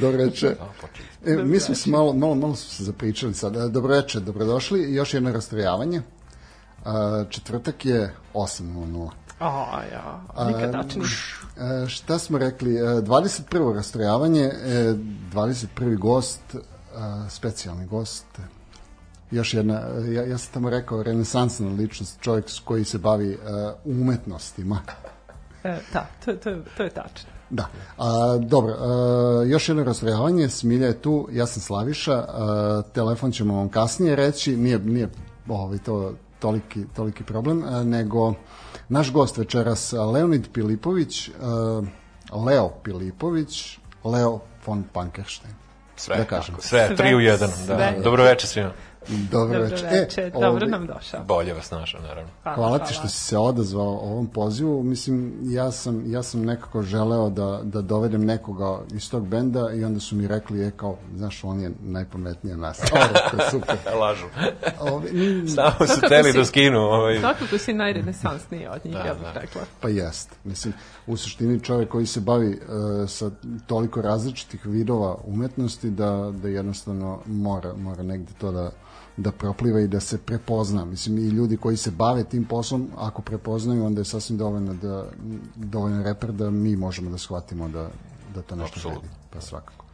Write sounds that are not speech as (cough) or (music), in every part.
Dobro reče. E, mi smo se malo, malo, malo smo se zapričali sad. E, Dobro reče, dobrodošli. Još jedno rastrojavanje. A, četvrtak je 8.00. O, ja, nikad tačnije. E, šta smo rekli? E, 21. rastrojavanje, e, 21. gost, specijalni gost, još jedna, ja, ja sam tamo rekao, renesansna ličnost, čovjek koji se bavi e, umetnostima. E, da, to, to, to je tačno. Da. A, dobro, a, još jedno rastrojavanje, Smilja je tu, ja sam Slaviša, a, telefon ćemo vam kasnije reći, nije, nije ovaj, to toliki, toliki problem, a, nego naš gost večeras Leonid Pilipović, a, Leo Pilipović, Leo von Pankerstein. Sve, Da kažem. tako, sve, tri u jedan. Da. Sve. Dobro večer svima. Dobro, Dobro večer. večer, dobro ovaj, nam došao. Bolje vas našao, naravno. Hvala ti što si se odazvao ovom pozivu. Mislim, ja sam, ja sam nekako želeo da, da dovedem nekoga iz tog benda i onda su mi rekli, je kao, znaš, on je najpametniji od nas. (laughs) Ovo je super. (laughs) Lažu. Ove, ni- (laughs) Samo su teli da skinu. Ovaj. Svakako si najrenesansniji od njih, Da, ja bih da. rekla. pa jest. Mislim, u suštini čovjek koji se bavi uh, sa toliko različitih vidova umetnosti da, da jednostavno mora, mora negde to da da propliva i da se prepozna. Mislim, i ljudi koji se bave tim poslom, ako prepoznaju, onda je sasvim dovoljno da, dovoljan reper da mi možemo da shvatimo da, da to nešto Apsolutno. vredi. Pa svakako.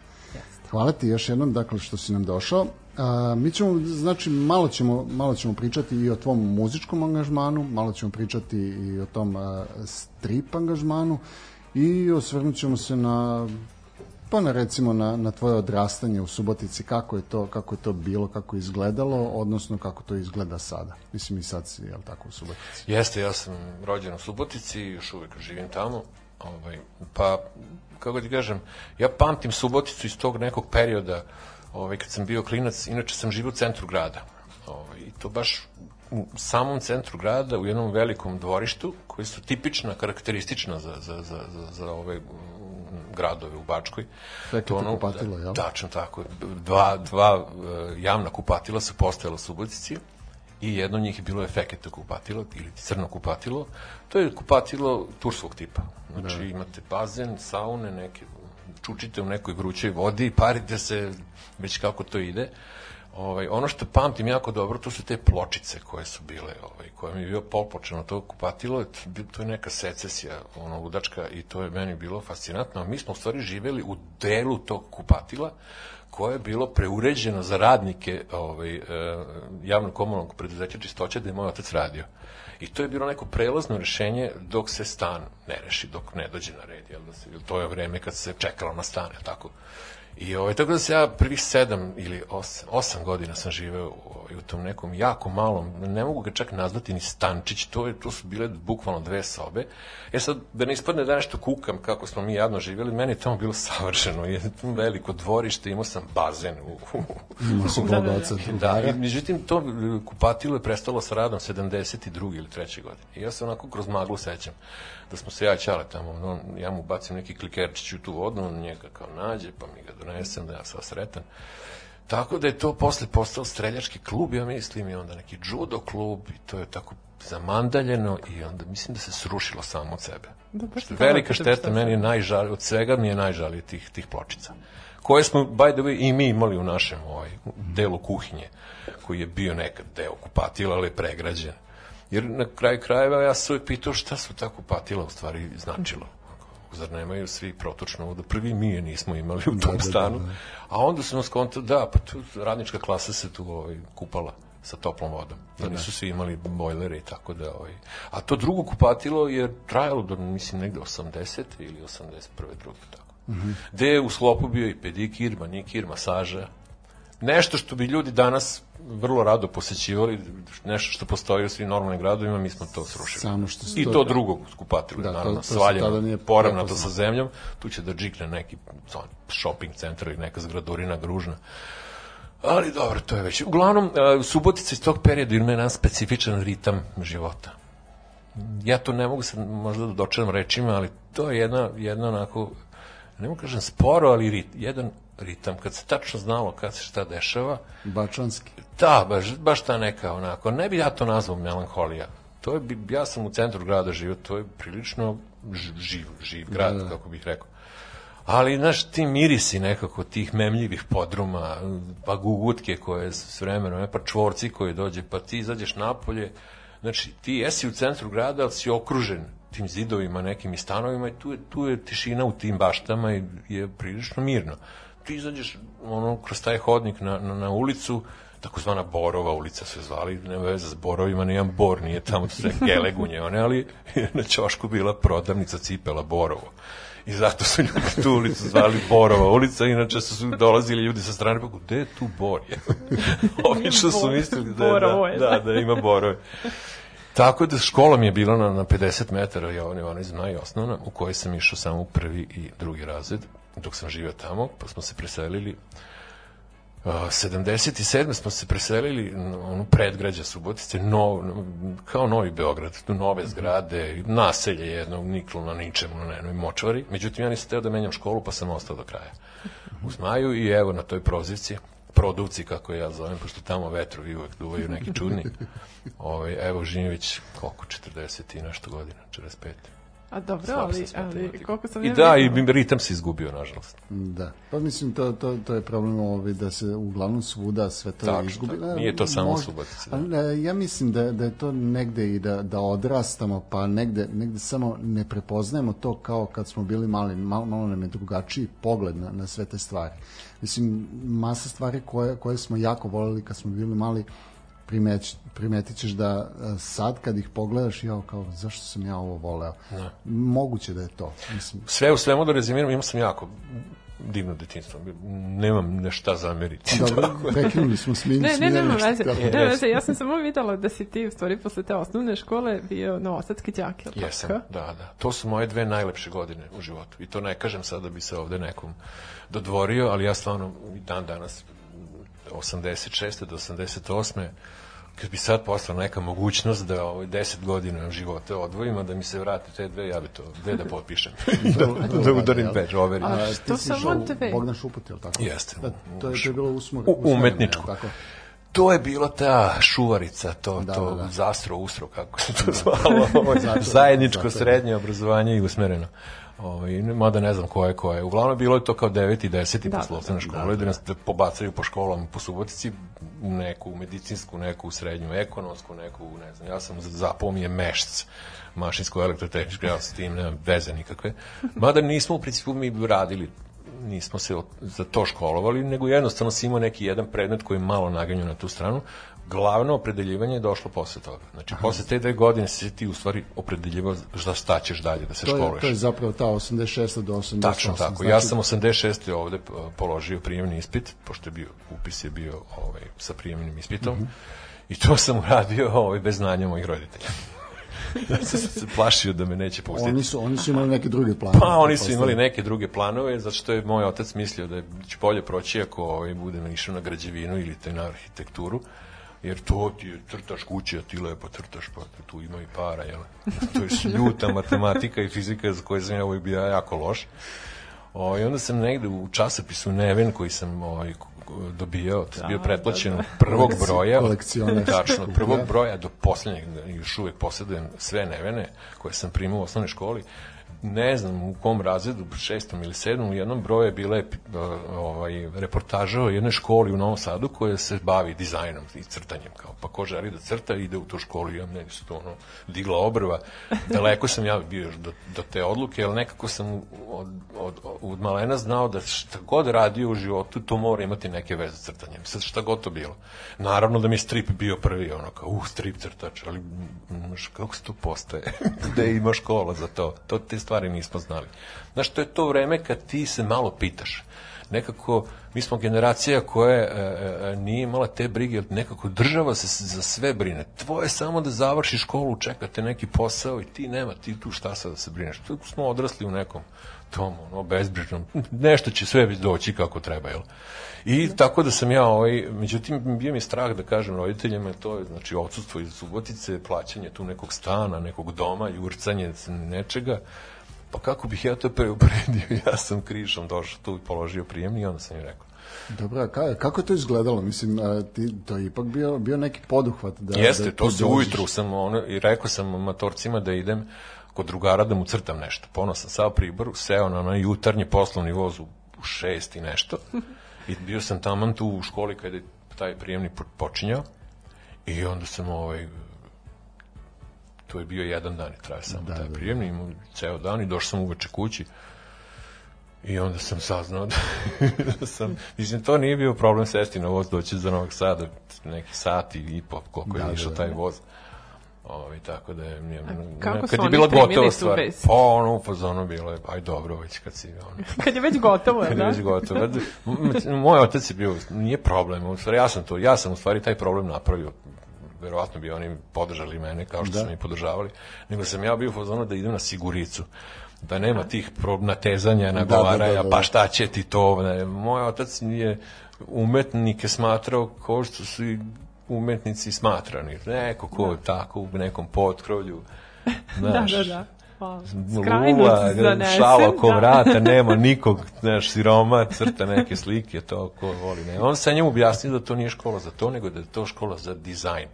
Hvala ti još jednom, dakle, što si nam došao. A, mi ćemo, znači, malo ćemo, malo ćemo pričati i o tvom muzičkom angažmanu, malo ćemo pričati i o tom a, strip angažmanu i osvrnut ćemo se na pa na recimo na, na tvoje odrastanje u Subotici, kako je to kako je to bilo, kako je izgledalo, odnosno kako to izgleda sada. Mislim i sad si, jel tako, u Subotici. Jeste, ja sam rođen u Subotici, još uvek živim tamo. Ovaj, pa, kako ti kažem, ja pamtim Suboticu iz tog nekog perioda, ovaj, kad sam bio klinac, inače sam živio u centru grada. Ovaj, I to baš u samom centru grada, u jednom velikom dvorištu, koji su tipična, karakteristična za, za, za, za, za ove mm, gradove u Bačkoj. Rekli To ti kupatilo, jel? Tačno tako. Dva, dva e, javna kupatila su postojala u Subotici i jedno od njih je bilo efeketa kupatilo ili crno kupatilo. To je kupatilo turskog tipa. Znači Da. imate bazen, saune, neke čučite u nekoj vrućoj vodi, parite se već kako to ide. Ovaj, ono što pamtim jako dobro, to su te pločice koje su bile, ovaj, koje mi je bio polpočeno to kupatilo, to, je neka secesija, ono, ludačka, i to je meni bilo fascinantno. Mi smo u stvari živeli u delu tog kupatila, koje je bilo preuređeno za radnike ovaj, e, javnog komunalnog preduzeća čistoće da je moj otac radio. I to je bilo neko prelazno rešenje dok se stan ne reši, dok ne dođe na red, jel da se, jel to je vreme kad se čekalo na stan, tako? I ovaj, tako da se ja prvih sedam ili osam, osam godina sam živeo u, u tom nekom jako malom, ne mogu ga čak nazvati ni stančić, to, je, to su bile bukvalno dve sobe. E sad, da ne ispadne da nešto kukam kako smo mi jadno živjeli, meni je tamo bilo savršeno, je veliko dvorište, imao sam bazen u, Imao si Da, da, da. i, međutim, to e, kupatilo je prestalo sa radom 72. ili 3. godine. I ja se onako kroz maglu sećam da smo se ja i Ćale tamo, no, ja mu bacim neki klikerčić u tu vodu, on njega kao nađe, pa mi ga donesem, da ja sam sretan. Tako da je to posle postao streljački klub, ja mislim, i onda neki judo klub, i to je tako zamandaljeno i onda mislim da se srušilo samo od sebe. Da, baš sam Velika šteta, meni je najžalije, od svega mi je najžalije tih, tih pločica. Koje smo, by the way, i mi imali u našem ovaj, delu kuhinje, koji je bio nekad deo kupatila, ali je pregrađen. Jer na kraju krajeva ja sam se uvijek pitao šta su ta kupatila u stvari značilo. Zar nemaju svi protočno vodu? Prvi mi je nismo imali u tom da, stanu. da. A onda su nas konta, da, pa tu radnička klasa se tu ovaj, kupala sa toplom vodom. Da nisu svi imali bojlere i tako da... Ovaj. A to drugo kupatilo je trajalo do, mislim, negde 80. ili 81. drugi, tako. Gde je u sklopu bio i pedikir, manikir, masaža. Nešto što bi ljudi danas vrlo rado posećivali, nešto što postoji u svim normalnim gradovima, mi smo to srušili. Samo što se I to- drugog skupatilu, Da, to- naravno, to svaljeno, nije poravnato sa zemljom, tu će da džikne neki on, shopping centar ili neka zgradurina gružna. Ali dobro, to je već. Uglavnom, e, Subotica iz tog perioda ima jedan specifičan ritam života. Ja to ne mogu sad možda da dočeram rečima, ali to je jedna, jedna onako, ne mogu kažem sporo, ali rit, jedan ritam. Kad se tačno znalo kad se šta dešava, Bačanski. Da, baš, baš ta neka onako, ne bi ja to nazvao melanholija. To je, ja sam u centru grada živio, to je prilično živ, živ grad, kako bih rekao. Ali, znaš, ti mirisi nekako tih memljivih podruma, pa gugutke koje s vremenom, e, pa čvorci koji dođe, pa ti izađeš napolje, znači ti jesi u centru grada, ali si okružen tim zidovima, nekim i stanovima i tu je, tu je tišina u tim baštama i je prilično mirno. Ti izađeš ono, kroz taj hodnik na, na, na ulicu, takozvana Borova ulica se zvali, ne veze s Borovima, nijedan Bor nije tamo sve gelegunje, one, ali je na ćošku bila prodavnica cipela Borovo. I zato su ljudi tu ulicu zvali Borova ulica, inače su su dolazili ljudi sa strane, pa gde je tu Bor? je? (laughs) Obično su mislili da, je, da, je, da, da. ima Borove. Tako da škola mi je bila na, na 50 metara, ja ona, ona zna i osnovna, u kojoj sam išao samo u prvi i drugi razred, dok sam živio tamo, pa smo se preselili Uh, 77. smo se preselili na onu predgrađa Subotice, no, kao Novi Beograd, tu nove zgrade, naselje jedno, niklo na ničemu, na jednoj močvari. Međutim, ja nisam teo da menjam školu, pa sam ostao do kraja. U Zmaju i evo na toj prozivci, produvci, kako ja zovem, pošto tamo vetrovi uvek duvaju neki čudni. (laughs) Ovaj, evo, živim već koliko, 40 i nešto godina, 45. A dobro, ali, ali koliko sam I ja da, i ritam se izgubio, nažalost. Da. Pa mislim, to, to, to je problem ovaj, da se uglavnom svuda sve to Tačno, izgubi. tako. E, Nije to samo u možda- Subotici, da. Ali, ja mislim da, da je to negde i da, da odrastamo, pa negde, negde samo ne prepoznajemo to kao kad smo bili mali, malo, malo nam je drugačiji pogled na, na sve te stvari. Mislim, masa stvari koje, koje smo jako voleli kad smo bili mali, primeć, primetit ćeš da e, sad kad ih pogledaš, jao, kao, zašto sam ja ovo voleo? Moguće da je to. Mislim, Sve u svemu da rezimiram, imao sam jako divno detinstvo. Nemam nešta zameriti. Dobro, (laughs) prekinuli smo smin, Ne, ne, nema veze. tako. Nema veze. Ja sam samo videla da si ti u stvari posle te osnovne škole bio novosadski je li Jesam, tako? da, da. To su moje dve najlepše godine u životu. I to ne kažem sad da bi se ovde nekom dodvorio, ali ja stvarno i dan danas 86. do 88. kad bi sad postala neka mogućnost da ovaj 10 godina života odvojim, a da mi se vrati te dve, ja bi to gde da potpišem. (laughs) da, da udarim badge, overim. A A, što ti si samo išao u dve? Bogdan Šuput, je li tako? Jeste. Da, to, je, to je bilo usmor, U- usmereno, umetničku. je li Tako? To je bilo ta šuvarica, to, Da, to da, da. zastro, ustro, kako se to zvalo, ovo, zajedničko zato. srednje obrazovanje i usmereno. Ovaj, mada ne znam ko je ko je. Uglavnom bilo je to kao 9. i 10. Da, posle osnovne škole, da nas da pobacaju po školama po Subotici u neku medicinsku, neku srednju ekonomsku, neku, ne znam, ja sam zapao mi je mešc mašinsko elektrotehničko, ja s tim nemam veze nikakve. Mada nismo u principu mi radili nismo se za to školovali, nego jednostavno si imao neki jedan predmet koji je malo naganju na tu stranu. Glavno opredeljivanje je došlo posle toga. Znači, posle te dve godine si se ti u stvari opredeljivao za šta ćeš dalje da se To je, školuješ. to je zapravo ta 86. do 88. Tačno tako. Znači, Ja sam 86. ovde položio prijemni ispit, pošto je bio, upis je bio ovaj, sa prijemnim ispitom. Mhm. I to (laughs) sam uradio ovaj, bez znanja mojih roditelja. ja (laughs) sam se plašio da me neće pustiti. Oni su, oni su imali neke druge planove. Pa oni su imali neke druge planove, zato što je moj otac mislio da je- će bolje proći ako ovaj, budem išao na građevinu ili te na arhitekturu, jer to ti je crtaš kuće, a ti lepo crtaš, pa tu ima i para, jel? (laughs) To je ljuta matematika i fizika za koje sam ja ovaj bio jako loš. O, I onda sam negde u časopisu Neven koji sam ovaj, dobijao, to je bio pretplaćen od prvog Kolekci- broja, tačno, prvog Da. broja do poslednjeg, da još uvek posjedujem sve Nevene koje sam primao u osnovnoj školi, ne znam u kom razredu, šestom ili sedmom, u jednom broju je bila je, ovaj, reportaža o jednoj školi u Novom Sadu koja se bavi dizajnom i crtanjem. Kao, pa ko želi da crta, ide u tu školu i ja meni se to ono, digla obrva. Daleko sam ja bio još do, do te odluke, ali nekako sam od, od, od malena znao da šta god radio u životu, to mora imati neke veze s crtanjem. Sad šta god to bilo. Naravno da mi je strip bio prvi, ono kao, uh, strip crtač, ali kako se to postaje? Gde (laughs) ima škola za to? To te stvari nismo znali. Znaš, to je to vreme kad ti se malo pitaš. nekako, mi smo generacija koja e, e, nije imala te brige, nekako država se za sve brine. Tvoje samo da završi školu, čekate neki posao i ti nema, ti tu šta sad da se brineš. Tu smo odrasli u nekom tom, ono, bezbrižnom, nešto će sve doći kako treba, jel? I tako da sam ja, ovaj, međutim, bio mi strah da kažem roditeljima, to je, znači, odsudstvo iz Subotice, plaćanje tu nekog stana, nekog doma, jurcanje nečega, pa kako bih ja to preupredio, (laughs) ja sam krišom došao tu i položio prijemni i onda sam im rekao, Dobro, ka, kako je to izgledalo? Mislim, a, ti, to je ipak bio, bio neki poduhvat. Da, Jeste, da to se ujutru sam ono, i rekao sam matorcima da idem kod drugara da mu crtam nešto. Pono sam sao pribor, seo na onaj jutarnji poslovni voz u, u šest i nešto. I bio sam taman tu u školi kada je taj prijemni po- počinjao. I onda sam ovaj, to je bio jedan dan i traje samo Da, da, taj da, da. prijemni, imao ceo dan i došao sam uveče kući. I onda sam saznao (laughs) da, da sam, mislim, to nije bio problem sesti na voz, doći za Novog Sada, neki sat i, po, koliko Da, je išao da, taj da. voz. Ovi, tako da je, nije, kako kad je bila gotova stvar, pa ono u fazonu bilo je, aj dobro, već kad si, ono, (laughs) Kad je već gotovo, kad je da? već gotovo. M- Moj otac je bio, nije problem, u stvari ja sam to, ja sam u stvari taj problem napravio, verovatno bi oni podržali mene kao što Da. su mi podržavali, nego sam ja bio u fazonu da idem na siguricu da nema tih pro- natezanja, nagovaranja, da, da, da. pa šta će ti to, ne. moj otac je umetnike smatrao kao što su i umetnici smatrani, neko ko je tako u nekom potkrovlju, (laughs) Da, znaš, da, da. Pa, Lula, skrajnut zanesen, šala oko da. vrata, nema (laughs) nikog, znaš, siroma, crta neke slike, to ko voli. Ne. On sam njemu objasnio da to nije škola za to, nego da je to škola za dizajn.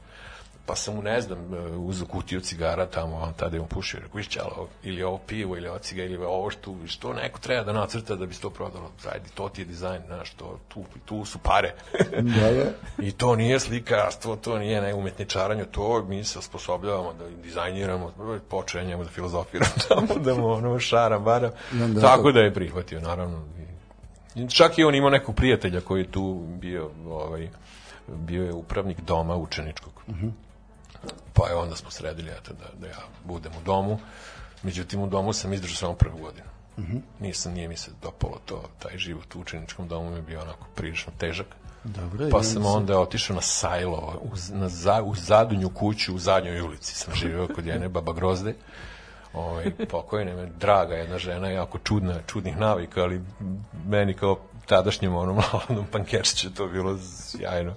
Pa sam mu, ne znam, uzeo kutiju cigara tamo, on tada je on pušio, rekao, ovo- ili ovo pivo, ili ovo ciga, ili ovo što, što neko treba da nacrta da bi se to prodalo. Ajde, to ti je dizajn, znaš, to, tu, tu su pare. Da, da. (laughs) I to nije slikarstvo, to nije ne umetničaranje, to mi se osposobljavamo da dizajniramo, počenjamo da filozofiramo (laughs) tamo, da mu ono šaram, baram. Da, da, Tako da. je prihvatio, naravno. I čak i on imao nekog prijatelja koji je tu bio, ovaj, bio je upravnik doma učeničkog. Pa je onda smo sredili eto, da, da ja budem u domu. Međutim, u domu sam izdržao samo prvu godinu. Nisam, nije mi se dopalo to, taj život u učeničkom domu mi je bio onako prilično težak. Dobro, Pa sam onda otišao na Sajlo, u, na za, u zadnju kuću u zadnjoj ulici sam živeo kod jedne baba Grozde. Ovaj, pokojna me, draga jedna žena, jako čudna, čudnih navika, ali meni kao tadašnjem onom (laughs) mladom pankerčiću to bilo sjajno.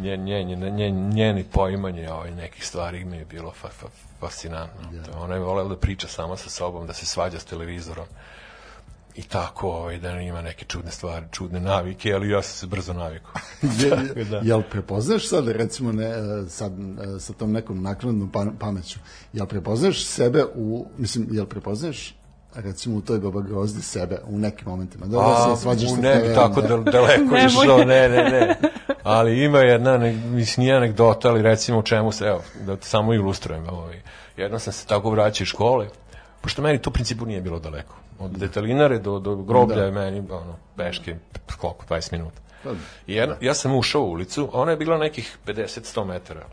Njen, njen, njen, njeni poimanje ovaj, nekih stvari mi je bilo fa, fa, fascinantno. To Ona je volela da priča sama sa sobom, da se svađa s televizorom i tako, ovaj, da ima neke čudne stvari, čudne navike, ali ja sam se brzo navikao. (laughs) Je, da. Jel prepoznaš sad, recimo, ne, e, sad, e, sa tom nekom naknadnom pa- pameću, jel prepoznaš sebe u, mislim, jel prepoznaš recimo u toj baba grozdi sebe u nekim momentima. Da, da se svađaš u ne bi tako da. da, daleko (laughs) išao, ne, ne, ne. Ali ima jedna, ne, mislim, nije anegdota, ali recimo u čemu se, evo, da samo ilustrujem. Ovaj. Jednom sam se tako vraćao iz škole, pošto meni to u principu nije bilo daleko. Od detalinare do, do groblja Da. je meni, ono, peške, koliko, 20 minuta. Pa, I jedna, ja sam ušao u ulicu, a ona je bila nekih 50-100 metara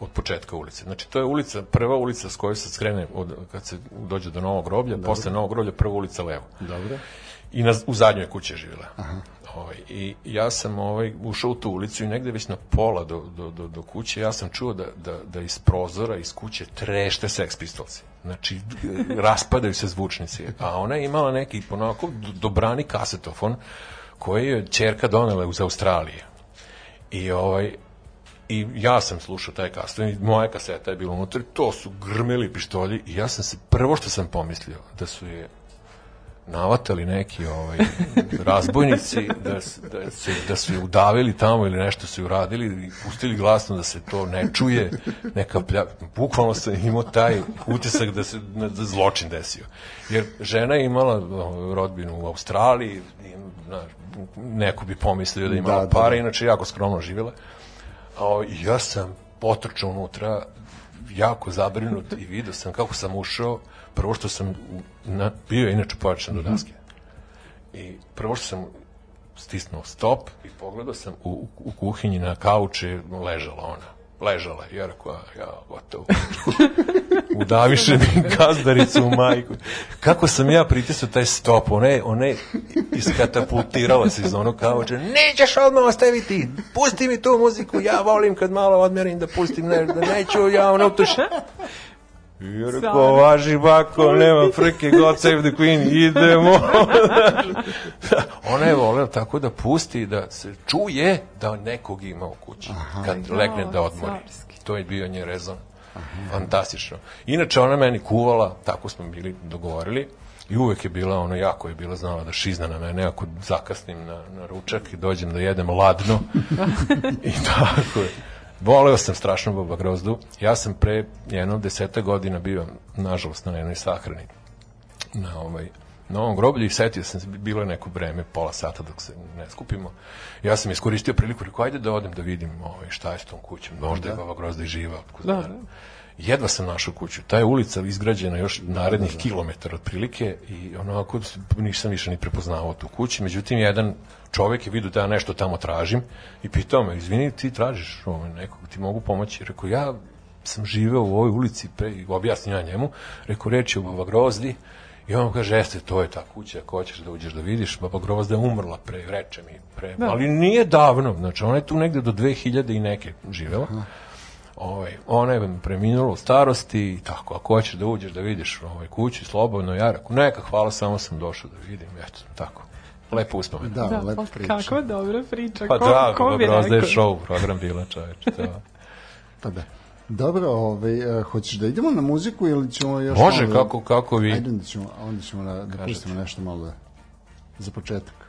od početka ulice. Znači, to je ulica, prva ulica s kojoj se skrene od, kad se dođe do Novog groblja, posle Novog groblja prva ulica levo Dobro. i na, u zadnjoj kući je živjela. Ovaj, I ja sam ovaj, ušao u tu ulicu i negde već na pola do, do, do, do kuće ja sam čuo da, da, da iz prozora, iz kuće trešte Sex Pistolsi. Znači, raspadaju se zvučnici. A ona je imala neki onako dobrani kasetofon koji je čerka donela iz Australije. I ovaj, I ja sam slušao taj kasetofon i moja kaseta je bila unutra, to su grmeli pištolji i ja sam se, prvo što sam pomislio, da su je navatali neki ovaj (laughs) razbojnici da, da, se, da su je udavili tamo ili nešto su je uradili i pustili glasno da se to ne čuje. Neka plja... bukvalno sam imao taj utisak da se da zločin desio. Jer žena je imala ovaj, rodbinu u Australiji i, znaš, neko bi pomislio da je imala Da, da, para da. inače jako skromno živjela i ja sam potrčao unutra jako zabrinut i vidio sam kako sam ušao. Prvo što sam na, bio inače pojačan do daske. I prvo što sam stisnuo stop i pogledao sam u, u kuhinji na kauče ležala ona ležala ja rekao, ja, gotovo. (laughs) udaviše mi gazdaricu u majku. Kako sam ja pritisao taj stop, ona je, ona je iskatapultirala se iz onog kauča, nećeš odmah ostaviti, pusti mi tu muziku, ja volim kad malo odmerim da pustim, ne, da neću ja ono tuša. Rekao, važi bako, nema frke, God save the queen, idemo. (laughs) Ona je volela tako da pusti, da se čuje da nekog ima u kući, Aha. kad legne da odmori. To je bio nje rezon. Aha. Fantastično. Inače, ona meni kuvala, tako smo bili dogovorili, i uvek je bila, ono, jako je bila znala da šizna na mene, ako zakasnim na, na ručak i dođem da jedem ladno. (laughs) I tako je. Voleo sam strašno Boba Grozdu. Ja sam pre jedno deseta godina bio, nažalost, na jednoj sahrani na ovaj, na ovom groblju i setio sam se, bilo je neko vreme, pola sata dok se ne skupimo. Ja sam iskoristio priliku, rekao, ajde da odem da vidim ovaj, šta je s tom kućom, možda da. je Baba Grozda i živa. Da, da. Jedva sam našao kuću. Ta je ulica izgrađena još narednih da, da. kilometara otprilike i onako nisam više ni prepoznavao tu kuću. Međutim, jedan čovek je vidio da ja nešto tamo tražim i pitao me, izvini, ti tražiš ovaj, nekog, ti mogu pomoći? Rekao, ja sam živeo u ovoj ulici, pre, objasnim ja njemu, rekao, reč je u Baba Grozdi, I on kaže, jeste, to je ta kuća, ako hoćeš da uđeš da vidiš, Baba Grozda je umrla pre, reče mi, pre, da. ali nije davno, znači ona je tu negde do 2000 i neke živela. Aha. Ovaj, ona je preminula u starosti i tako, ako hoćeš da uđeš da vidiš ovaj, kuću, slobodno, ja rekao, neka, hvala, samo sam došao da vidim, eto, tako. Lepo uspomen. Da, da lepo priča. Kako dobra priča. Pa ko, da, ko bi rekao? je show program bila čoveče. Da. (laughs) pa da. Dobro, ovaj, uh, hoćeš da idemo na muziku ili ćemo još Može, malo... kako, kako vi. Ajde, onda ćemo, onda ćemo da, da pustimo nešto malo da, za početak.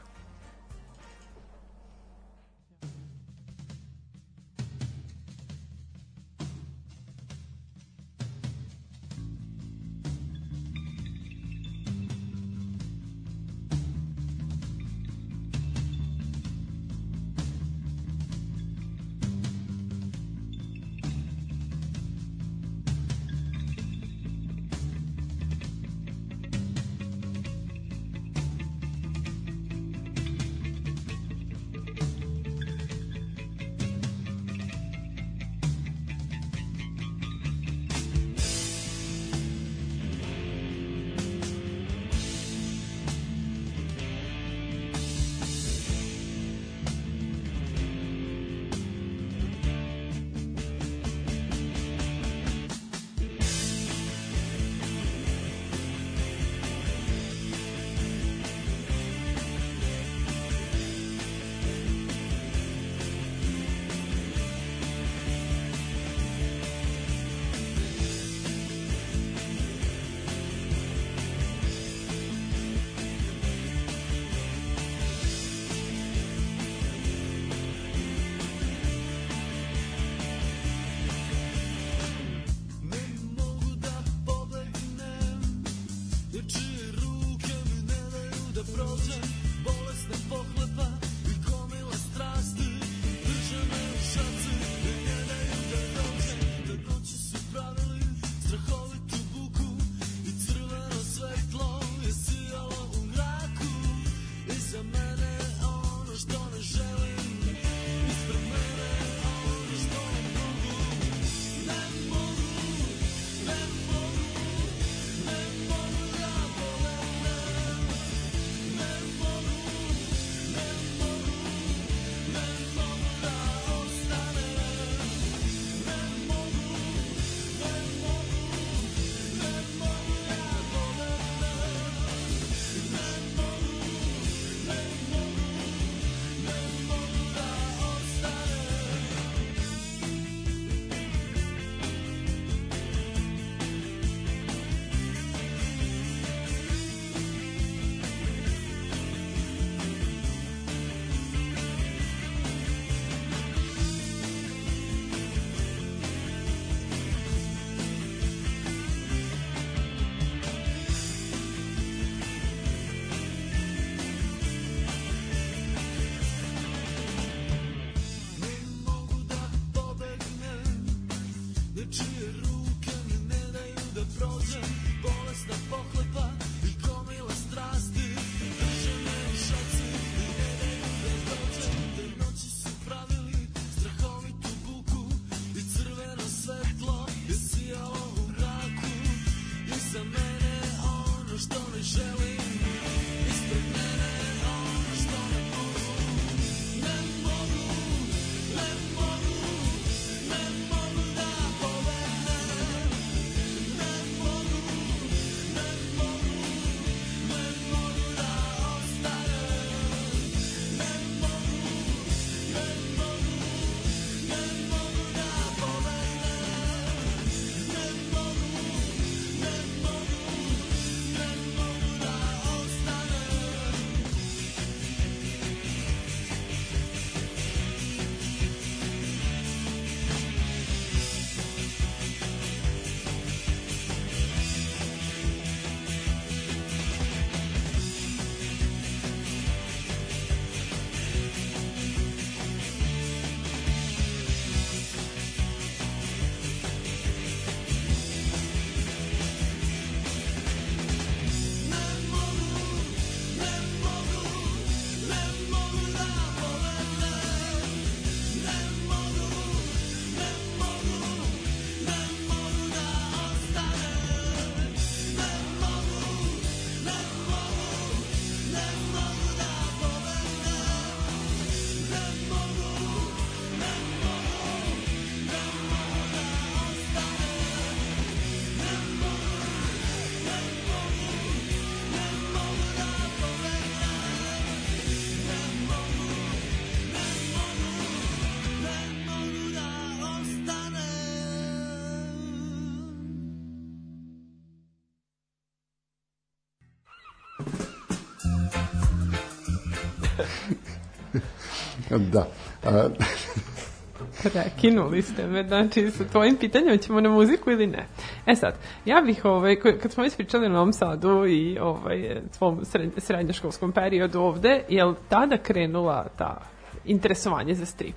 Da. A, (laughs) Prekinuli ste me, znači sa tvojim pitanjem ćemo na muziku ili ne. E sad, ja bih, ovaj, kad smo ispričali o Novom Sadu i ovaj, svom sred, srednjoškolskom periodu ovde, je li tada krenula ta interesovanje za strip?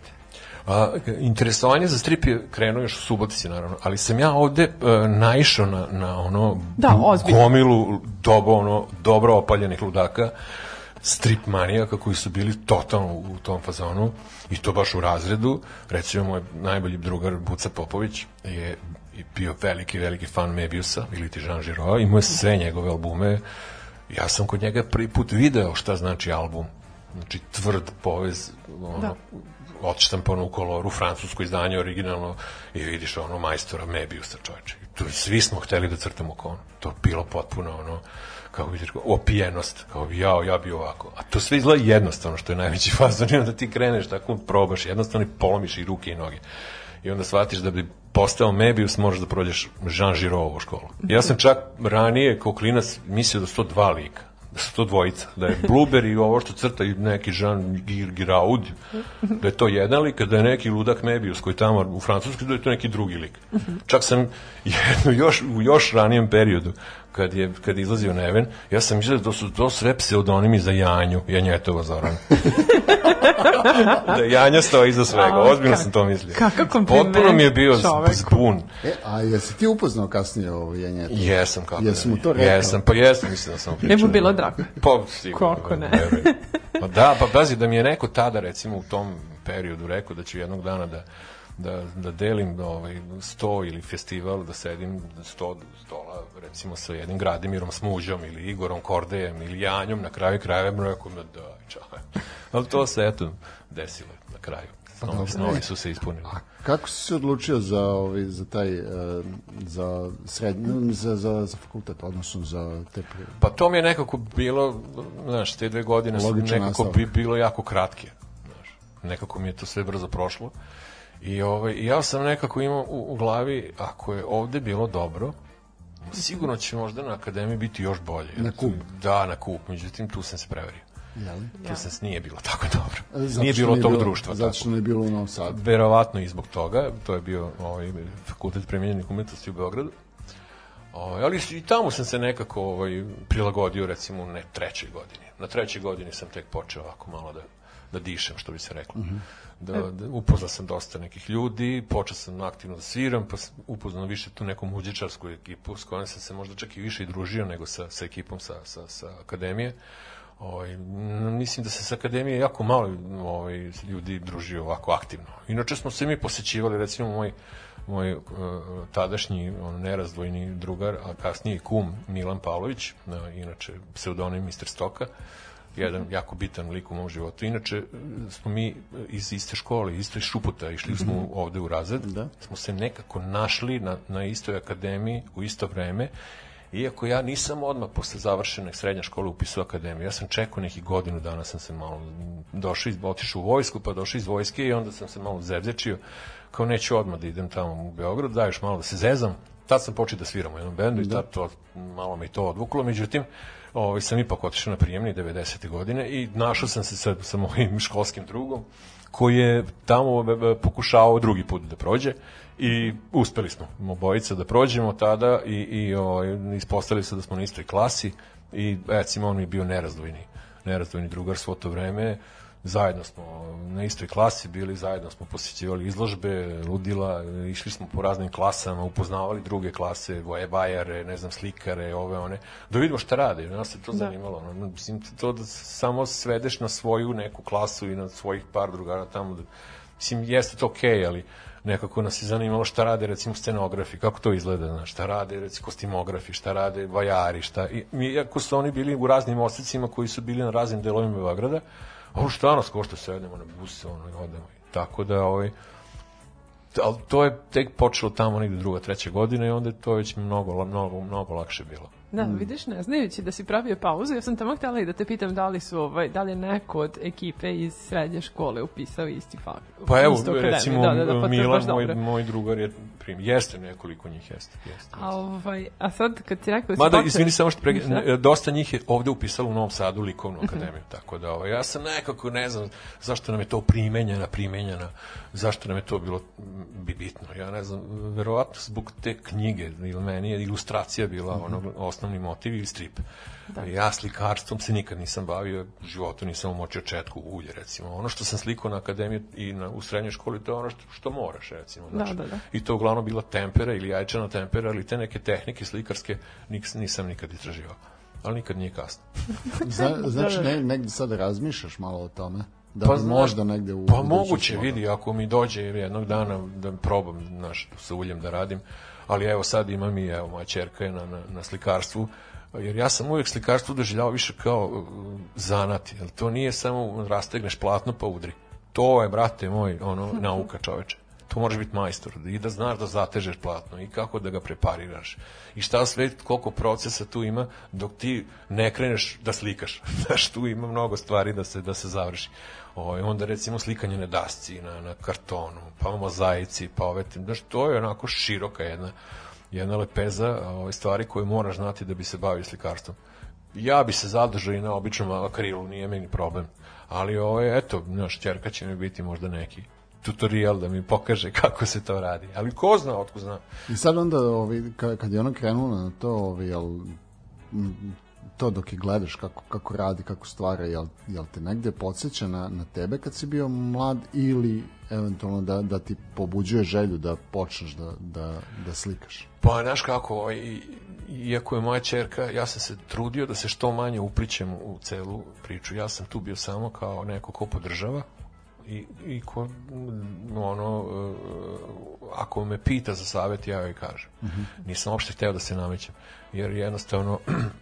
A, interesovanje za strip je krenuo još u Subotici, naravno, ali sam ja ovde uh, naišao na, na ono Da, ozbiljno. gomilu dobo, ono, dobro opaljenih ludaka, strip manijaka koji su bili totalno u tom fazonu i to baš u razredu. Recimo, moj najbolji drugar Buca Popović je bio veliki, veliki fan Mebiusa ili ti Jean Giraud, imao je sve njegove albume. Ja sam kod njega prvi put video šta znači album. Znači, tvrd povez, ono, Da. odštampano u koloru, francusko izdanje originalno i vidiš ono majstora Mebiusa čoveče. Tu svi smo hteli da crtamo kao on. To je bilo potpuno ono kako vidiš, opijenost, kao jao, ja bi ovako. A to sve izgleda jednostavno, što je najveći (laughs) fazon, i onda ti kreneš, tako probaš, jednostavno i polomiš i ruke i noge. I onda shvatiš da bi postao Mebius, moraš da prođeš Jean u školu. Ja sam čak ranije, kao klinac, mislio da su to dva lika da su to dvojica, da je Blueberry i ovo što crta i neki Jean Gir Giraud, da je to jedan lik, da je neki ludak Mebius koji tamo u Francuskoj, da je to neki drugi lik. Čak sam jedno, još, u još ranijem periodu, kad je, kad je izlazio Neven, ja sam mislio da to su to sve pseudonimi za Janju, Janjetova Zoran. (laughs) da Janja stoji iza svega, A, ozbiljno kak- sam to mislio. kakav kompliment Potpuno mi je bio čoveku. zbun. e, a jesi ti upoznao kasnije ovo jenjete? Jesam, kako Jesi ne mu to rekao? Jesam, pa jesam, mislim da sam mu Ne pričao. bi bilo drago. Pa, sigurno. Kako ne? verujem. Pa da, pa pazi, da mi je neko tada, recimo, u tom periodu rekao da ću jednog dana da da, da delim ovaj, sto ili festival, da sedim sto stola, recimo sa jednim Gradimirom Smuđom ili Igorom Kordejem ili Janjom, na kraju krajeva rekao me da, čaj. Ali to se, eto, desilo na kraju. Snovi, dobro. snovi su se ispunili. A kako si se odlučio za, ovaj, za taj, e, za srednju, za, za, za fakultet, odnosno za te... Pa to mi je nekako bilo, znaš, te dve godine su Logičan nekako nastavak. bi bilo jako kratke. Znaš, nekako mi je to sve brzo prošlo. I, ovaj, ja sam nekako imao u, u glavi, ako je ovde bilo dobro, sigurno će možda na akademiji biti još bolje. Na kup. Da, na kup, međutim tu sam se prevario. Jeli? Tu sam se nije bilo tako (laughs) dobro. Zato nije bilo tog društva. Zato što nije bilo u Novom Sadu. Verovatno i zbog toga, to je bio ovaj, fakultet premenjenih umetnosti u Beogradu. Ovaj, ali i tamo sam se nekako ovaj, prilagodio recimo ne trećoj godini. Na trećoj godini sam tek počeo ovako malo da, da dišem, što bi se reklo. Da, da, upoznao sam dosta nekih ljudi, počeo sam aktivno da sviram, pa sam upoznao više tu neku muđičarsku ekipu s kojom sam se možda čak i više i družio nego sa, sa ekipom sa, sa, sa akademije. Ovaj, mislim da se sa akademije jako malo ovaj, ljudi družio ovako aktivno. Inače smo se mi posećivali, recimo moj, moj uh, tadašnji on, nerazdvojni drugar, a kasnije kum Milan Pavlović, uh, inače pseudonim Mr. Stoka, jedan jako bitan lik u mom životu. Inače, uh, smo mi iz iste škole, iste šuputa, išli smo ovde u razred, Da. smo se nekako našli na, na istoj akademiji u isto vreme Iako ja nisam odmah posle završene srednje škole upisao akademiju, ja sam čekao nekih godinu dana, sam se malo došao, iz, otišao u vojsku, pa došao iz vojske i onda sam se malo zevzečio, kao neću odmah da idem tamo u Beograd, daješ malo da se zezam. Tad sam počeo da sviram u jednom bendu i tad to, malo me i to odvuklo, međutim, ovaj, sam ipak otišao na prijemni 90. godine i našao sam se sa, sa mojim (laughs) školskim drugom, koji je tamo e, e, pokušao drugi put da prođe i uspeli smo obojica da prođemo tada i, i ovaj, ispostavili se da smo na istoj klasi i recimo on mi je bio nerazdvojni nerazdvojni drugar svo to vreme zajedno smo na istoj klasi bili, zajedno smo posjećivali izložbe, ludila, išli smo po raznim klasama, upoznavali druge klase, voje bajare, ne znam, slikare, ove one, da vidimo šta rade, nas se to Da. zanimalo. ono, Mislim, to da samo svedeš na svoju neku klasu i na svojih par drugara tamo, da, mislim, jeste to okej, okay, ali nekako nas je zanimalo šta rade recimo scenografi, kako to izgleda, znaš, šta rade recimo kostimografi, šta rade vajari, šta, i, iako su oni bili u raznim osecima koji su bili na raznim delovima Beograda, ovo šta nas košta sednemo na bus, ono, i odemo. Tako da, ovaj, ali to je tek počelo tamo negde druga, treća godina i onda je to već mnogo, mnogo, mnogo lakše bilo. Da, vidiš, ne znajući da si pravio pauzu, ja sam tamo htjela i da te pitam da li su ovaj, da li je neko od ekipe iz srednje škole upisao isti fakt. Pa evo, recimo, da, da, da, pa baš moj, moj drugar je prim. Jeste nekoliko njih, jeste. jeste, A, jeste. ovaj, a sad kad ti rekao da Mada, počeo- izvini samo što pre, Šta? dosta njih je ovde upisalo u Novom Sadu likovnu Mhm. akademiju, tako da ovaj, ja sam nekako, ne znam, zašto nam je to primenjena, primenjena, zašto nam je to bilo mm, bi bitno. Ja ne znam, verovatno zbog te knjige, ili meni je ilustracija bila Mhm. ono, osnovni motiv ili strip. Ja slikarstvom se nikad nisam bavio, u životu nisam umočio četku u ulje, recimo. Ono što sam slikao na akademiji i na, u srednjoj školi, to je ono što, što moraš, recimo. Znači, da, da. I to uglavnom bila tempera ili jajčana tempera, ali te neke tehnike slikarske nis, nisam nikad istraživao. Ali nikad nije kasno. (laughs) Zna, znači, Da, da. ne, negde sad razmišljaš malo o tome? Da Pa možda negde u... Pa moguće, vidi, ako mi dođe jednog dana da probam naš, sa uljem da radim, ali evo sad imam i evo moja čerka je na, na, na slikarstvu, jer ja sam uvijek slikarstvo doživljavao više kao uh, zanat, jer to nije samo rastegneš platno pa udri. To je, brate moj, ono, nauka čoveče. To moraš biti majstor i da znaš da zatežeš platno i kako da ga prepariraš. I šta sve, koliko procesa tu ima dok ti ne kreneš da slikaš. (laughs) Znaš, tu ima mnogo stvari da se, da se završi. Ovaj, onda recimo slikanje na dasci, na, na kartonu, pa mozaici, pa ove, znaš, to je onako široka jedna, jedna lepeza ovaj, stvari koje moraš znati da bi se bavio slikarstvom. Ja bi se zadržao i na običnom akrilu, nije meni problem. Ali ovaj, eto, znaš, čerka će mi biti možda neki tutorial da mi pokaže kako se to radi. Ali ko zna, otko zna. I sad onda, ovi, ka- kad je ona krenula na to, ovi, jel, m, to dok je gledaš kako, kako radi, kako stvara, jel, jel te negde podsjeća na, na tebe kad si bio mlad ili eventualno da, da ti pobuđuje želju da počneš da, da, da slikaš? Pa, znaš kako, ovaj, i- iako je moja čerka, ja sam se trudio da se što manje uplićem u celu priču. Ja sam tu bio samo kao neko ko podržava i, i ko, mm, ono, e, ako me pita za savjet, ja joj kažem. Nisam uopšte hteo da se namećem, jer jednostavno (clears throat)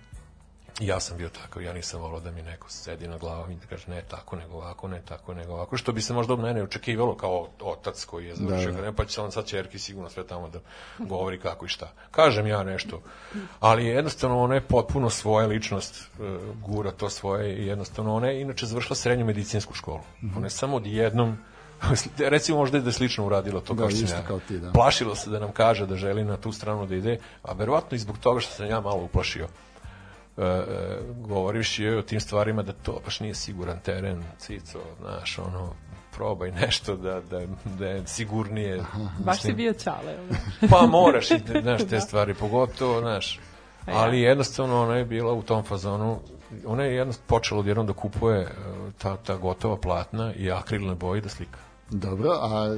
ja sam bio takav, ja nisam volao da mi neko sedi na glavom i da kaže ne tako, nego ovako, ne tako, nego ovako, što bi se možda od mene očekivalo kao otac koji je završio, Da, da, pa će on sad čerki sigurno sve tamo da govori kako i šta. Kažem ja nešto, ali jednostavno ona je potpuno svoja ličnost, e, gura to svoje i jednostavno ona je inače završila srednju medicinsku školu. Ona je samo odjednom (laughs) recimo možda da je slično uradila to Da, kao što sam ja. kao ti, da. Plašila se da nam kaže da želi na tu stranu da ide, a verovatno i zbog toga što sam ja malo uplašio e, govoriš joj o tim stvarima da to baš nije siguran teren, cico, znaš, ono, probaj nešto da, da, da je sigurnije. Baš si Mislim, bio čale. da? Pa moraš, i, znaš, te stvari, pogotovo, znaš, ali jednostavno ona je bila u tom fazonu, ona je jednostavno počela odjednom da kupuje e, ta, ta gotova platna i akrilne boje da slika. Dobro, a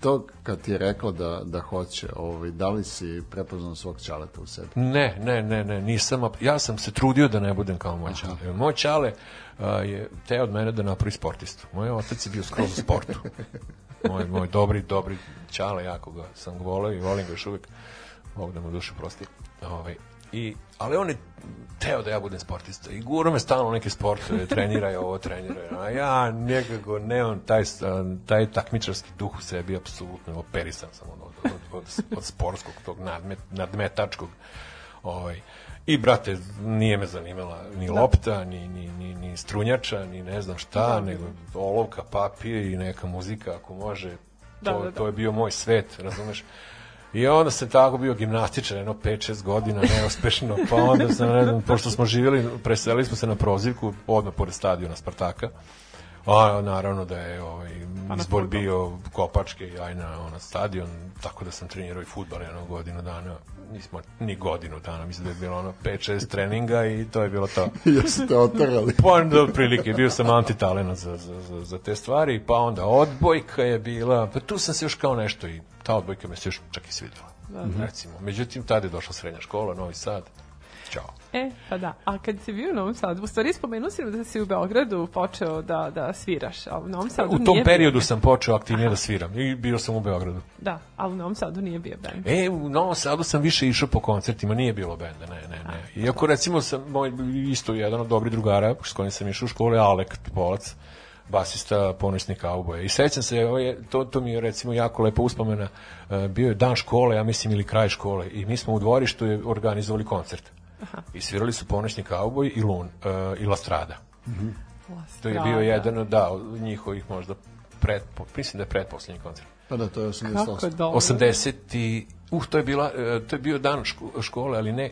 to kad ti je rekla da, da hoće, ovaj, da li si prepoznao svog čaleta u sebi? Ne, ne, ne, ne, nisam, ja sam se trudio da ne budem kao moj čale. Moj čale a, je te od mene da napravi sportistu. Moj otac je bio skroz u sportu. (laughs) Moj, moj dobri, dobri čale, jako ga sam voleo i volim ga još uvijek. Bog da mu duše prosti. Ovaj, i, ali on je teo da ja budem sportista i guro me stalno neke sportove, (laughs) treniraj ovo, treniraj a ja nekako nemam taj, taj takmičarski duh u sebi, apsolutno operisan sam od, od, od, od, od sportskog, tog nadmet, nadmetačkog ovaj, I, brate, nije me zanimala ni lopta, ni, ni, ni, ni strunjača, ni ne znam šta, nego olovka, papir i neka muzika, ako može. Da, to, da, da. to je bio moj svet, razumeš? I onda sam tako bio gimnastičar, jedno 5-6 godina, neuspešno, pa onda sam, ne znam, pošto smo živjeli, preselili smo se na prozivku, odmah pored stadiona Spartaka, a naravno da je ovaj, Pa izbor fudbal. bio Kopačke i aj na ona stadion, tako da sam trenirao i futbal jedno godinu dana, nismo ni godinu dana, mislim da je bilo ono 5-6 treninga i to je bilo to. (laughs) Jesu te otarali? Pa onda otprilike, bio sam antitalena za, za, za, za te stvari, pa onda odbojka je bila, pa tu sam se još kao nešto i ta odbojka me se još čak i svidela. Recimo. Međutim, tada je došla srednja škola, Novi Sad. Ćao. E, pa da. A kad si bio u Novom Sadu, u stvari spomenuo si da si u Beogradu počeo da, da sviraš, a u Novom Sadu U tom nije periodu bio. sam počeo aktivnije da sviram i bio sam u Beogradu. Da, a u Novom Sadu nije bio band. E, u Novom Sadu sam više išao po koncertima, nije bilo benda, ne, ne, ne. Iako recimo sam, moj isto jedan od dobrih drugara s kojim sam išao u škole, Alek Topolac, basista ponosni kauboja. I sećam se, ovo je, to, to mi je recimo jako lepa uspomena, e, bio je dan škole, ja mislim, ili kraj škole, i mi smo u dvorištu organizovali koncert. I svirali su Ponoćni kauboj i Lun, uh, i La Strada. To je bio Strada. jedan, od, da, njihovih možda pred, mislim da je predposlednji koncert. Pa da, to je Kako 88. dobro. 80 i Uh, to je bila e, to je bio dan ško- škole, ali ne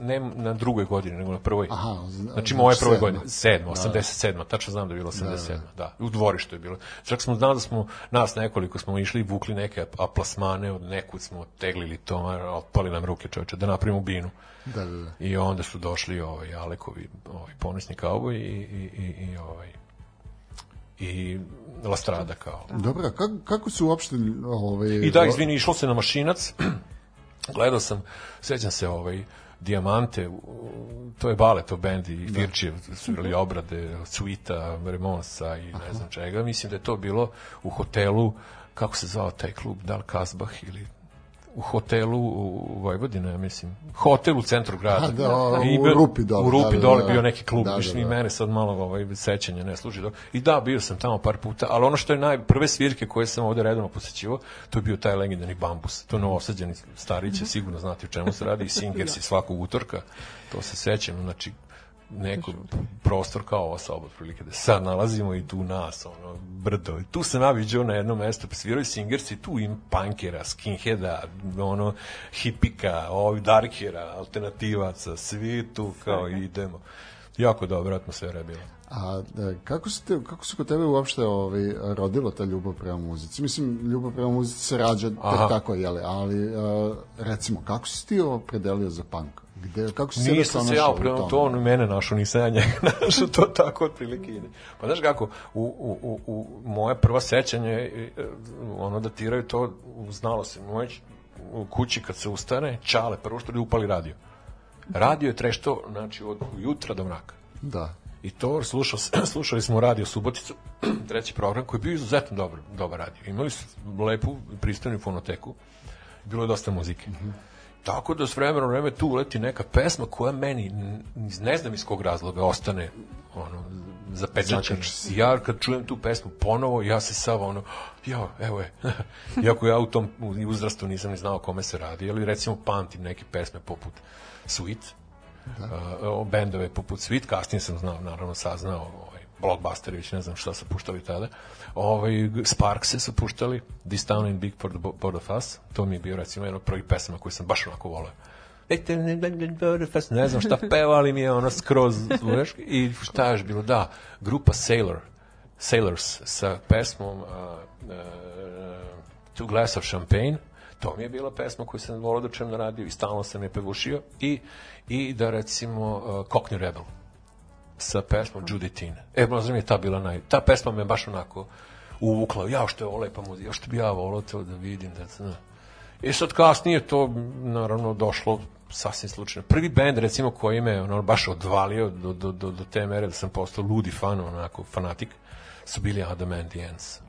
ne na drugoj godini, nego na prvoj. Aha, znači moje prve sedma. godine, sedma, 87. Tačno znam da je bilo 87. Da, u dvorištu je bilo. Čak smo znali da smo nas nekoliko smo išli i vukli neke aplasmane, od nekud smo teglili to, a otpali nam ruke, čoveče, da napravimo binu. Da, da, da. I onda su došli ovaj Alekovi, ovaj ponosni kauboj i i i i ovaj i Lastrada kao. Dobro, a kako, kako su uopšte... Ovaj, I da, izvini, išlo se na mašinac. (clears throat) Gledao sam, sećam se ovaj Diamante, to je Baletov bend i Firčijev, su bili obrade, Suita, Remonsa i ne znam čega. Mislim da je to bilo u hotelu, kako se zvao taj klub, da li Kazbah ili u hotelu u Vojvodina, ja mislim. Hotel u centru grada. Da, o, I u Rupi dole, U Rupi da, da, dole da. bio neki klub, Da, da, da, da. mene sad malo ovaj, sećanje ne služi. Do... I da, bio sam tamo par puta, ali ono što je naj, prve svirke koje sam ovde redovno posećivao, to je bio taj legendarni bambus. To novosađeni stari će sigurno znati o čemu se radi i Singers (laughs) i svakog utorka. To se sećam, znači neko prostor kao ova soba otprilike da se sad nalazimo i tu nas ono brdo. I tu sam ja viđao na jednom mestu pa sviraju Singers i tu im punkera, skinheada ono hipika, ovih darkera alternativaca, svi tu kao idemo. Jako dobra atmosfera je bila A da, kako, te, kako su kod tebe uopšte ovaj, rodilo ta ljubav prema muzici? Mislim, ljubav prema muzici se rađa tek Aha. tako, jeli, ali uh, recimo, kako si ti opredelio za punk? Gde, kako si Nisam se ja tome? to, on mene našao, nisam ja njega (laughs) našao, to tako otprilike ide. Pa znaš kako, u, u, u, u moje prva sećanje, e, ono datiraju to, znalo se, moj, u kući kad se ustane, čale, prvo što li upali radio. Radio je trešto, znači, od jutra do mraka. Da. I to slušao, (clears throat) slušali smo radio Suboticu, (clears throat) treći program koji je bio izuzetno dobar, dobar radio. Imali su lepu, pristojnu fonoteku, bilo je dosta muzike. Tako da s vremena na vreme tu uleti neka pesma koja meni, ne znam iz kog razloga, ostane ono. Zakači se. Ja kad čujem tu pesmu ponovo, ja se sav ono, ja, evo je. (laughs) Iako ja u tom uzrastu nisam ni znao kome se radi, ali recimo pamtim neke pesme poput Sweet, da. uh, bendove poput Sweet, kasnije sam znao, naravno saznao ovaj, Blockbuster, već ne znam šta su puštali tada. Ovaj, Sparkse su puštali, This Town in Big for the Bo- Both of Us, to mi je bio recimo jedno od prvih pesama koju sam baš onako voleo. Ne znam šta (laughs) peva, ali mi je ono skroz, znaš, i šta je bilo, da, grupa Sailor, Sailors sa pesmom uh, uh, Two Glass of Champagne, to mi je bila pesma koju sam volao da čujem na radiju i stalno sam je pevušio i, i da recimo uh, Cockney Rebel sa pesmom Judithine. E, možda mi je ta bila naj... Ta pesma me baš onako uvukla. Ja, što je ovo lepa muzika, što bi ja volao to da vidim. Da, da. I sad kasnije to, naravno, došlo sasvim slučajno. Prvi bend, recimo, koji me ono, baš odvalio do, do, do, do te mere da sam postao ludi fan, onako, fanatik, su bili Adam and the Ants.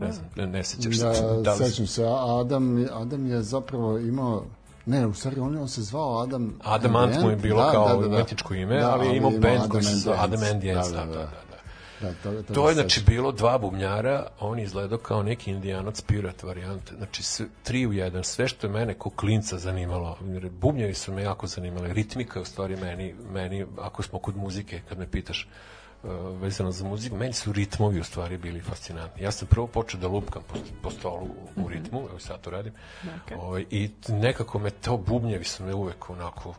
Ne znam, ne, ne sećaš se. Da, Da li- sećam se, Adam, Adam je zapravo imao Ne, u stvari on, on se zvao Adam... Adam Ant mu je bilo kao umetničko ime, ali je imao band koji se zove Adam and the Ants. Da, da, da. da. Da, to, to, To je znači bilo dva bubnjara, on je izgledao kao neki indijanac pirat varijante. Znači sve, tri u jedan, sve što je mene ko klinca zanimalo. jer Bubnjevi su me jako zanimali, ritmika je u stvari meni, meni ako smo kod muzike, kad me pitaš vezano za muziku, meni su ritmovi u stvari bili fascinantni. Ja sam prvo počeo da lupkam po, po stolu u, u ritmu, evo sad to radim, Okay. ovaj, i nekako me to bubnjevi su me uvek onako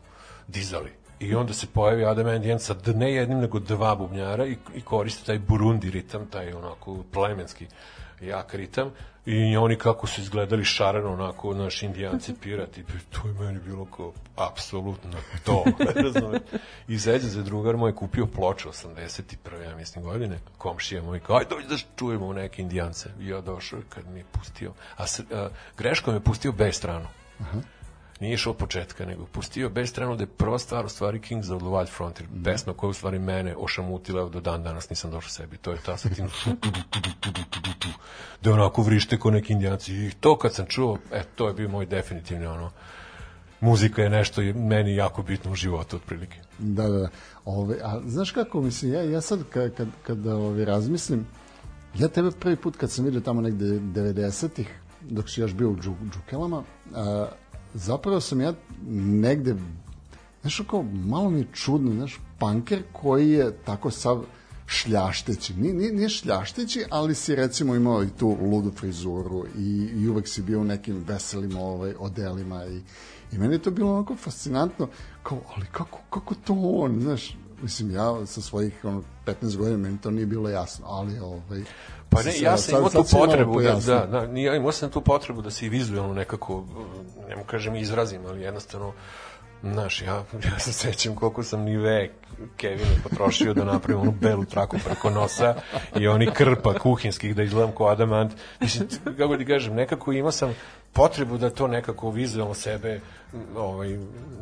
dizali. I onda se pojavi Adam Ants sa ne jednim, nego dva bubnjara i, i koriste taj burundi ritam, taj onako plemenski jak ritam i oni kako su izgledali šareno onako naši indijanci pirati to je meni bilo kao apsolutno to (laughs) i zeđe za drugar moj kupio ploču 81. ja mislim godine komšija moj kao ajde dođi da čujemo neke indijance. I ja došao kad mi je pustio a, a greško me pustio B stranu nije išao od početka, nego pustio bez stranu da je prva stvar u stvari Kings of the Wild Frontier, pesma koja u stvari mene ošamutila, evo do dan danas nisam došao sebi, to je ta sa tim da onako vrište ko neki indijanci i to kad sam čuo, e, to je bio moj definitivni ono, muzika je nešto je meni jako bitno u životu otprilike. Da, da, da. Ove, a znaš kako, mislim, ja, ja sad kad, kad, kad ove, razmislim, ja tebe prvi put kad sam vidio tamo negde 90-ih, dok si još bio u džu, džukelama, a, zapravo sam ja negde znaš, kao, malo mi je čudno, znaš, panker koji je tako sav šljašteći. Nije, nije, nije šljašteći, ali si recimo imao i tu ludu frizuru i, i uvek si bio u nekim veselim ovaj, odelima i, i meni je to bilo onako fascinantno, kao, ali kako, kako to on, znaš, mislim, ja sa svojih ono, 15 godina meni to nije bilo jasno, ali ovaj, Pa ne, ja sam imao tu potrebu da, da, da, nije, imao sam tu potrebu da se i vizualno nekako, ne mu kažem izrazim, ali jednostavno, znaš, ja, (laughs) ja se sećam koliko sam ni vek Kevin potrošio da napravim onu belu traku preko nosa i oni krpa kuhinskih da izgledam kao adamant. Mislim, kako ti kažem, nekako imao sam potrebu da to nekako vizualno sebe ovaj,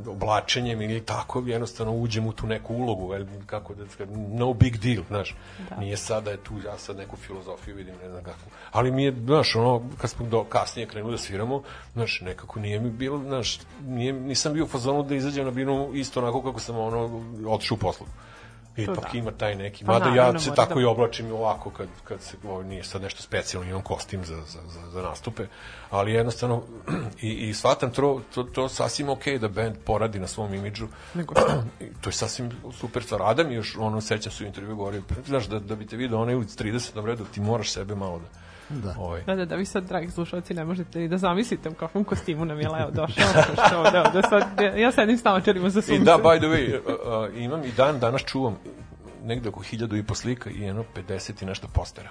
oblačenjem ili tako jednostavno uđem u tu neku ulogu el, kako da no big deal znaš da. nije sada je tu ja sad neku filozofiju vidim ne znam kako ali mi je znaš ono kad smo do kasnije krenuli da sviramo znaš nekako nije mi bilo znaš nije, nisam bio u fazonu da izađem na binu isto onako kako sam ono otišao u poslu ipak da. ima taj neki, pa, mada ja se tako da... i oblačim ovako kad, kad se, ovo nije sad nešto specijalno, imam kostim za, za, za, za nastupe, ali jednostavno (clears throat) i, i shvatam to, to, to sasvim ok da band poradi na svom imidžu, Nego (clears throat) to je sasvim super stvar, Adam još, ono, sećam se u intervju govorio, znaš, da, da bi te vidio onaj ulic 30 na redu, ti moraš sebe malo da, Da. Ovaj. Da, da, da, vi sad, dragi slušalci, ne možete ni da zamislite u kakvom kostimu nam je Leo došao. (laughs) što, da, da sad, ja sedim s naočarima za sunce. I da, by the way, uh, imam i dan danas čuvam negde oko hiljadu i po slika i jedno 50 i nešto postera.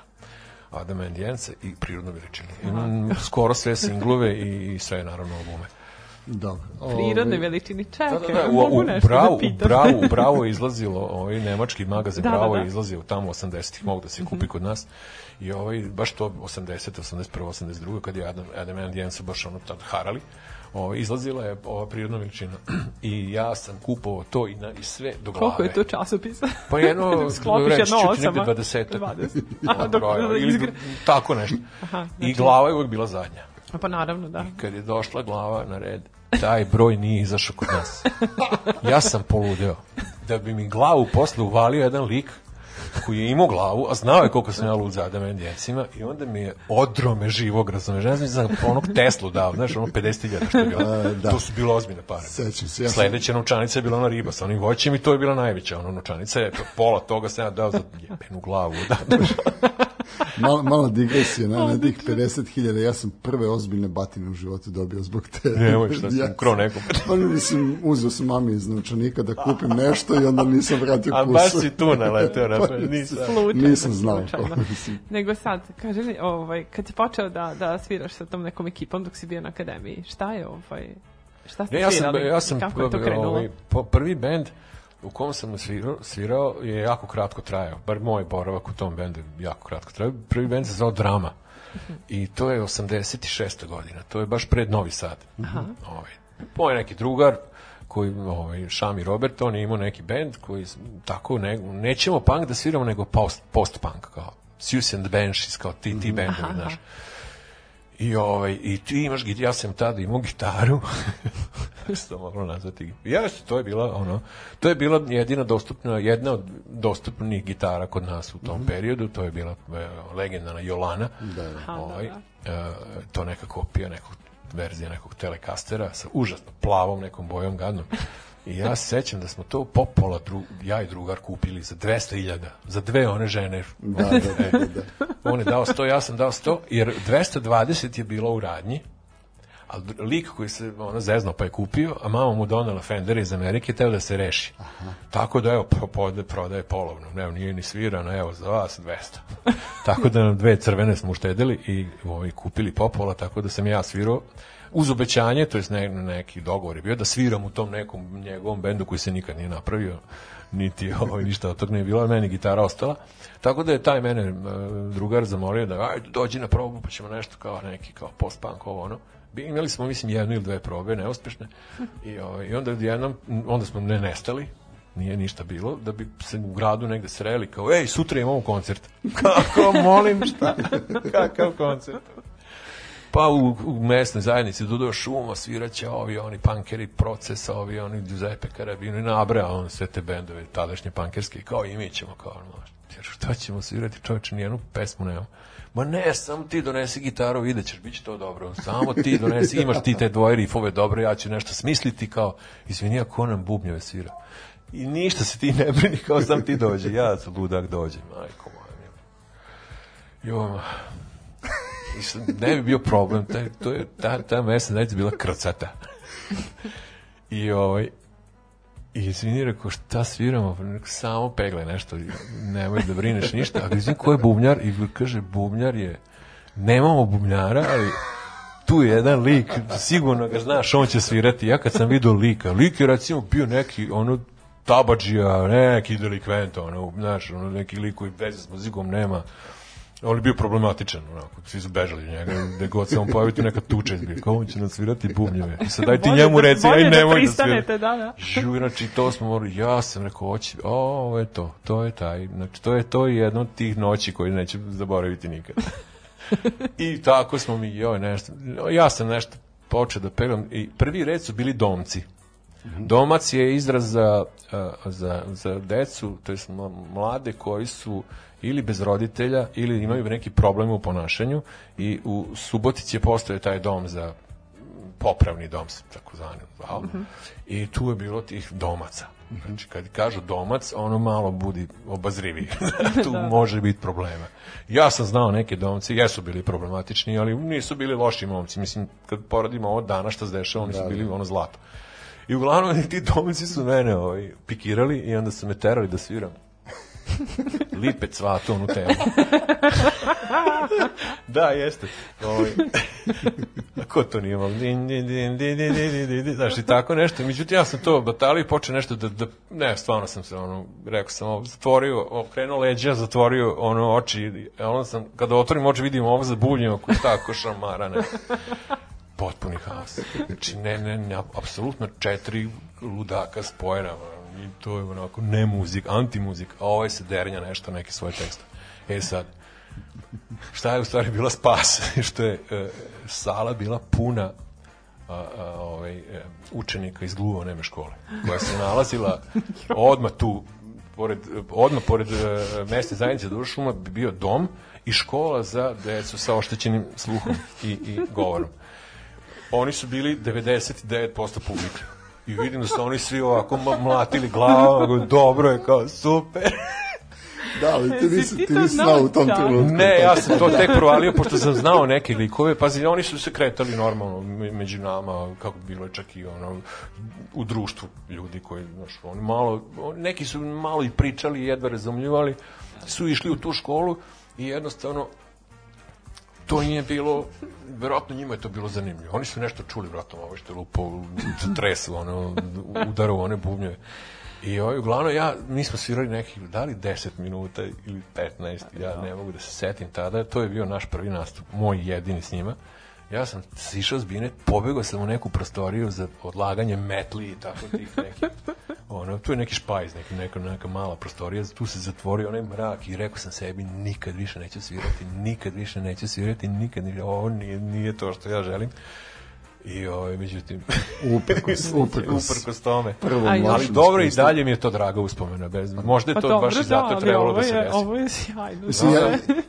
Adama Endijence i prirodnu veličinu. Imam skoro sve singlove i, i sve, naravno, albume. Dobro. Prirodne veličini. Čekaj, da, da, da, u, u, bravo, da bravo, bravo izlazilo, ovaj nemački magazin da, Bravo da, da. je izlazio tamo 80-ih, mogu da se kupi mm -hmm. kod nas. I ovaj, baš to 80, 81, 82, kad je Adam, Adam and Jensen baš ono tad harali, ovaj, izlazila je ova prirodna veličina. (clears throat) I ja sam kupovao to i, na, i sve do glave. Koliko je to časopisa? Pa jedno, (laughs) Sklopiš jedno osama. Negde 20. 20. Aha, dok, broja, ili tako nešto. Aha, znači... I glava je uvek bila zadnja. Pa naravno, da. I kad je došla glava na red, taj broj nije izašao kod nas. Ja sam poludeo. Da bi mi glavu posle uvalio jedan lik koji je imao glavu, a znao je koliko sam ja lud za Adam djecima i onda mi je odrome živog, razumeš, ne znam, za onog Teslu dao, znaš, ono 50.000 što je bilo. da. To su bilo ozbiljne pare. Sećam se. Ja Sledeća novčanica je bila ona riba sa onim voćem i to je bila najveća ona novčanica. Je, pola toga sam ja dao za jebenu glavu. Da, malo, malo digresije, na, na tih 50.000, ja sam prve ozbiljne batine u životu dobio zbog te. Nemoj, šta sam ja, ukrao nekom. Pa mislim, uzeo sam mami iz novčanika da kupim nešto i onda nisam vratio kusu. A baš si tu naleteo, na (laughs) pa, nisam, slučajno, nisam znao. Ko, Nego sad, kaži mi, ovaj, kad si počeo da, da sviraš sa tom nekom ekipom dok si bio na akademiji, šta je ovaj, šta ste ne, svirali? Ja sam, ja sam, kako je to krenulo? Ovaj, prvi bend, u kom sam svirao, svirao je jako kratko trajao, bar moj boravak u tom bendu je jako kratko trajao. Prvi bend se zvao Drama i to je 86. godina, to je baš pred Novi Sad. Aha. Ovaj, moj neki drugar, koji ovaj Šami Robert, on je imao neki bend koji tako ne, nećemo punk da sviramo nego post post punk kao the Banshees kao ti ti bendovi, znaš. I, ovaj, I ti imaš, ja sam tada imao gitaru, (laughs) što moglo nazvati. Ja, to je bila, ono, to je bila jedina dostupna, jedna od dostupnih gitara kod nas u tom mm -hmm. periodu, to je bila e, legendarna Jolana, da, da. Ovaj, e, to neka kopija nekog verzija nekog telekastera sa užasno plavom nekom bojom gadnom. I ja se sećam da smo to popola dru, ja i drugar kupili za 200.000 za dve one žene. Da, da, da, da, da. On je dao 100, ja sam dao 100, jer 220 je bilo u radnji, a lik koji se ono zeznao pa je kupio, a mama mu donela Fender iz Amerike, teo da se reši. Aha. Tako da evo, prodaje, prodaje polovno, evo, nije ni svirano, evo, za vas 200. tako da nam dve crvene smo uštedili i ovaj, kupili popola, tako da sam ja svirao uz obećanje, to je ne, neki dogovor je bio da sviram u tom nekom njegovom bendu koji se nikad nije napravio, niti ovaj, ništa od toga nije bilo, meni gitara ostala. Tako da je taj mene uh, drugar zamolio da ajde dođi na probu pa ćemo nešto kao neki kao post-punk ovo ono. Imali smo mislim jednu ili dve probe neuspešne (laughs) i, ovaj, i onda jednom onda smo ne nestali nije ništa bilo, da bi se u gradu negde sreli kao, ej, sutra imamo koncert. (laughs) Kako, molim, šta? Kakav koncert? Pa u, u mesnoj zajednici Dudo Šuma sviraće ovi oni pankeri procesa, ovi oni Giuseppe Carabino i nabra on sve te bendove tadašnje pankerske kao i mi ćemo kao no, jer šta ćemo svirati čoveče nijednu pesmu nemamo Ma ne, samo ti donesi gitaru, vidjet ćeš, bit će to dobro. Samo ti donesi, imaš ti te dvoje rifove dobro, ja ću nešto smisliti kao, izvini, a ko nam bubnjeve svira? I ništa se ti ne brini, kao sam ti dođe. Ja sam ludak dođe, majko moja. Jo, I sad ne bi bio problem, taj, to je, ta, ta mesna zajednica bila krcata. I ovaj, I izvini, rekao, šta sviramo? Pa rekao, samo pegle nešto, nemoj da brineš ništa. A izvini, ko je bubnjar? I kaže, bubnjar je, nemamo bubnjara, ali tu je jedan lik, sigurno ga znaš, on će svirati. Ja kad sam vidio lika, lik je recimo bio neki, ono, tabađija, neki delikvent, ono, znaš, ono, neki lik koji veze s muzikom nema on je bio problematičan, onako, svi su bežali njega, gde god se on pojavi tu neka tuča izbije, kao on će nam svirati bubnjeve. I sad daj ti njemu reci, aj nemoj da svira. Da, da. Žu, znači, to smo morali, ja sam rekao, hoći, o, ovo je to, to je taj, znači, to je to jedno od tih noći koje neće zaboraviti nikad. I tako smo mi, joj, nešto, ja sam nešto počeo da pevam, i prvi red su bili domci. Domac je izraz za, za, za decu, to je mlade koji su ili bez roditelja ili imaju neki problem u ponašanju i u Subotici je postoje taj dom za popravni dom tako zvani zvao. Mm -hmm. I tu je bilo tih domaca. Znači, kad kažu domac, ono malo budi obazrivi. (laughs) tu da. može biti problema. Ja sam znao neke domce, jesu bili problematični, ali nisu bili loši momci. Mislim, kad poradimo ovo dana što se dešava, oni su da, bili da. ono zlato. I uglavnom ti domci su mene ovaj, pikirali i onda su me terali da sviram Lipec svato onu temu. (laughs) da, jeste. Ovaj. (laughs) Ko to nije din, znaš, i tako nešto. Međutim, ja sam to batalio i počeo nešto da, da, ne, stvarno sam se, ono, rekao sam, zatvorio, okrenuo leđa, zatvorio, ono, oči, ono sam, kada otvorim oči, vidim ovo za buljenje, ko tako šamara, ne. Potpuni haos. Znači, ne, ne, ne, apsolutno četiri ludaka spojena, i to je onako ne muzik, anti-muzik, a ovaj se dernja nešto, neke svoje tekste. E sad, šta je u stvari bila spas? (laughs) što je e, sala bila puna a, a, ovaj, e, učenika iz gluvo neme škole, koja se nalazila odma tu, pored, odma pored e, mesta zajednice Dušuma bi bio dom i škola za decu sa oštećenim sluhom i, i govorom. Oni su bili 99% publika i vidim da su oni svi ovako mlatili glavom, dobro je, kao super. (laughs) Da, ali ti nisi, ti nisi znao u tom trenutku. Ne, ja sam to tek provalio, pošto sam znao neke likove, pazi, oni su se kretali normalno među nama, kako bi bilo čak i ono, u društvu ljudi koji, znaš, oni malo, neki su malo i pričali, jedva razumljivali, su išli u tu školu i jednostavno to nije bilo, verovatno njima je to bilo zanimljivo. Oni su nešto čuli, verovatno, ovo što je lupo, tresu, ono, udaru one bubnjeve. I ovaj, uglavnom, ja, mi smo svirali nekih, da li 10 minuta ili 15, ja ne mogu da se setim tada, to je bio naš prvi nastup, moj jedini s njima. Ja sam sišao s bine, pobegao sam u neku prostoriju za odlaganje metli i tako tih nekih. Ono, tu je neki špajz, neki, neka, neka mala prostorija, tu se zatvorio onaj mrak i rekao sam sebi nikad više neću svirati, nikad više neću svirati, nikad više, ovo nije, nije to što ja želim. I ovaj međutim (laughs) uprkos (laughs) uprkos uprkos tome. Prvo ali dobro i dalje mi je to draga uspomena bez. Možda je to pa dobro, baš i zato da, trebalo da se desi. Ovo je sjajno. Mislim, ja,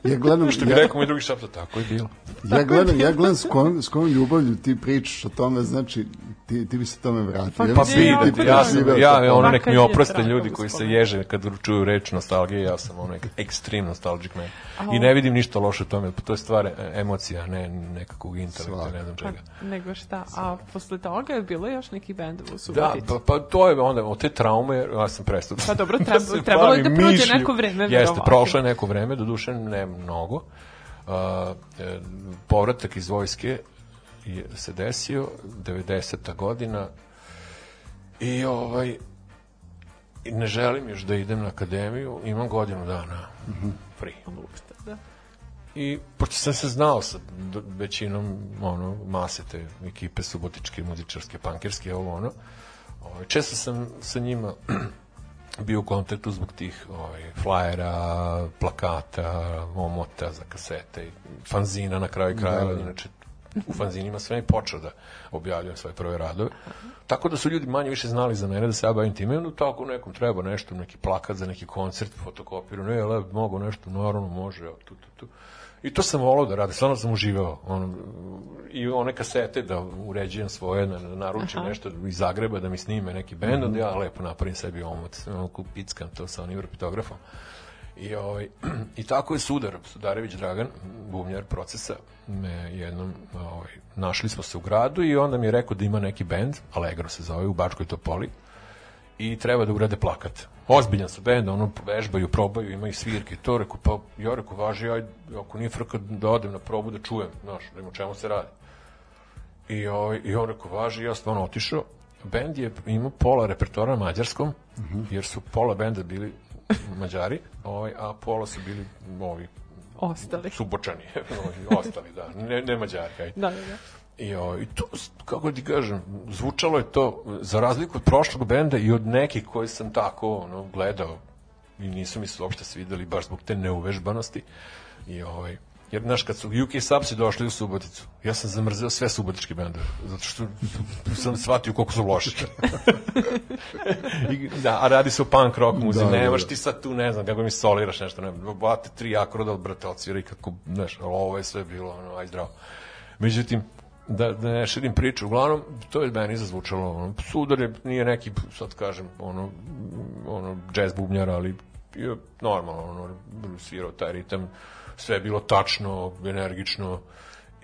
ja gledam što bi rekao mi drugi šapta tako je bilo. ja gledam ja gledam s kojom s kojom ljubavlju ti pričaš o tome, znači ti, ti bi se tome vratio. Pa, pa bi, ja, sam, ja, ja ono nek mi oproste ljudi koji se ježe kad čuju reč nostalgije, ja sam ono ekstrem nostalgic man. I ne vidim ništa loše u tome, to je stvar e, emocija, ne nekakvog intelekta, ne znam čega. Pa, nego šta, a posle toga je bilo još neki bend u Subotici? Da, pa, pa to je onda, od te traume, ja sam prestao. Pa dobro, treba, (laughs) da trebalo je da prođe mišlju. neko vreme. Jeste, prošlo je neko vreme, do duše ne mnogo. Uh, povratak iz vojske se desio 90. godina i ovaj ne želim još da idem na akademiju, imam godinu dana mm -hmm. Da. I pošto sam se znao sa većinom ono, mase te ekipe subotičke, muzičarske, pankirske, ovo ono, ovaj, često sam sa njima (clears throat) bio u kontaktu zbog tih ovaj, flajera, plakata, omota za kasete, fanzina na kraju krajeva, inače u fanzinima sve i počeo da objavljujem svoje prve radove. Tako da su ljudi manje više znali za mene da se ja bavim time. Onda tako nekom treba nešto, neki plakat za neki koncert, fotokopiru, ne, ale, mogu nešto, naravno može, tu, tu, tu. I to sam volao da radim, stvarno sam uživao. Ono, I one kasete da uređujem svoje, da naručim Aha. nešto iz Zagreba da mi snime neki bend, mm -hmm. onda ja lepo napravim sebi omot, onako pickam to sa onim repitografom. I, ovaj, (clears throat) I tako je Sudar, Sudarević Dragan, bubnjar procesa, me jednom, ovaj, našli smo se u gradu i onda mi je rekao da ima neki bend, Allegro se zove, u Bačkoj Topoli, i treba da urade plakat. Ozbiljan su bend, ono vežbaju, probaju, imaju svirke, to reku, pa ja reku, važi, aj, ako nije frka da odem na probu da čujem, znaš, da o čemu se radi. I, ovaj, i on reku, važi, ja stvarno otišao, bend je imao pola repertoara na mađarskom, uh -huh. jer su pola benda bili (laughs) Mađari, ovaj, a pola su bili ovi ostali. Subočani, (laughs) ostali, da, ne, ne Mađari. Aj. Da, da, da. I, o, I to, kako ti kažem, zvučalo je to, za razliku od prošlog benda i od nekih koji sam tako ono, gledao i nisu mi se uopšte svideli baš zbog te neuvežbanosti. I, ovaj, Jer, znaš, kad su UK Subsi došli u Suboticu, ja sam zamrzeo sve subotičke bendove, zato što sam shvatio koliko su loši. (laughs) I, da, a radi se o punk rock muzici, da, da, nemaš da. ti sad tu, ne znam, kako mi soliraš nešto, ne, bate tri akroda, brate, odsviraj kako, znaš, ovo je sve bilo, ono, aj zdravo. Međutim, da, da ne širim priču, uglavnom, to je meni zazvučalo, ono, sudar je, nije neki, sad kažem, ono, ono, jazz bubnjar, ali je normalno, ono, svirao taj ritam, sve je bilo tačno, energično,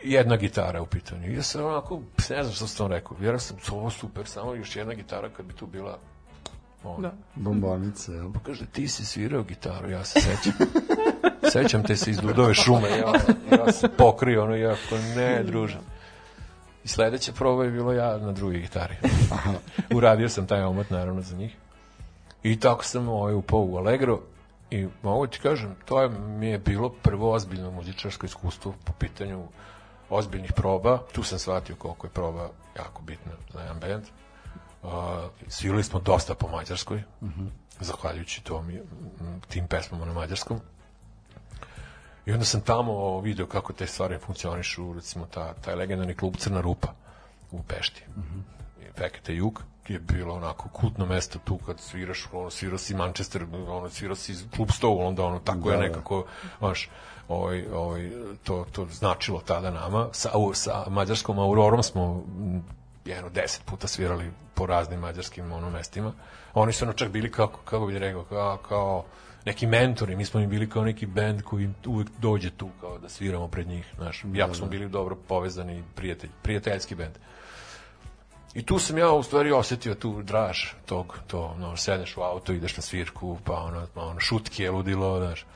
jedna gitara u pitanju. I ja sam onako, ne znam što sam to rekao, vjerao sam, ovo super, samo još jedna gitara kad bi tu bila on. Da. Bombonice, jel? Pa kaže, ti si svirao gitaru, ja se sećam. (laughs) sećam te se iz Dudove šume, ja, ja sam pokrio, ono, ja, ne, družam. I sledeća proba je bilo ja na drugoj gitari. Uradio sam taj omot, naravno, za njih. I tako sam ovaj, upao u Allegro I mogu ti kažem, to je, mi je bilo prvo ozbiljno muzičarsko iskustvo po pitanju ozbiljnih proba. Tu sam shvatio koliko je proba jako bitna za jedan band. Uh, svirali smo dosta po mađarskoj, mm -hmm. zahvaljujući tom, tim pesmama na mađarskom. I onda sam tamo video kako te stvari funkcionišu, recimo ta, taj legendarni klub Crna Rupa u Pešti. Mm -hmm. Fekete Jug je bilo onako kultno mesto tu kad sviraš, ono, svirao si Manchester, ono, svirao si klub Stow, onda ono, tako da, je nekako, znaš, ovaj, ovaj, to, to značilo tada nama. Sa, sa mađarskom Aurorom smo jedno deset puta svirali po raznim mađarskim ono mestima. Oni su ono čak bili kako, kako bih rekao, kao, kao neki mentori, mi smo im bili kao neki bend koji uvek dođe tu kao da sviramo pred njih, znaš, jako smo da, da. bili dobro povezani prijatelj, prijateljski bend. I tu sam ja u stvari osetio tu draž tog, to, no, sedeš u auto, ideš na svirku, pa ono, pa ono šutke, ludilo, znaš.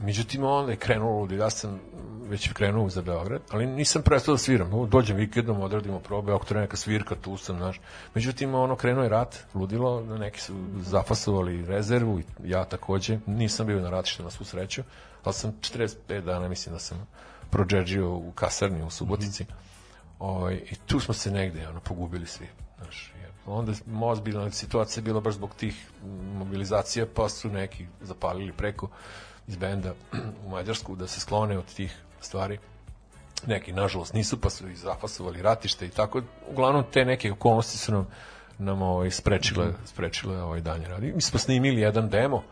Međutim, onda je krenulo ludilo, ja sam već krenuo za Beograd, ali nisam prestao da sviram. Dođem vikendom, odradimo probe, ako treba neka svirka, tu sam, znaš. Međutim, ono, krenuo je rat, ludilo, neki su zafasovali rezervu, ja takođe, nisam bio na ratištu na svu sreću, ali sam 45 dana, mislim da sam prođeđio u kasarni u Subotici. Mm -hmm Ovaj, I tu smo se negde ono, pogubili svi. Znaš, onda ozbiljna situacija bila baš zbog tih mobilizacija, pa su neki zapalili preko iz benda u Mađarsku da se sklone od tih stvari. Neki, nažalost, nisu, pa su i zafasovali ratište i tako. Uglavnom, te neke okolnosti su nam, nam ovaj, sprečile, mhm. sprečile ovaj danje radi. Mi smo snimili jedan demo,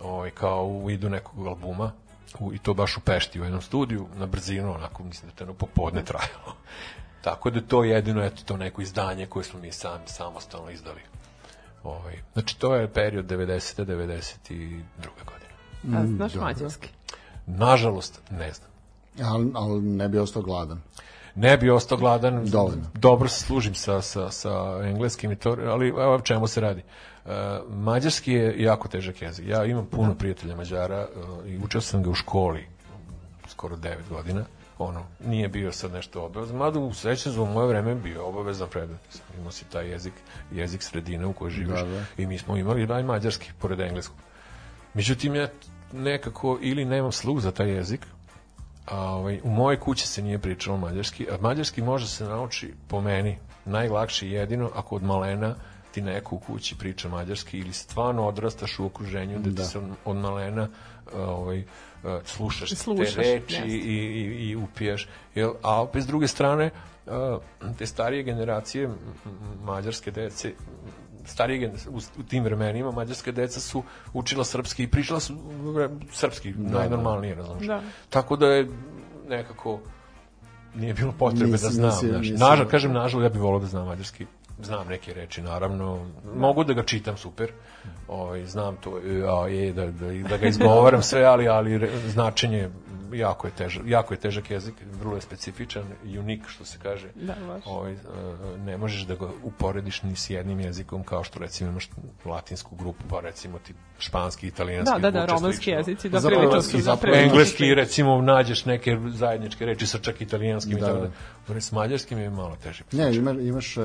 ovaj, kao u vidu nekog albuma, u, i to baš u Pešti u jednom studiju, na brzinu, onako, mislim da to popodne trajalo. (laughs) Tako da to jedino, eto, to neko izdanje koje smo mi sami samostalno izdali. Ovaj, znači, to je period 90. 92. godine. A mm, znaš mm, mađarski? Nažalost, ne znam. Ali, ali ne bi ostao gladan. Ne bi ostao gladan. Dovoljno. Dobro se služim sa, sa, sa engleskim i to, ali evo čemu se radi. Uh, mađarski je jako težak jezik. Ja imam puno da. prijatelja Mađara uh, i učeo sam ga u školi skoro 9 godina. Ono, nije bio sad nešto obavezno, mada u srećem za moje vreme bio obavezan predmet. Imao si taj jezik, jezik sredine u kojoj živiš da, da. i mi smo imali daj mađarski pored engleskog. Međutim, ja nekako ili nemam sluh za taj jezik, a ovaj, u mojoj kući se nije pričalo mađarski, a mađarski može se nauči po meni najlakše jedino ako od malena ti neko u kući priča mađarski ili stvarno odrastaš u okruženju da ti Da. se od, malena uh, ovaj, slušaš, Slušaš, te reči i, i, i upijaš. Jel, a opet s druge strane, uh, te starije generacije mađarske dece, starije u, u tim vremenima mađarske deca su učila srpski i pričala su srpski najnormalnije, razumiješ. Da. Tako da je nekako nije bilo potrebe Nisi- da znam. nisi- nisi- Nažal, kažem nažal, ja bih volao da znam mađarski. Znam neke reči, naravno. Mogu da ga čitam super. Ovaj, znam to, e, a, je, da, da, da ga izgovaram sve, ali, ali značenje jako je, težak, jako je težak jezik, vrlo je specifičan, unik, što se kaže. Da. Ovaj, e, ne možeš da ga uporediš ni s jednim jezikom, kao što recimo imaš latinsku grupu, pa recimo ti španski, italijanski Da, da, da, romanski slično. jezici, da prilično su prilično engleski recimo nađeš neke zajedničke reči sa čak italijanskim Da, i tako da. Bre, S mađarskim je malo teže. Ne, ima, imaš uh,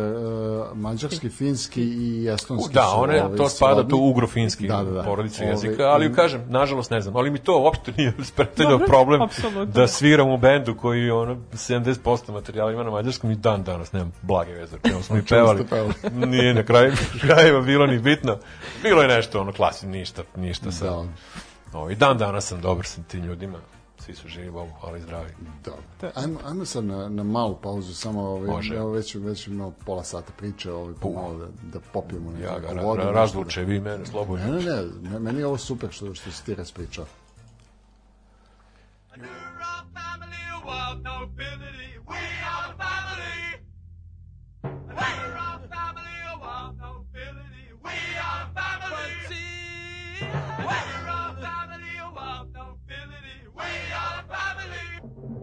mađarski, finski i estonski. Da, one, ovaj, to spada to ugro-finski Da, da, da. porodica Ovaj, jezika, ali im- kažem, nažalost ne znam, ali mi to uopšte nije (laughs) predstavljao Dobro, problem apsolutno. da sviram u bendu koji ono 70% materijala ima na mađarskom i dan danas nemam blage veze, čemu smo i (laughs) pevali. (laughs) nije na kraju krajeva bilo ni bitno. Bilo je nešto ono klasi, ništa, ništa sa. Da, Ovaj dan danas sam dobar sa tim ljudima. Svi su živi, Bogu, hvala i zdravi. da. Ajmo, ajmo sad na, na malu pauzu, samo ovaj, Može. evo već, već imamo pola sata priče, ovaj, pa malo da, da popijemo Ja ga ra, vodu. ra, nešto razluče, vi mene Da... slobodno. Ne, ne, ne, meni je ovo super što, što si ti raspričao. A new rock family. We are family. A new rock We are family.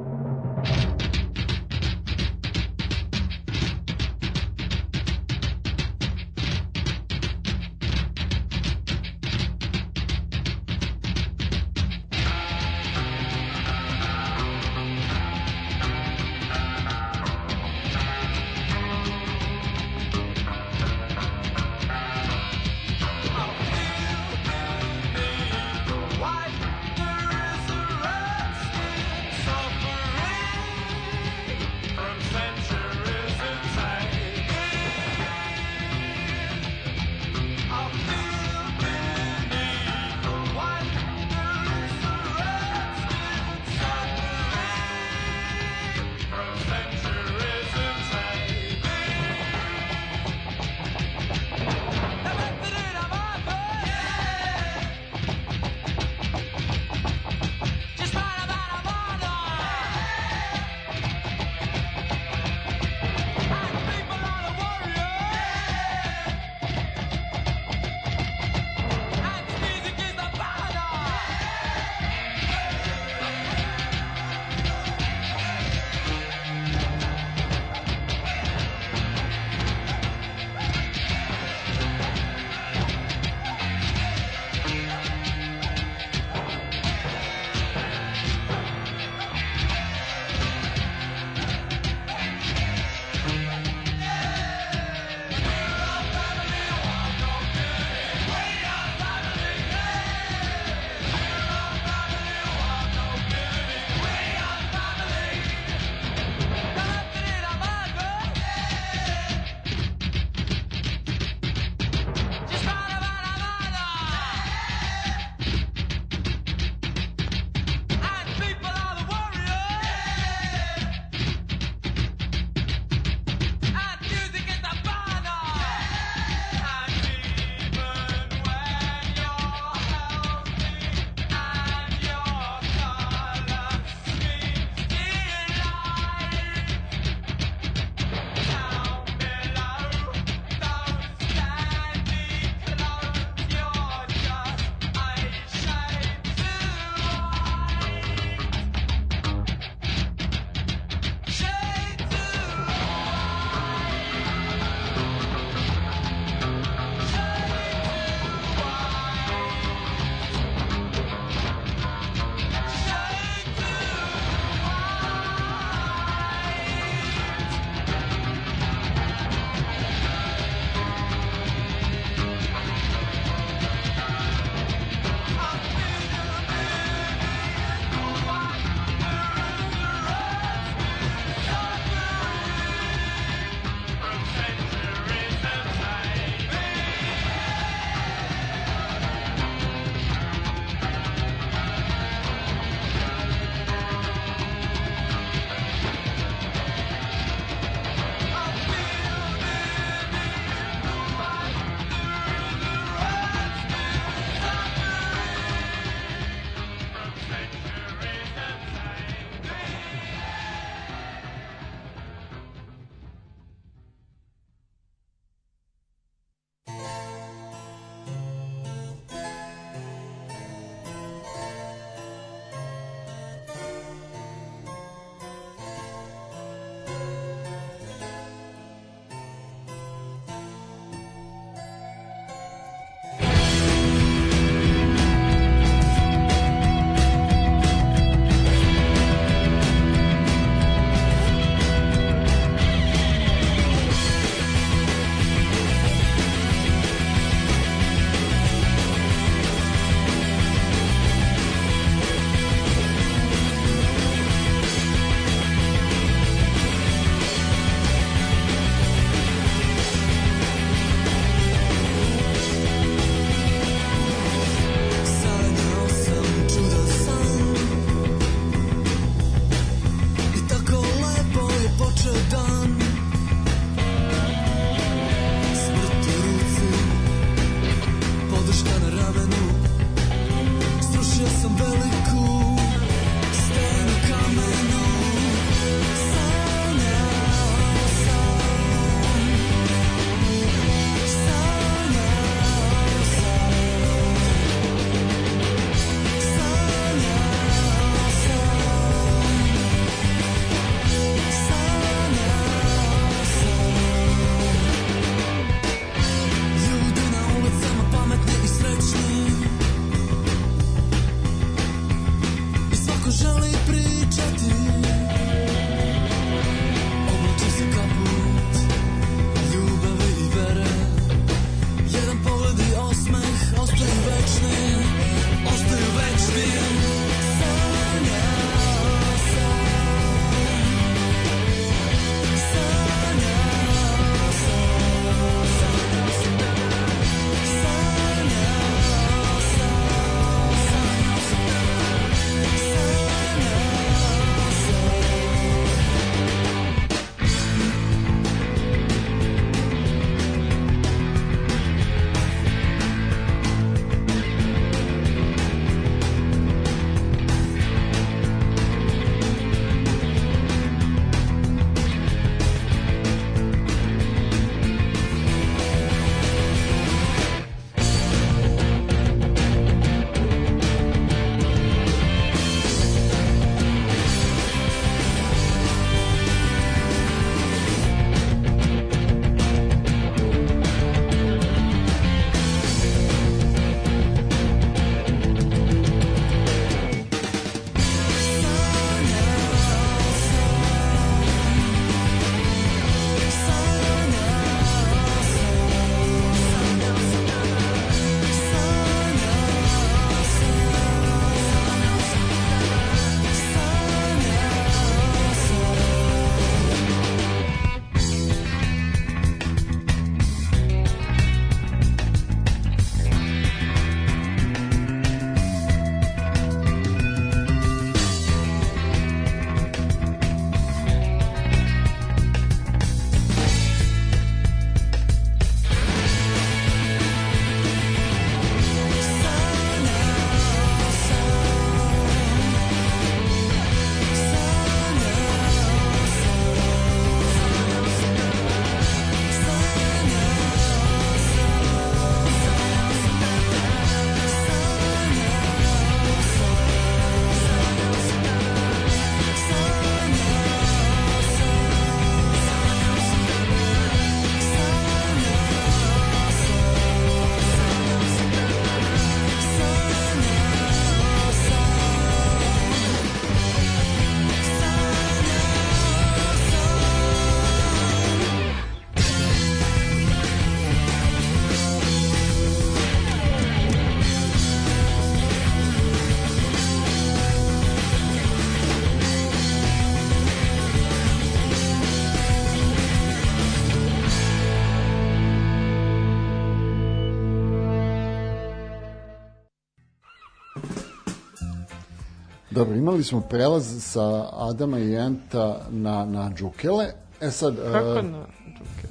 Dobro, imali smo prelaz sa Adama i Enta na, na Džukele. E sad... Kako e, na Džuke?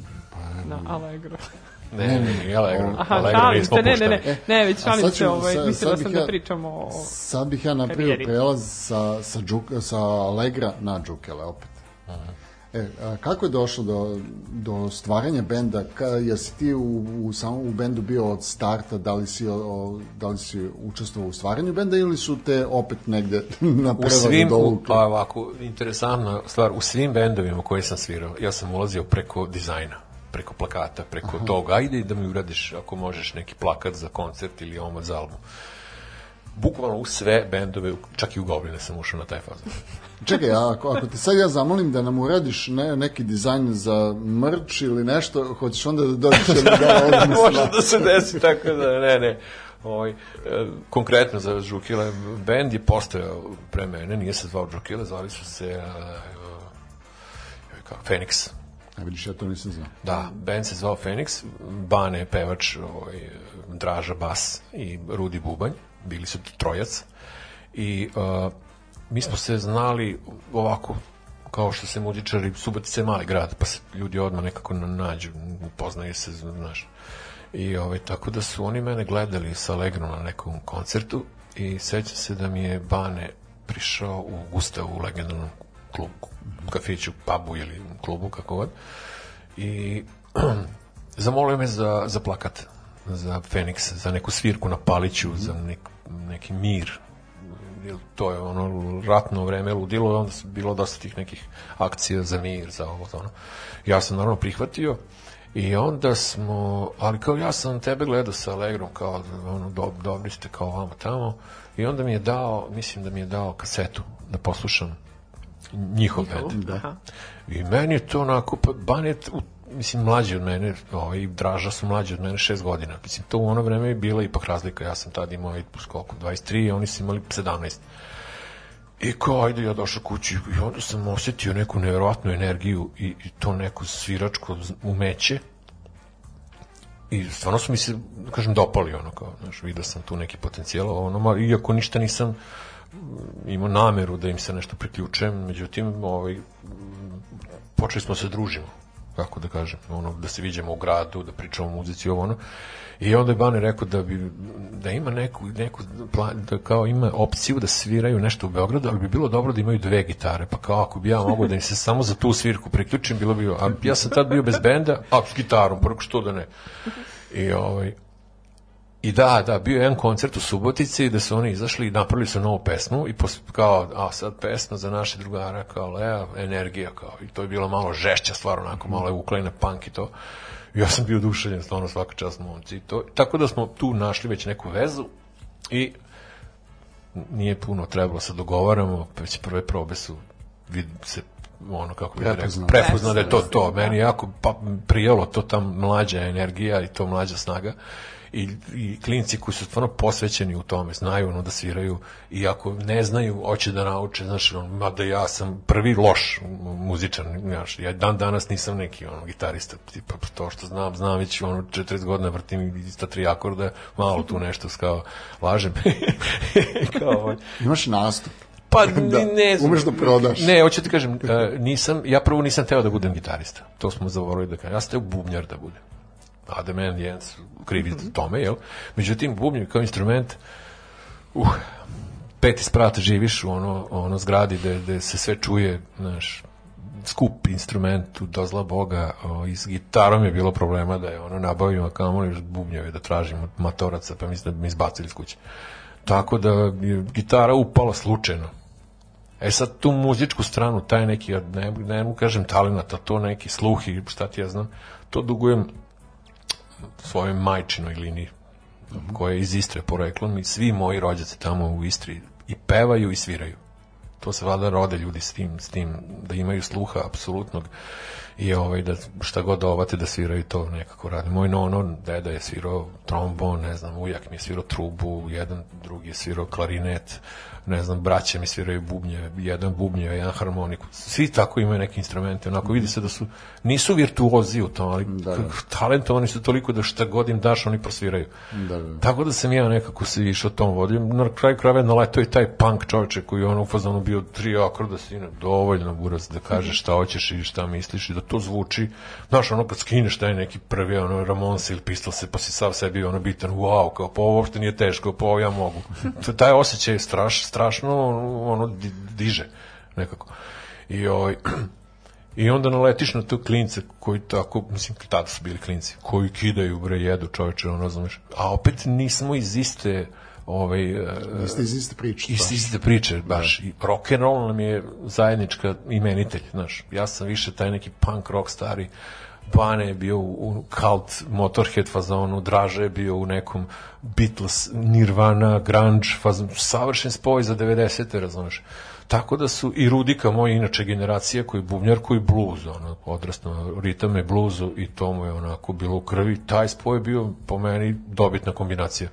Na Allegro. Ne, ne, ne, Allegro. Aha, Allegro šalim se, ne, ne, ne, ne, već a šalim se, ovaj, mislila sam da ja- pričamo o... Sad bih ja napravio prelaz sa, sa, džuk, sa Allegra na Džukele opet. E, a kako je došlo do, do stvaranja benda? Ka, jesi ti u, u, sam, u bendu bio od starta? Da li si, o, da li si učestvovao u stvaranju benda ili su te opet negde (laughs) na U svim, pa ovako, interesantna stvar, u svim bendovima koje sam svirao, ja sam ulazio preko dizajna, preko plakata, preko toga, ajde da mi uradiš, ako možeš, neki plakat za koncert ili omot za album. Bukvalno u sve bendove, čak i u Gobline sam ušao na taj fazon. Čekaj, ako, ako te sad ja zamolim da nam uradiš ne, neki dizajn za mrč ili nešto, hoćeš onda da dođeš ili da (laughs) odem Može da se desi, tako da, ne, ne. Ovaj, e, konkretno za Žukile, bend je postojao pre mene, nije se zvao Žukile, zvali su se uh, kao, Phoenix. A vidiš, ja to nisam znao. Da, band se zvao Phoenix, Bane je pevač, ovaj, Draža bas i Rudi Bubanj, bili su trojac. I uh, mi smo se znali ovako, kao što se muzičari, Subotica je mali grad, pa se ljudi odmah nekako na- nađu, upoznaju se, znaš. I ovaj, tako da su oni mene gledali sa Allegro na nekom koncertu i sećam se da mi je Bane prišao u Gustavu u legendarnom klubu, kafiću, pubu ili klubu, kako god. I (clears throat) zamolio me za, za plakat, za Feniks, za neku svirku na Paliću, za nek, neki mir. Jer to je ono ratno vreme ludilo, onda su bilo dosta tih nekih akcija za mir, za ovo, za ono. Ja sam naravno prihvatio i onda smo, ali kao ja sam tebe gledao sa Allegrom, kao ono, do, dobri ste kao vamo tamo, i onda mi je dao, mislim da mi je dao kasetu da poslušam njihov band. Da. I meni je to onako, pa Banet, u- mislim, mlađi od mene, ovaj, Draža su mlađi od mene šest godina. Mislim, to u ono vreme je bila ipak razlika. Ja sam tad imao, koliko, 23, a oni su imali 17. I kao, ajde, ja došao kući i onda sam osetio neku nevjerovatnu energiju i, i to neko sviračko umeće. I stvarno su mi se, da kažem, dopali ono kao, znaš, vidio sam tu neki potencijal, ono, ma, iako ništa nisam imao nameru da im se nešto priključujem, međutim, ovaj, počeli smo da se družimo, kako da kažem, ono, da se viđemo u gradu, da pričamo o muzici, ovo ono. I onda je Bane rekao da bi da ima neku, neku plan, da kao ima opciju da sviraju nešto u Beogradu, ali bi bilo dobro da imaju dve gitare, pa kao ako bi ja mogao da im se samo za tu svirku priključim, bilo bi, a ja sam tad bio bez benda, a s gitarom, prvo što da ne. I ovaj, I da, da, bio je jedan koncert u Subotici da su oni izašli i napravili su novu pesmu i pos, kao, a sad pesma za naše drugara, kao Lea, energija, kao, i to je bilo malo žešća stvar, onako, malo je uklejna punk i to. I ja sam bio dušeljen, stvarno svaka čast momci. I to, tako da smo tu našli već neku vezu i nije puno trebalo se dogovaramo, već prve probe su vid, se ono kako bih rekao, prepoznao da je to to. Meni je jako pa, prijelo to ta mlađa energija i to mlađa snaga i, i klinci koji su stvarno posvećeni u tome, znaju ono da sviraju i ako ne znaju, hoće da nauče, znaš, ono, mada ja sam prvi loš muzičar, znaš, ja dan danas nisam neki ono, gitarista, tipa to što znam, znam već ono 40 godina vrtim ista tri akorda, malo tu nešto kao lažem. (laughs) kao, ovaj, Imaš nastup. Pa (laughs) Da, da, ne znam. umeš da prodaš. Ne, hoću ti kažem, e, nisam, ja prvo nisam teo da budem gitarista. To smo zavorili da kažem. Ja sam teo bubnjar da budem. Adam and Jens krivi tome, jel? Međutim, bubnjar kao instrument, uh, peti sprat živiš u ono, ono zgradi gde, gde se sve čuje, znaš, skup instrument, dozla Boga, o, i s gitarom je bilo problema da je ono nabavimo, a kamoli bubnjave da tražimo od matoraca, pa mislim da bi me izbacili iz kuće. Tako da je gitara upala slučajno. E sad tu muzičku stranu, taj neki, ne, ne mu kažem talenat, a to neki sluh i šta ti ja znam, to dugujem svojoj majčinoj liniji koja je iz Istre poreklom i svi moji rođaci tamo u Istri i pevaju i sviraju. To se valjda rode ljudi s tim, s tim da imaju sluha apsolutnog i ovaj, da šta god dovate da sviraju to nekako rade. Moj nono, deda je svirao trombon, ne znam, ujak mi je svirao trubu, jedan drugi je svirao klarinet, ne znam, braća mi sviraju bubnje, jedan bubnje, jedan harmoniku. Svi tako imaju neke instrumente, onako vidi se da su, nisu virtuozi u tom, ali da, da. talentovani su toliko da šta god im daš, oni prosviraju. Da, da. Tako da sam ja nekako se išao tom vodim. Na kraju krajeva naletao i taj punk čovječe koji je ono u fazonu bio tri akorda sine, dovoljno burac da kažeš šta hoćeš i šta misliš i da to zvuči. Znaš, ono kad skineš taj neki prvi ono Ramones ili Pistolse pa si sav sebi ono bitan, wow, kao pa ovo uopšte nije teško, pa ovo ja mogu. (laughs) Taj osjećaj je straš, strašno ono di- diže nekako. I ovaj, (clears throat) I onda naletiš na to klince koji tako, mislim, tada su bili klinci, koji kidaju, bre, jedu čoveče, ono, razumeš. A opet nismo iz iste, ovaj, e, Jeste iz iste priče. iz to. iste priče, baš. I rock and roll nam je zajednička imenitelj, znaš. Ja sam više taj neki punk rock stari, Bane je bio u, cult Motorhead fazonu, Draže je bio u nekom Beatles, Nirvana, grunge fazonu, savršen spoj za 90. razumeš. Tako da su i Rudika, moja inače generacija, koji je bubnjar, koji je blues, ono, odrastao na ritame bluzu i to mu je onako bilo u krvi. Taj spoj je bio po meni dobitna kombinacija.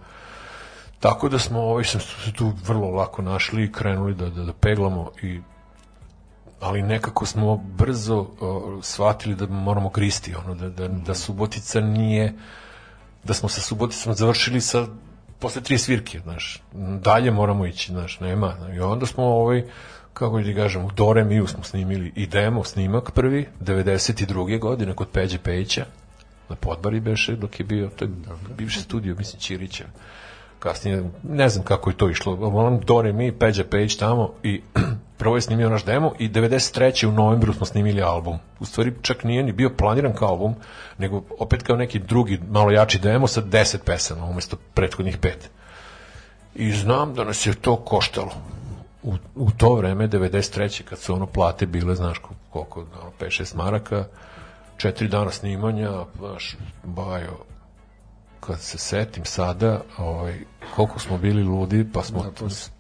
Tako da smo ovaj sam se tu vrlo lako našli i krenuli da, da, da peglamo i ali nekako smo brzo uh, shvatili da moramo gristi ono da, da, da Subotica nije da smo sa Suboticom završili sa posle tri svirke, znaš, dalje moramo ići, znaš, nema. I onda smo ovaj, kako ti kažem, u Dore Miju smo snimili i demo snimak prvi, 92. godine kod Peđe Pejića, na Podbari beše dok je bio, to je bivši studio, mislim, Ćirića. Kasnije, ne znam kako je to išlo, volim Dore Mi, Peđa Pejić tamo i prvo je snimio naš demo i 93. u novembru smo snimili album. U stvari čak nije ni bio planiran kao album, nego opet kao neki drugi, malo jači demo sa 10 pesama umesto prethodnih pet. I znam da nas je to koštalo. U, u to vreme, 93. kad su ono plate bile, znaš koliko, ono, 5-6 maraka, četiri dana snimanja, znaš, bajo, kad se setim sada, ovaj, koliko smo bili ludi, pa smo,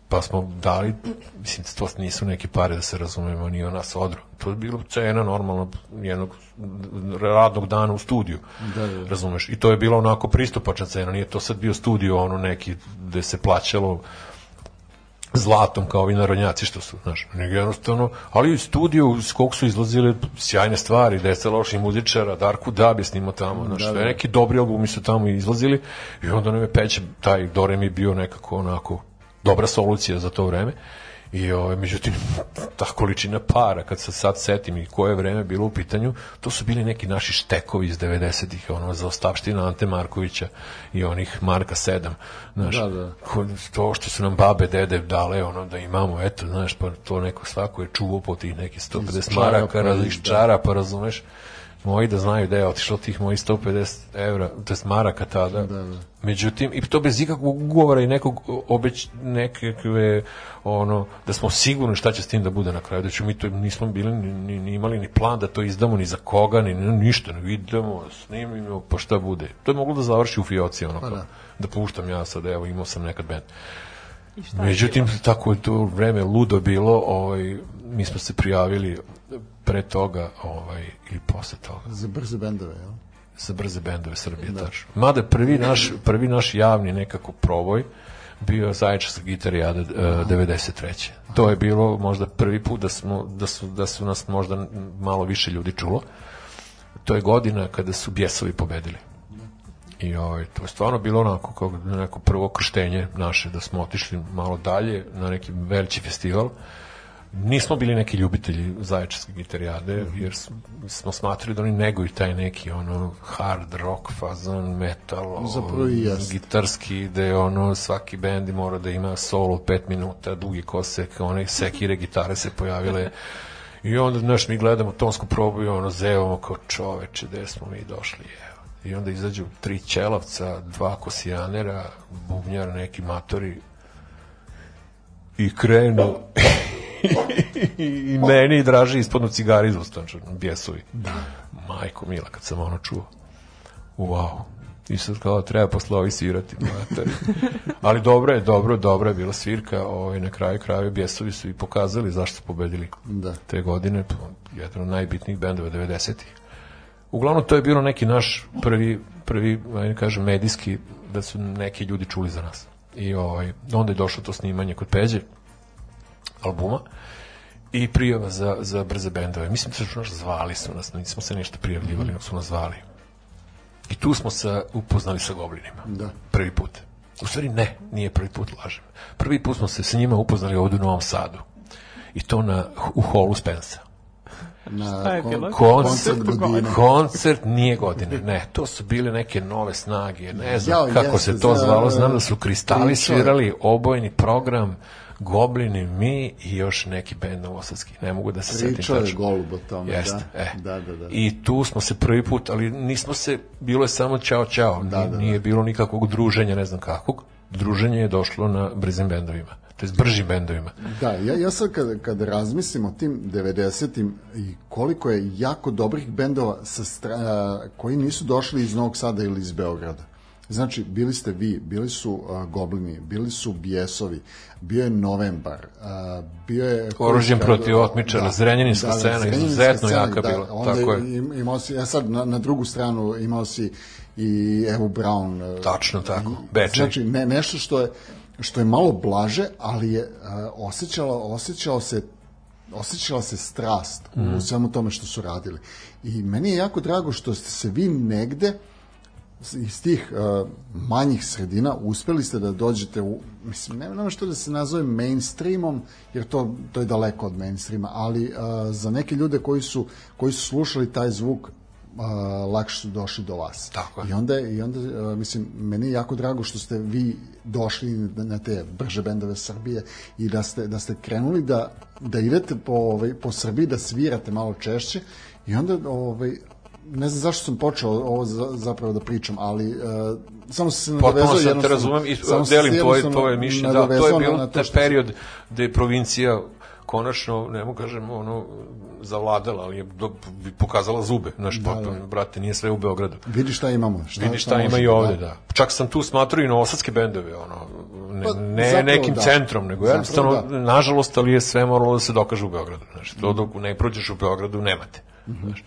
pa smo dali, mislim, to nisu neke pare da se razumemo, ni o nas odru. To je bilo cena normalno jednog radnog dana u studiju, da, da, da. razumeš? I to je bila onako pristupačna cena, nije to sad bio studio ono neki gde se plaćalo zlatom kao ovi narodnjaci što su, znaš, nego jednostavno, ali i studio s kog su izlazile sjajne stvari, deca loših muzičara, Darku Dab je snimao tamo, znaš, da, da. neki dobri albumi su tamo izlazili i onda nam je Peće, taj Dore mi bio nekako onako dobra solucija za to vreme I ovaj međutim ta količina para kad se sad setim i koje vreme bilo u pitanju, to su bili neki naši štekovi iz 90-ih, ono za ostavština Ante Markovića i onih Marka 7. Znaš, da, da. to što su nam babe, dede dale, ono da imamo, eto, znaš, pa to neko svako je čuvao po tih nekih 150 maraka, razliš čara, pa razumeš, moji da znaju da je otišlo tih mojih 150 evra, to jest maraka tada. Da, da. Međutim, i to bez ikakvog ugovora i nekog obeć, nekakve, ono, da smo sigurni šta će s tim da bude na kraju, da ćemo mi to nismo bili, ni, ni imali ni plan da to izdamo ni za koga, ni, ni ništa, ne vidimo, snimimo, pa šta bude. To je moglo da završi u fioci, ono, pa da. da puštam ja sad, evo, imao sam nekad band. Međutim, tako je to vreme ludo bilo, ovaj, mi smo se prijavili pre toga ovaj, ili posle toga. Za brze bendove, jel? Za brze bendove Srbije, da. tačno. Mada prvi naš, prvi naš javni nekako proboj bio Zaječarska gitarijada uh, 93. Aha. To je bilo možda prvi put da, smo, da, su, da su nas možda malo više ljudi čulo. To je godina kada su Bjesovi pobedili. I ovaj, to je stvarno bilo onako kao neko prvo krštenje naše, da smo otišli malo dalje na neki veliki festival. Uh, nismo bili neki ljubitelji zaječarske gitarijade, jer smo smatrali da oni neguju taj neki ono hard rock fazon, metal, Zapravo i jest. gitarski, gde ono svaki bend mora da ima solo 5 minuta, dugi kose, one sekire gitare se pojavile. I onda, znaš, mi gledamo tonsku probu i ono zevamo kao čoveče, gde smo mi došli, evo. I onda izađu tri ćelavca, dva kosijanera, bubnjar, neki matori i krenu i meni draži ispodno cigari iz ustanča, bjesovi. Da. Majko mila, kad sam ono čuo. Wow. I sad kao treba posle ovi svirati. Ali dobro je, dobro, dobro je bila svirka. Ovaj, na kraju kraju bjesovi su i pokazali zašto su pobedili da. te godine. Jedan od najbitnijih bendova 90-ih. Uglavnom to je bilo neki naš prvi, prvi ajde kažem, medijski, da su neki ljudi čuli za nas. I ovaj, onda je došlo to snimanje kod Peđe, albuma i prijava za, za brze bendove. Mislim da su nas zvali su nas, nismo se nešto prijavljivali, mm -hmm. su nas zvali. I tu smo se upoznali sa goblinima. Da. Prvi put. U stvari ne, nije prvi put, lažem. Prvi put smo se sa njima upoznali ovde u Novom Sadu. I to na, u holu Spensa. Na kon, koncert, koncert, koncert nije godine. Ne, to su bile neke nove snage. Ne znam ja, kako se to zvalo. Znam da su Kristali svirali obojni program Goblini, mi i još neki bend novosadski. Ne mogu da se setim tačno. Pričao je Golub o tome, Jeste, da. E. Da, da, da. I tu smo se prvi put, ali nismo se, bilo je samo čao čao. Da, da, da. nije bilo nikakvog druženja, ne znam kakvog. Druženje je došlo na brzim bendovima to je bržim bendovima. Da, ja, ja sad kad, kad razmislim o tim 90-im i koliko je jako dobrih bendova sa stra, koji nisu došli iz Novog Sada ili iz Beograda. Znači, bili ste vi, bili su uh, Goblini, bili su Bijesovi, bio je Novembar, uh, bio je... Oružjem protiv otmičara, da, Zrenjaninska da, da, scena, izuzetno scena, jaka da, bila. Onda tako je. Imao si, ja sad na, na drugu stranu imao si i Evo Brown. Uh, Tačno tako, Bečej. Znači, ne, nešto što je, što je malo blaže, ali je uh, osjećalo, osjećao se osjećala se strast mm. u svemu tome što su radili. I meni je jako drago što ste se vi negde uh, iz tih uh, manjih sredina uspeli ste da dođete u, mislim, nema, nema što da se nazove mainstreamom, jer to, to je daleko od mainstreama, ali uh, za neke ljude koji su, koji su slušali taj zvuk, uh, lakše su došli do vas. Tako je. I onda, i onda uh, mislim, meni je jako drago što ste vi došli na te brže bendove Srbije i da ste, da ste krenuli da, da idete po, ovaj, po Srbiji, da svirate malo češće i onda ovaj, ne znam zašto sam počeo ovo za, zapravo da pričam, ali uh, samo sam se Potpuno nadovezao sad te jednostavno- razumem i sam delim tvoje, tvoje mišljenje. Da, to je to taj sam- period gde je provincija konačno, ne mogu kažem, ono, zavladala, ali je do, pokazala zube. Znaš, da, potpuno, brate, nije sve u Beogradu. Vidi šta imamo. Šta, Vidi šta ima može i da ovde, da. da. Čak sam tu smatrao i novosadske bendove, ono, ne, Pa, ne zapravo nekim da. centrom, nego Zapravo jednostavno, da. nažalost, ali je sve moralo da se dokaže u Beogradu. Znači, to dok ne prođeš u Beogradu, nemate. Znaš.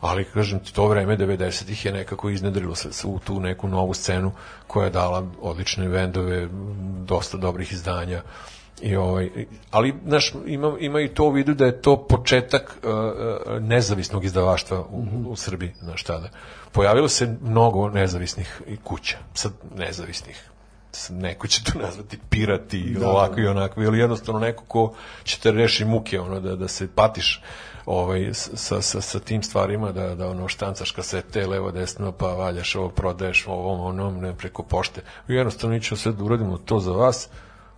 Ali, kažem ti, to vreme 90-ih je nekako iznedrilo se u tu neku novu scenu koja je dala odlične bendove, m, dosta dobrih izdanja. I ovaj, ali, znaš, ima, ima i to u vidu da je to početak uh, nezavisnog izdavaštva u, u Srbiji, znaš tada. Pojavilo se mnogo nezavisnih kuća, sad nezavisnih neko će to nazvati pirati Da, ovako da. i onako, ili jednostavno neko ko će te reši muke, ono, da, da se patiš ovaj, sa, sa, sa tim stvarima, da, da ono, štancaš kasete, levo, desno, pa valjaš ovo, prodaješ ovom, onom, ne, preko pošte. Jednostavno mi ćemo sve da uradimo to za vas,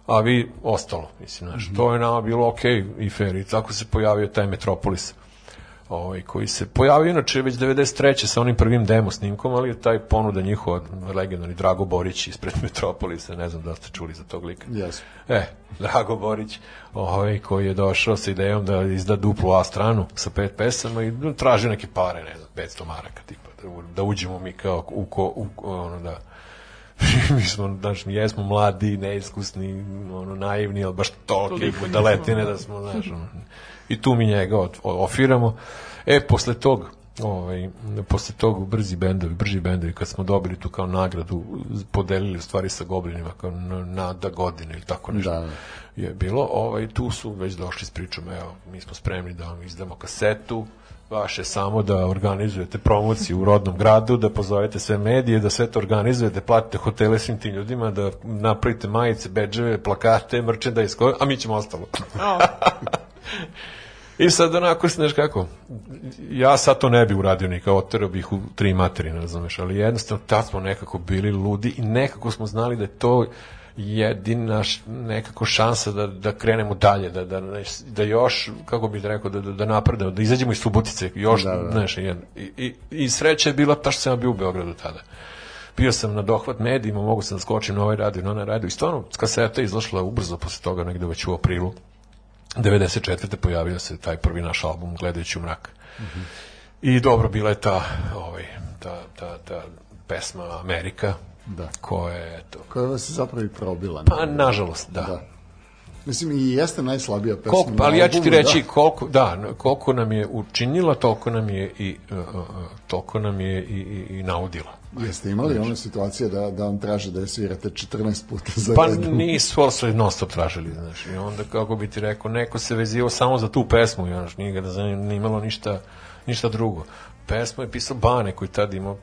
a vi ostalo, mislim, znaš, to je nama bilo okej i fair. I tako se pojavio taj Metropolis ovaj, koji se pojavio inače već 93. sa onim prvim demo snimkom, ali je taj ponuda njihova legendarni Drago Borić ispred (laughs) Metropolisa, ne znam da ste čuli za tog lika. Jesu. E, Drago Borić, ovaj, koji je došao sa idejom da izda duplu A stranu sa pet pesama i no, tražio neke pare, ne znam, 500 maraka, tipa, da, u- da uđemo mi kao u, ko, u, ono, da, (laughs) mi smo, znaš, mi jesmo mladi, neiskusni, ono, naivni, ali baš tolike Toliko budaletine nismo. da smo, znaš, ono, i tu mi njega ofiramo. E, posle tog, ovaj, posle tog brzi bendovi, brži bendovi, kad smo dobili tu kao nagradu, podelili stvari sa goblinima, kao na, nada godine ili tako nešto Da, da. je bilo, ovaj, tu su već došli s pričom, evo, mi smo spremni da vam izdamo kasetu, vaše samo da organizujete promociju u rodnom gradu, da pozovete sve medije, da sve to organizujete, platite hotele svim tim ljudima, da napravite majice, bedževe, plakate, ko- a mi ćemo ostalo. (laughs) I sad onako, znaš kako, ja sad to ne bi uradio nikao, oterao bih u tri materine, razumeš, ali jednostavno tad smo nekako bili ludi i nekako smo znali da je to jedina nekako šansa da, da krenemo dalje, da, da, da još, kako bih rekao, da, da, da napredemo, da izađemo iz Subotice, još, Da, da. znaš, jedan. I, i, i sreća je bila ta što sam ja bio u Beogradu tada. Bio sam na dohvat medijima, mogu sam da skočim na ovaj radio, na onaj radio i stvarno kaseta je izašla ubrzo posle toga, negde već u aprilu. 94. pojavio se taj prvi naš album Gledajući u mrak. I dobro, bila je ta, ovaj, ta, ta, ta pesma Amerika, Da. koja je, eto, Koja vas je zapravo i probila. pa nažalost, da. Da. Mislim, i jeste najslabija pesma Koliko, na ali ja ću ti reći da. koliko, da, koliko nam je učinila, toliko nam je i, uh, toliko nam je i, i, i naudila. Jeste imali one situacije da, da vam traže da je svirate 14 puta za Pa redom? nisu, ali su je non stop tražili, znaš, i onda, kako bi ti rekao, neko se vezio samo za tu pesmu, znaš, nije ga da zanimalo ništa, ništa drugo. Pesmu je pisao Bane, koji tad imao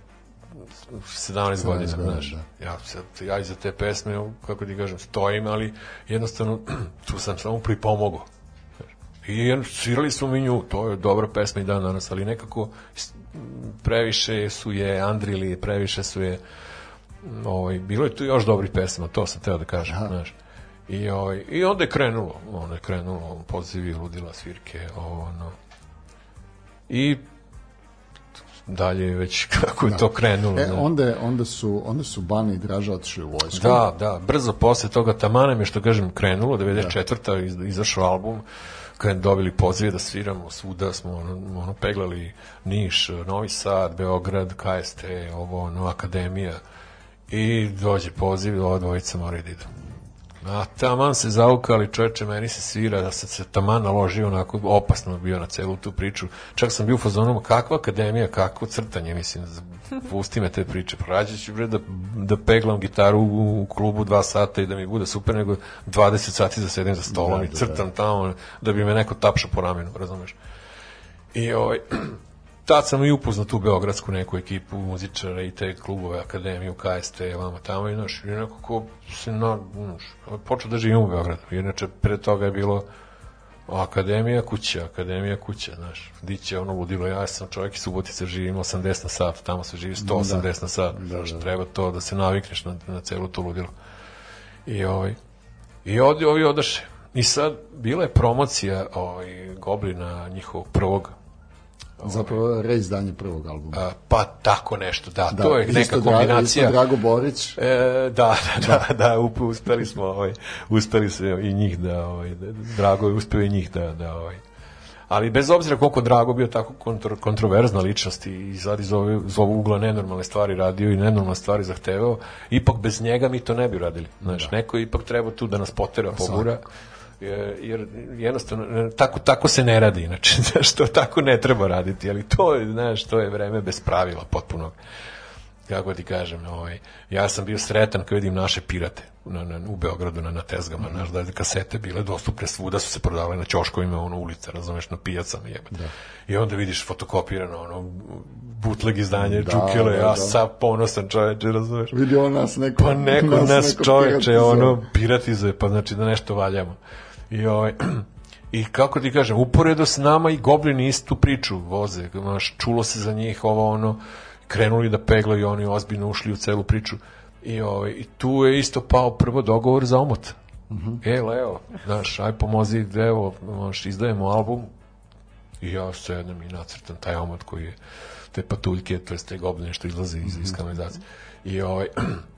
17 godina, godina, znaš. Ja, sad, ja iza te pesme, kako ti kažem, stojim, ali jednostavno (clears throat) tu sam samo pripomogao. I svirali smo mi nju, to je dobra pesma i dan danas, ali nekako previše su je andrili, previše su je ovaj, bilo je tu još dobrih pesama, to sam teo da kažem, znaš. I, ovaj, I onda je krenulo, ono je krenulo, pozivi, ludila, svirke, ovo, ono. I dalje je već (laughs) kako je to krenulo. E, znaš. onda, onda, su, onda su Bani i Draža otišli u vojsku. Da, da, brzo posle toga tamanem je što kažem krenulo, 94. iz, izašao album, kad dobili pozive da sviramo svuda, smo ono, ono peglali Niš, Novi Sad, Beograd, KST, ovo, ono, Akademija i dođe poziv, ova dvojica moraju da idu. A taman se zaukali, čoveče, meni se svira da se, se taman naložio onako opasno bio na celu tu priču. Čak sam bio u fazonu, kakva akademija, kakvo crtanje, mislim, pusti me te priče. Prorađat ću bre da, da peglam gitaru u, u klubu dva sata i da mi bude super, nego 20 sati da sedim za stolom Da, i da, crtam tamo da bi me neko tapšao po ramenu, razumeš? I ovaj, tad sam i upoznao tu beogradsku neku ekipu muzičara i te klubove, akademiju, KST, vamo tamo i znaš, i nekako se na, znaš, počeo da živim u Beogradu. Inače, pre toga je bilo Akademija kuća, akademija kuća, znaš. Diće ono ludilo, ja sam čovjek iz Subotice, živim 80 na sat, tamo se živi 180 na sat, znaš, treba to da se navikneš na, na celu to ludilo. I ovaj, i ovdje ovi odaše. I sad, bila je promocija ovaj, Goblina, njihovog prvog Zapravo reizdanje prvog albuma. A, pa tako nešto, da, da to je neka isto kombinacija. Dra, isto Drago Borić. E, da, da, da, da, uspeli smo, ovaj, uspeli se i njih da, ovaj, da, Drago je uspeo i njih da, da, ovaj, ali bez obzira koliko Drago bio tako kontro, kontroverzna ličnost i sad iz ove, iz ovog ugla nenormalne stvari radio i nenormalne stvari zahtevao, ipak bez njega mi to ne bi radili. Znaš, neko je ipak treba tu da nas potera, pogura, jer, jer jednostavno tako tako se ne radi inače (laughs) znaš to tako ne treba raditi ali to je znaš to je vreme bez pravila potpuno kako ti kažem ovaj ja sam bio sretan kad vidim naše pirate na, na, u Beogradu na, na tezgama znaš da je kasete bile dostupne svuda su se prodavale na ćoškovima ono ulica razumeš na pijacama jebote da. i onda vidiš fotokopirano ono bootleg izdanje da, Džukele da, ja da. sam ponosan čoveče razumeš Vidio nas neko. pa neko nas, nas čoveče ono piratizuje pa znači da nešto valjamo i ovaj (clears throat) I kako ti kažem, uporedo s nama i goblini istu priču voze, znaš, čulo se za njih ovo ono, krenuli da peglaju, oni ozbiljno ušli u celu priču. I, ovaj, i tu je isto pao prvo dogovor za omot. Mm -hmm. E, Leo, znaš, aj pomozi, evo, znaš, izdajemo album. I ja sedem i nacrtam taj omot koji je te patuljke, to je te gobline što izlaze iz, iz kanalizacije. I ovaj, (clears throat)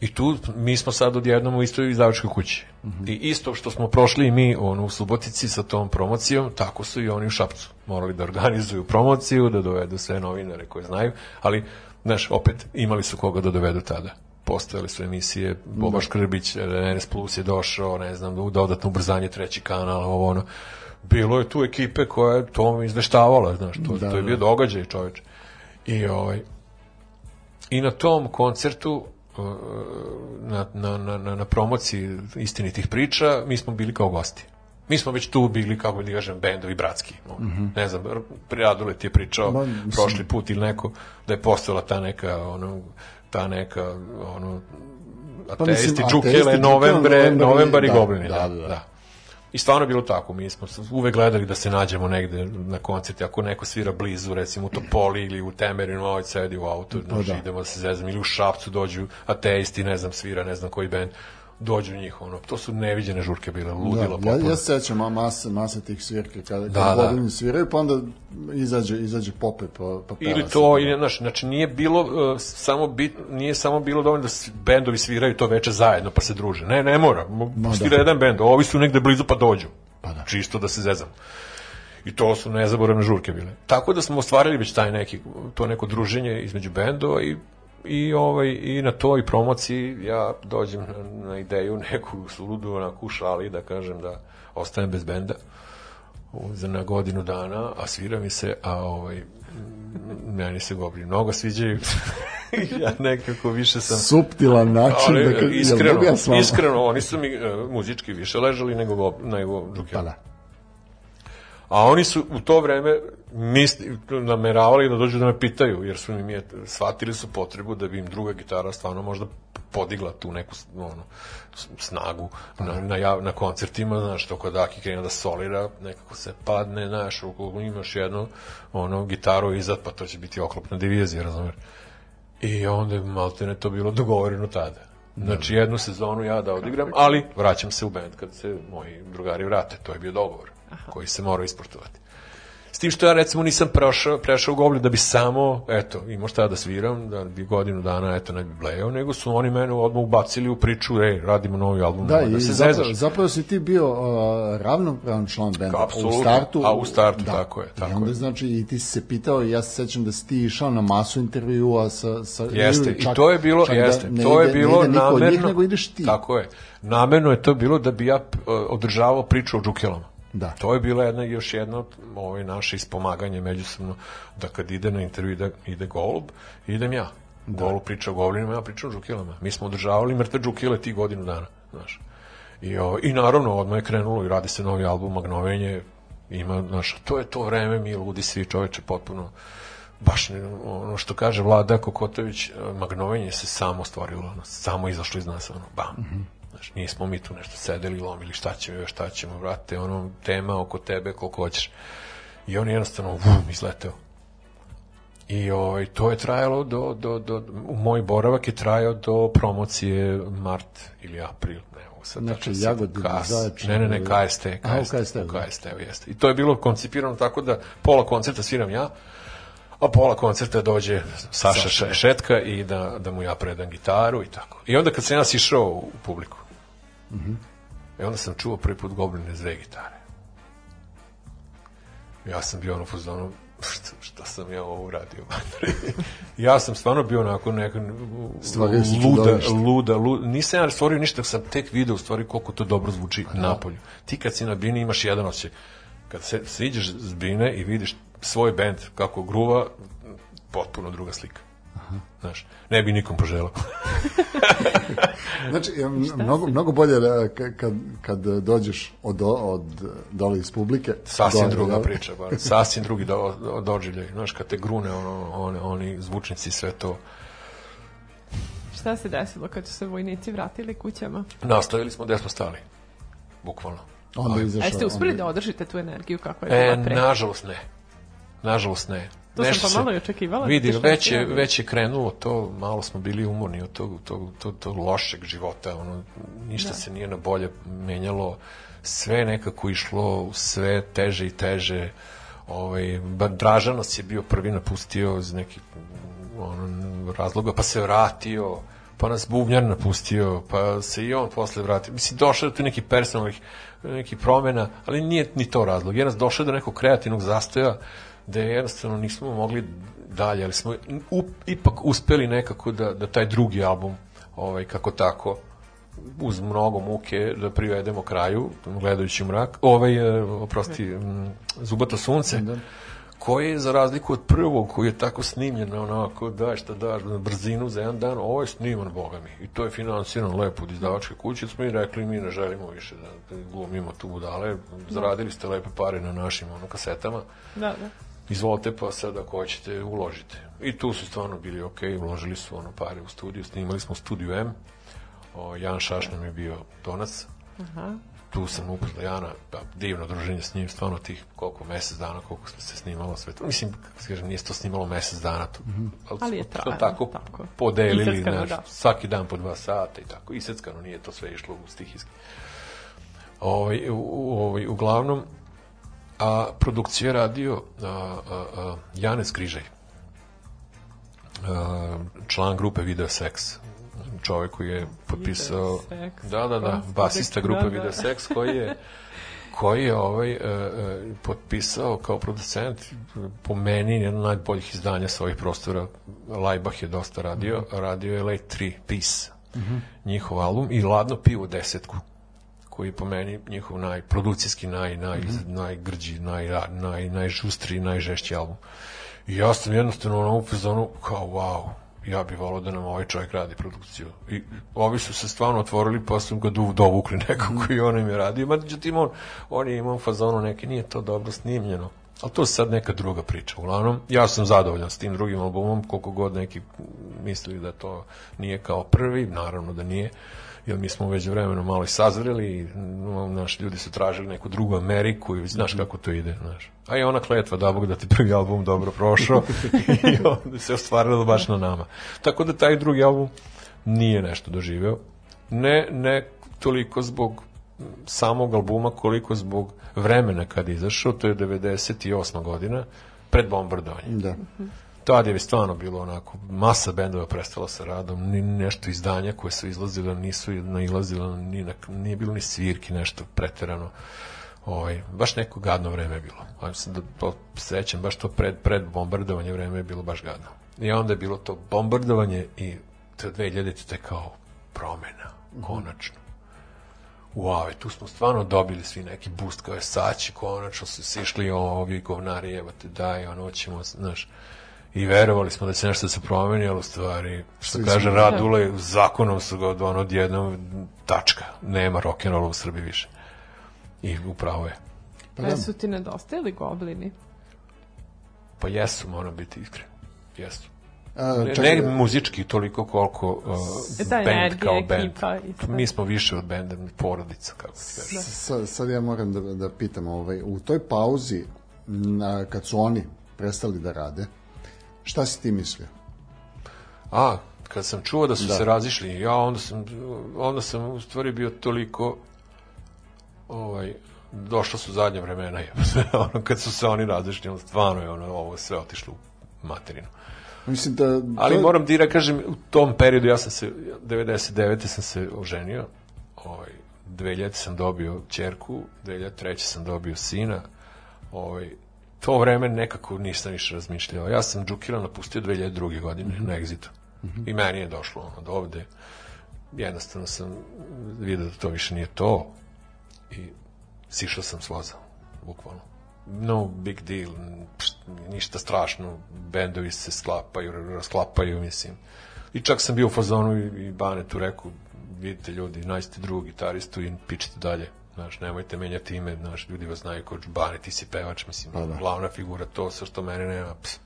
I tu mi smo sad odjednom u istoj izdavačkoj kući. Mm -hmm. I isto što smo prošli i mi ono, u Subotici sa tom promocijom, tako su i oni u Šapcu. Morali da organizuju promociju, da dovedu sve novinare koje znaju, ali, znaš, opet imali su koga da dovedu tada. Postojale su emisije, Boba Škrbić, RS Plus je došao, ne znam, dodatno ubrzanje treći kanal, ovo ono. Bilo je tu ekipe koja je to izveštavala, znaš, to, da, to je bio događaj, čoveč. I, ovaj, I na tom koncertu na, na, na, na promociji istinitih priča, mi smo bili kao gosti. Mi smo već tu bili, kako da kažem, bendovi bratski. Mm -hmm. Ne znam, Radule ti je pričao Ma, mislim- prošli put ili neko da je postala ta neka, ono, ta neka, ono, Pa mislim, ateisti, ateisti, džukele, novembre, Novembar i- novembar i da, goblini. da, Da, da, da. I stvarno je bilo tako, mi smo uvek gledali da se nađemo negde na koncerti, ako neko svira blizu, recimo u Topoli ili u Temerinu, ovaj sedi u autu, znači, da. idemo da se zezam, ili u Šapcu dođu ateisti, ne znam, svira, ne znam koji bend, dođu njih, ono, to su neviđene žurke bile, ludilo Da, ja, ja se sećam a mase, mase tih svirke kada, Da, kada da. Goblini sviraju, pa onda izađe, izađe pope pa, pa Ili se. to, ili, znaš, znači nije bilo uh, samo bit, nije samo bilo dovoljno da bendovi sviraju to veče zajedno pa se druže. Ne, ne mora. Mo- Svira jedan bend, ovi su negde blizu pa dođu. Pa da. Čisto da se zezam. I to su nezaboravne žurke bile. Tako da smo ostvarili već taj neki, to neko druženje između bendova i i ovaj i na toj promociji ja dođem na, na ideju neku suludu onako u šali da kažem da ostajem bez benda za na godinu dana, a svira mi se, a ovaj meni se gobri mnogo sviđaju. (laughs) ja nekako više sam Suptilan način ali, da iskreno, ja iskreno, oni su mi e, muzički više ležali nego, go- nego Džukel. Pa da. A oni su u to vreme misli, nameravali da dođu da me pitaju, jer su im je, shvatili su potrebu da bi im druga gitara stvarno možda podigla tu neku ono, snagu na, na, jav, na koncertima, znaš, to kod Aki krene da solira, nekako se padne, znaš, ukoliko imaš jednu ono, gitaru iza, pa to će biti oklopna divizija, razumiješ? I onda je maltene to bilo dogovoreno tada. Znači jednu sezonu ja da odigram, ali vraćam se u band kad se moji drugari vrate. To je bio dogovor koji se mora isportovati. Tim što ja recimo nisam prešao, prešao u Goblin da bi samo, eto, imao šta da sviram, da bi godinu dana, eto, ne bi blejao, nego su oni mene odmah ubacili u priču, ej, radimo novi album, Da, i se zapravo, zezaš. zapravo si ti bio uh, ravnopravan član benda. Apsolutno, u startu, a u startu, tako je, tako I onda je. znači i ti si se pitao, ja se sećam da si ti išao na masu intervjua sa... sa Jeste, ili i čak- to je bilo, čak da jeste, ne to je ide- ne bilo ide niko od namerno. njih, nego ideš ti. Tako je. Namerno je to bilo da bi ja održavao priču o džukelama. Da. To je bila jedna, još jedno ovaj, naše ispomaganje međusobno, da kad ide na intervju ide, ide Golub, idem ja. Da. Golub priča o Goblinima, ja pričam o džukelama. Mi smo održavali mrtve džukele ti godinu dana, znaš. I, o, I naravno, odmah je krenulo i radi se novi album Magnovenje, Ima, znaš, to je to vreme, mi ludi svi čoveče potpuno baš ono što kaže Vlada Kokotović, magnovenje se samo stvorilo, ono, samo izašlo iz nas, ono, bam. Znaš, nismo mi tu nešto sedeli, lomili, šta ćemo još, šta ćemo, vrate, ono, tema oko tebe, koliko hoćeš. I on je jednostavno, vum, izleteo. I ovaj, to je trajalo do, do, do, moj boravak je trajao do promocije mart ili april, ne mogu sad Znači, tačno Jagodina, Kas- Zaječar, Ne, ne, ne, KST, Aha, u KST, KST, da. KST, jeste. I to je bilo koncipirano tako da pola koncerta sviram ja, a pola koncerta dođe Saša Še- Šetka i da, da mu ja predam gitaru i tako. I onda kad sam ja sišao u publiku, e onda sam čuo prvi put Gobline s dve gitare. Ja sam bio ono u fazonu, što, što sam ja ovo uradio? (laughs) ja sam stvarno bio onako neka luda, luda, luda. Nisam ja stvorio ništa, sam tek video u stvari koliko to dobro zvuči napolju. Ti kad si na bini imaš jedan osjećaj. Kad se, siđeš s bine i vidiš svoj bend kako gruva, potpuno druga slika. Znaš, ne bi nikom poželao. (laughs) Znači, je mnogo, mnogo bolje da ka- kad, kad dođeš od, od dole iz publike. Sasvim dole, druga jel? priča, bar. sasvim drugi do, do, doživljaj. Znaš, kad te grune ono, oni, oni zvučnici sve to. Šta se desilo kad su se vojnici vratili kućama? Nastavili smo gde smo stali. Bukvalno. Onda A izašao. jeste uspeli onda- da održite tu energiju kako je E, bila pre? nažalost ne. Nažalost ne. To sam Nešto pomalo se- i očekivala. Vidi, zato što već je, već je krenulo to, malo smo bili umorni od tog, tog, tog, tog lošeg života, ono, ništa se nije na bolje menjalo, sve nekako išlo sve teže i teže, ovaj, ba- Dražan nas je bio prvi napustio iz nekih ono, razloga, pa se vratio, pa nas bubnjar napustio, pa se i on posle vratio. Mislim, došao je tu neki personalnih nekih promena, ali nije ni to razlog. Je nas došao do nekog kreativnog zastoja gde jednostavno nismo mogli dalje, ali smo u, ipak uspeli nekako da, da taj drugi album, ovaj, kako tako, uz mnogo muke da privedemo kraju, gledajući mrak, ovaj, e, oprosti, m, Zubato sunce, koji je za razliku od prvog, koji je tako snimljen, onako, daj šta daš, na brzinu za jedan dan, ovo je sniman, boga mi. I to je finansirano lepo od izdavačke kuće, smo i rekli, mi ne želimo više da, da glumimo tu budale, zaradili ste lepe pare na našim ono, kasetama, Da, da. Izvolite pa sad ako hoćete uložite. I tu su stvarno bili ok, uložili su ono pare u studiju, snimali smo studiju M, o, Jan Šaš nam je bio tonac, Aha. tu sam upoznao Jana, pa, divno druženje s njim, stvarno tih koliko, mesec dana, koliko smo se snimalo sve to. Mislim, kako se kažem, nije to snimalo mesec dana, to, Ali je smo to tako, tako. podelili, Iseckano, znaš, da. svaki dan po dva sata i tako, iseckano, nije to sve išlo u stihijski. Ovaj, u, u, ovaj, uglavnom, a produkcija je radio a, a, a, Janez Križaj, a, član grupe Video Sex, čovek koji je potpisao da, da, da, basista grupe da. Video Sex koji je koji je ovaj e, e, potpisao kao producent po meni jedan od najboljih izdanja svojih prostora. Lajbah je dosta radio. Radio je Late 3 Peace njihov album i Ladno pivo desetku koji je po meni njihov naj, produkcijski naj, naj, najgrđi, naj, naj, najžustri, najžešći album. I ja sam jednostavno ono u fazonu kao wow, ja bih volao da nam ovaj čovjek radi produkciju. I ovi su se stvarno otvorili, pa su ga dovukli nekako i on im je radio. Međutim, on, on je imao fazonu neke, nije to dobro snimljeno. Ali to je sad neka druga priča. Uglavnom, ja sam zadovoljan s tim drugim albumom, koliko god neki mislili da to nije kao prvi, naravno da nije jer mi smo već vremeno malo i sazreli i naši ljudi su tražili neku drugu Ameriku i znaš kako to ide, znaš. A i ona kletva da Bog da ti prvi album dobro prošao (laughs) i onda se ostvarilo baš na nama. Tako da taj drugi album nije nešto doživeo. Ne, ne toliko zbog samog albuma koliko zbog vremena kad je izašao, to je 98. godina, pred bombardovanje. Da. Tad je stvarno bilo onako, masa bendova prestala sa radom, ni nešto izdanja koje su izlazile, nisu nailazile, ni na, nije bilo ni svirki, nešto preterano. Ovaj, baš neko gadno vreme je bilo. Ajmo se da to sećam, baš to pred, pred bombardovanje vreme je bilo baš gadno. I onda je bilo to bombardovanje i te 2000 te kao promena, konačno. Wow, tu smo stvarno dobili svi neki boost kao je saći, konačno su se išli ovi govnari, evo te daj, ono ćemo, znaš, i verovali smo da će nešto da se promeni, ali u stvari, što Svi kaže Radule, zakonom su ga od ono odjednom tačka, nema rock'n'rolla u Srbiji više. I upravo je. Pa da. su ti nedostajali goblini? Pa jesu, moram biti iskren. Jesu. A, Ne, čekaj, ne muzički toliko koliko uh, E, ta band kao band. ekipa. Mi smo više od benda, porodica, kako ti kažeš. Sad, sad ja moram da, da pitam, ovaj, u toj pauzi, na, kad su oni prestali da rade, šta si ti mislio? A, kad sam čuo da su Da. se razišli, ja onda sam, onda sam u stvari bio toliko ovaj, došla su zadnje vremena, (laughs) je. ono, kad su se oni razišli, onda stvarno je ono, ovo sve otišlo u materinu. Mislim da... Ali to- moram ti da kažem, u tom periodu ja sam se, 99. sam se oženio, ovaj, 2000 sam dobio čerku, 2003. sam dobio sina, ovaj, to vreme nekako nisam više razmišljao. Ja sam Džukira napustio 2002. godine na Exitu. I meni je došlo ono, do ovde. Jednostavno sam vidio da to više nije to i sišao sam s voza, bukvalno. No big deal, pšt, ništa strašno, bendovi se sklapaju, rasklapaju, mislim. I čak sam bio u fazonu i, i Bane tu rekao, vidite ljudi, nađite drugog gitaristu i pičite dalje. Znaš, nemojte menjati ime, znaš, ljudi vas znaju kao Bane, ti si pevač, mislim, Pa da. glavna figura, to sve što mene nema, ps,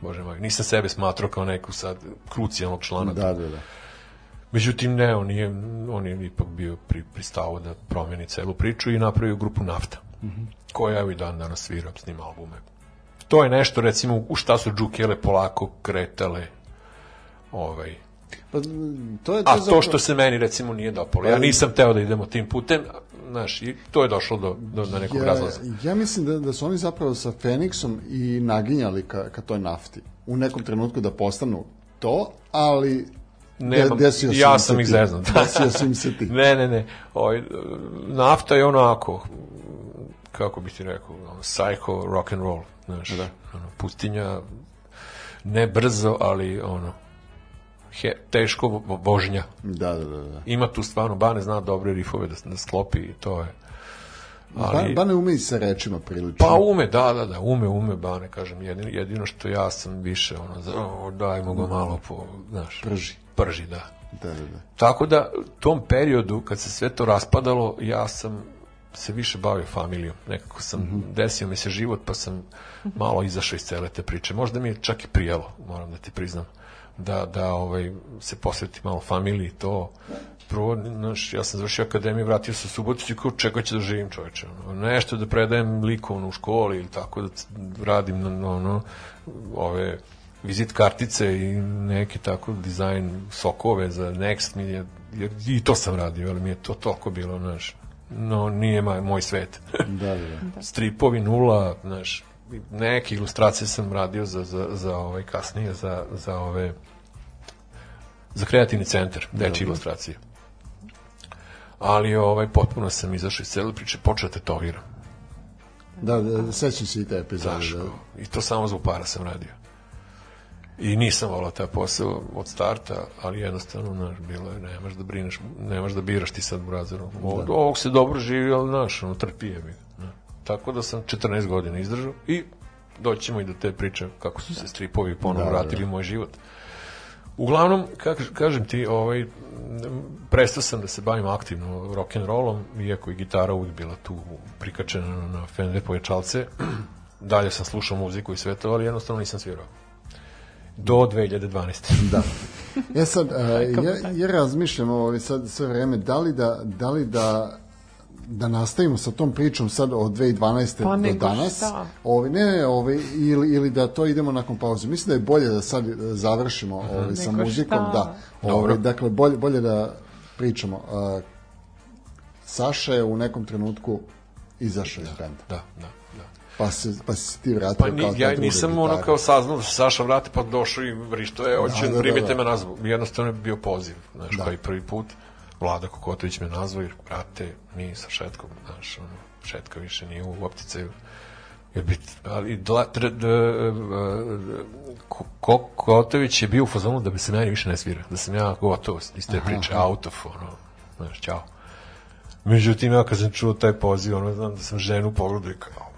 bože moj, nisam sebe smatrao kao neku sad krucijalnog člana Da, da, da. Međutim, ne, on je, on je ipak bio pri, pristao da promeni celu priču i napravio grupu Nafta, koja evo i dan danas svira, snima albume. To je nešto, recimo, u šta su Džukele polako kretale, ovaj, Pa, to je, to a je to zapravo- što se meni, recimo, nije dopalo. Ja nisam teo da idemo tim putem, znaš, i to je došlo do, do, do nekog ja, razlaza. ja mislim da, da su oni zapravo sa Feniksom i naginjali ka, ka toj nafti. U nekom trenutku da postanu to, ali Nemam, de- desio ja sam ih ti. zeznut. (laughs) Desio si im se ti. ne, ne, ne. Ovaj, nafta je onako, kako bi ti rekao, psycho rock and roll, znaš, da. ono, pustinja, ne brzo, ali ono, he, teško vo- vožnja. Da, da, da. da. Ima tu stvarno, Bane zna dobre rifove da, da sklopi i to je. Ali... Ba, Bane ume i sa rečima prilično. Pa ume, da, da, da, ume, ume, Bane, kažem, jedino, jedino što ja sam više, ono, za, o, dajmo ga malo po, znaš, Prži. prži, da. Da, da, da. Tako da, tom periodu, kad se sve to raspadalo, ja sam se više bavio familijom. Nekako sam, desio mi se život, pa sam malo izašao iz cele te priče. Možda mi je čak i prijelo, moram da ti priznam, da, da ovaj, se posveti malo familiji, to. Prvo, znaš, ja sam završio akademiju, vratio se u Suboticu i kao čega ću da živim čoveče. Ono, nešto da predajem likovno u školi ili tako da radim na, na ono, ove vizit kartice i neki tako dizajn sokove za Next mi je, jer i to sam radio, ali mi je to toliko bilo, znaš, no nije maj, moj svet. Da, da, da. Stripovi nula, znaš, neke ilustracije sam radio za, za, za ovaj kasnije, za, za ove za kreativni centar, dečje ilustracije. Ali ovaj potpuno sam izašao iz cele priče, počeo da tetoviram. Da, da, da, sećam se i te epizode. Da. I to samo zbog para sam radio. I nisam volao taj posao od starta, ali jednostavno, znaš, bilo je, nemaš da brineš, nemaš da biraš ti sad brazerom. Od ovog se dobro živi, ali, znaš, ono, trpi je mi. znaš. Tako da sam 14 godina izdržao i doćemo i do te priče kako su se stripovi ponovo Da, da, vratili u moj život. Uglavnom, kak, kažem ti, ovaj, prestao sam da se bavim aktivno rock and rollom, iako je gitara uvijek bila tu prikačena na Fender pojačalce. (clears throat) Dalje sam slušao muziku i sve to, ali jednostavno nisam svirao. Do 2012. (laughs) da. Ja sad, uh, ja, ja razmišljam ovaj, sad sve vreme, da li da, da li da da nastavimo sa tom pričom sad od 2012. Pa do danas. šta? Ovaj ne, ne, ovaj ili ili da to idemo nakon pauze. Mislim da je bolje da sad e, završimo ovaj sa Nego muzikom, šta? da. Ovaj dakle bolje bolje da pričamo. Uh, Saša je u nekom trenutku izašao iz benda. Da, da, da. Pa se pa si ti vratio Pa ni, kao ja nisam ono kao saznao da se Saša vrati, pa došao i vrišto je, hoće, Da, da, da, primite da. me nazad. Jednostavno je bio poziv, znaš, Da. kao i prvi put. Vlada Kokotović me nazvao, jer, brate, mi sa Šetkom, znaš, ono, Šetka više nije u opticaju. Jer bi, ali dla, tr, d, Ko- Kokotović je bio u fazonu da bi se meni više ne svira, da sam ja gotov iz te priče, out of, ono, znaš, čao. Međutim, ja kad sam čuo taj poziv, ono, znam da sam ženu pogledao i kao,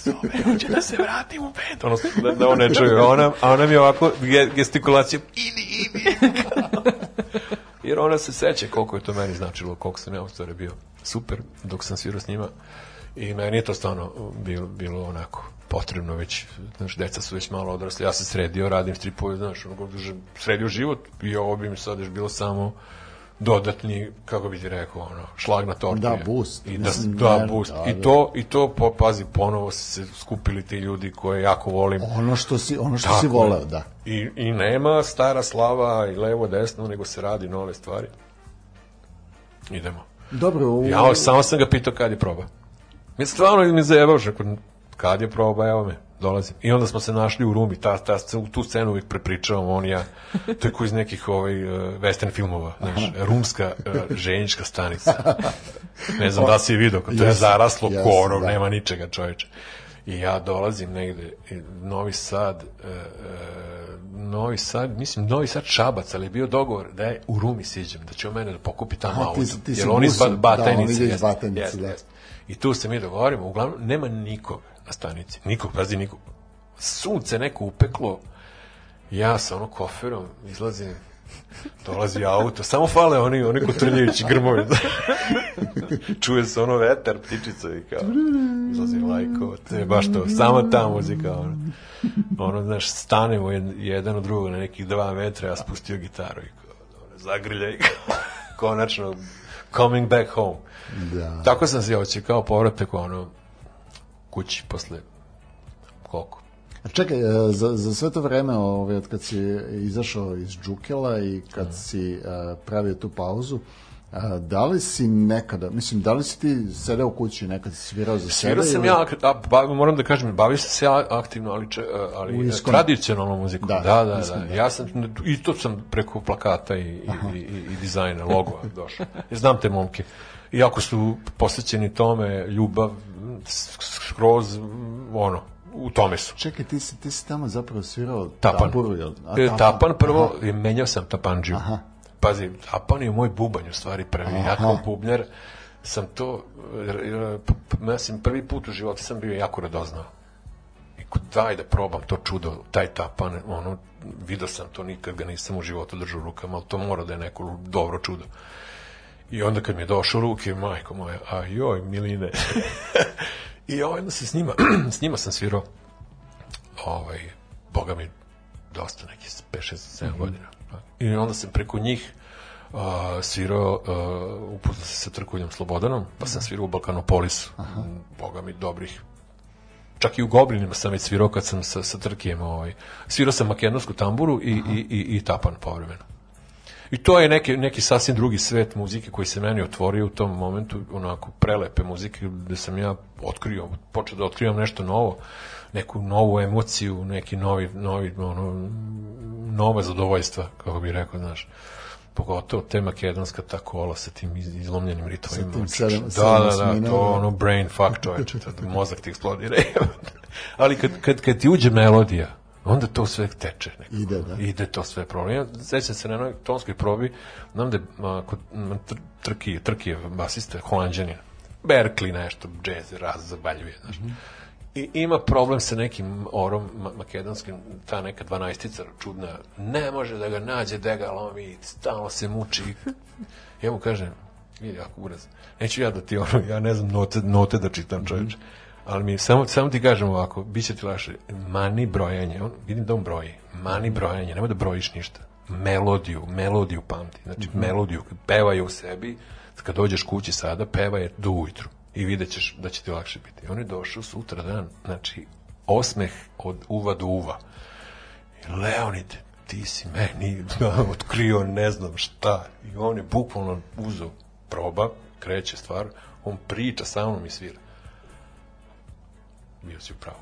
zove, hoće da se vratim u band. Ono, da, da on ne čuje, ona, a ona mi je ovako ge- gestikulacija, idi, idi. (laughs) Jer ona se seća koliko je to meni značilo, koliko sam ja u stvari bio super dok sam svirao s njima. I meni je to stvarno bilo, bilo onako potrebno već, znaš, deca su već malo odrasli, ja sam sredio, radim stripove, znaš, ono, sredio život i ovo bi mi sad još bilo samo dodatni, kako bi ti rekao, ono, šlag na tortu. Da, boost. I da, Mislim, da, boost. da, I da. to, i to, po, pazi, ponovo su se skupili ti ljudi koje jako volim. Ono što si, ono što Tako si voleo, da. I, I nema stara slava i levo desno, nego se radi nove stvari. Idemo. Dobro, u... Ja samo sam ga pitao kad je proba. Mi stvarno mi zajebao, kad je proba, evo me, dolazim. I onda smo se našli u Rumi, ta, ta, tu scenu uvijek prepričavamo, on i ja, to je ko iz nekih ovaj, uh, western filmova, znaš, rumska uh, ženička stanica. Ne znam da si je vidio, to je zaraslo jesam, korov, da. nema ničega čoveče. I ja dolazim negde, Novi Sad, e, e, Novi Sad, mislim Novi Sad Šabac, ali je bio dogovor da je u Rumi siđem, da će on mene da pokupi tamo auto. ti ti jer on iz busom, Ba- da, on Batajnice. iz Batajnice, da. jeste. I tu se mi dogovorimo, uglavnom nema nikog na stanici, nikog, pazi nikog. Sunce neko upeklo, ja sa ono koferom izlazim, dolazi auto, samo fale oni, oni kotrljajući grmovi. (laughs) Čuje se ono vetar, ptičica i kao, izlazi lajko, to je baš to, sama ta muzika, ono. Ono, znaš, stanemo jed- jedan od drugog na nekih dva metra, ja spustio gitaru i kao, ono, zagrlja i (laughs) kao, konačno, coming back home. Da. Tako sam se oće kao povratak ono kući posle koliko? A Čekaj, e, za, za sve to vreme, ovaj, od kad si izašao iz Džukela i kad si e, pravio tu pauzu, a, da li si nekada, mislim, da li si ti sedeo u kući, nekad si svirao za sebe? Svirao sam ili- ja, a, ba, moram da kažem, bavio sam se ja aktivno, ali, če, ali tradicionalnom muzikom. Da, Da, da, da. Iskonu, da. Ja sam, i to sam preko plakata i, i, i, i dizajna, logova došao. Znam te momke. Iako su posvećeni tome, ljubav, skroz, ono, u tome su. Čekaj, ti si, ti si tamo zapravo svirao Tapan. taburu, jel? A, E, tapan prvo, i menjao sam tapanđiju. Aha. Pazi, tapan je moj bubanj u stvari prvi. Ja kao bubnjar sam to, p- mislim, prvi put u životu sam bio jako radoznao. I daj da probam to čudo, taj tapan, ono, vidio sam to, nikad ga nisam u životu držao u rukama, ali to mora da je neko dobro čudo. I onda kad mi je došao ruke, majko moja, a joj, miline. (laughs) I ovaj, onda se s njima, (clears throat) s njima sam svirao, ovaj, boga mi, dosta neki 5, 6, 7 godina. I onda sam preko njih uh, svirao, uh, upoznao se sa Trkuljom Slobodanom, pa sam svirao u Balkanopolisu. M, Boga mi, dobrih čak i u Goblinima sam već svirao kad sam sa, sa Trkijem ovaj. svirao sam makedonsku tamburu i, i, i, i tapan povremeno i to je neki, neki sasvim drugi svet muzike koji se meni otvorio u tom momentu, onako prelepe muzike gde sam ja otkrio, počeo da otkrivam nešto novo, neku novu emociju, neki novi, novi ono, nova zadovoljstva, kako bi rekao, znaš pogotovo te makedonska ta kola sa tim iz- izlomljenim ritovima. tim čoveče. sedam- da, da, da, osmina, to da. ono brain fuck čoveče, (laughs) mozak ti eksplodira. (laughs) Ali kad, kad, kad ti uđe melodija, onda to sve teče. Nekako. Ide, da. Ide to sve problem. Ja sećam se na jednoj tonskoj probi, znam da je a, kod tr, Trki, Trki je basista, holandjanin, Berkeley nešto, džez, raz, zabaljuje, znaš. I ima problem sa nekim orom ma makedonskim, ta neka dvanaestica čudna, ne može da ga nađe, da ga lomi, stalno se muči. Ja mu kažem, vidi, ako uraz, neću ja da ti ono, ja ne znam note, note da čitam čovječe, ali mi, samo, samo ti kažem ovako, bit će ti lakše, mani brojanje, on, vidim da on broji, mani brojanje, nemoj da brojiš ništa, melodiju, melodiju pamti, znači melodiju, kad pevaju u sebi, kad dođeš kući sada, peva je do ujutru i vidjet ćeš da će ti lakše biti. On je došao sutra dan, znači, osmeh od uva do uva. Leonid, ti si meni (laughs) otkrio ne znam šta. I on je bukvalno uzeo proba, kreće stvar, on priča sa mnom i svira. Bio si upravo.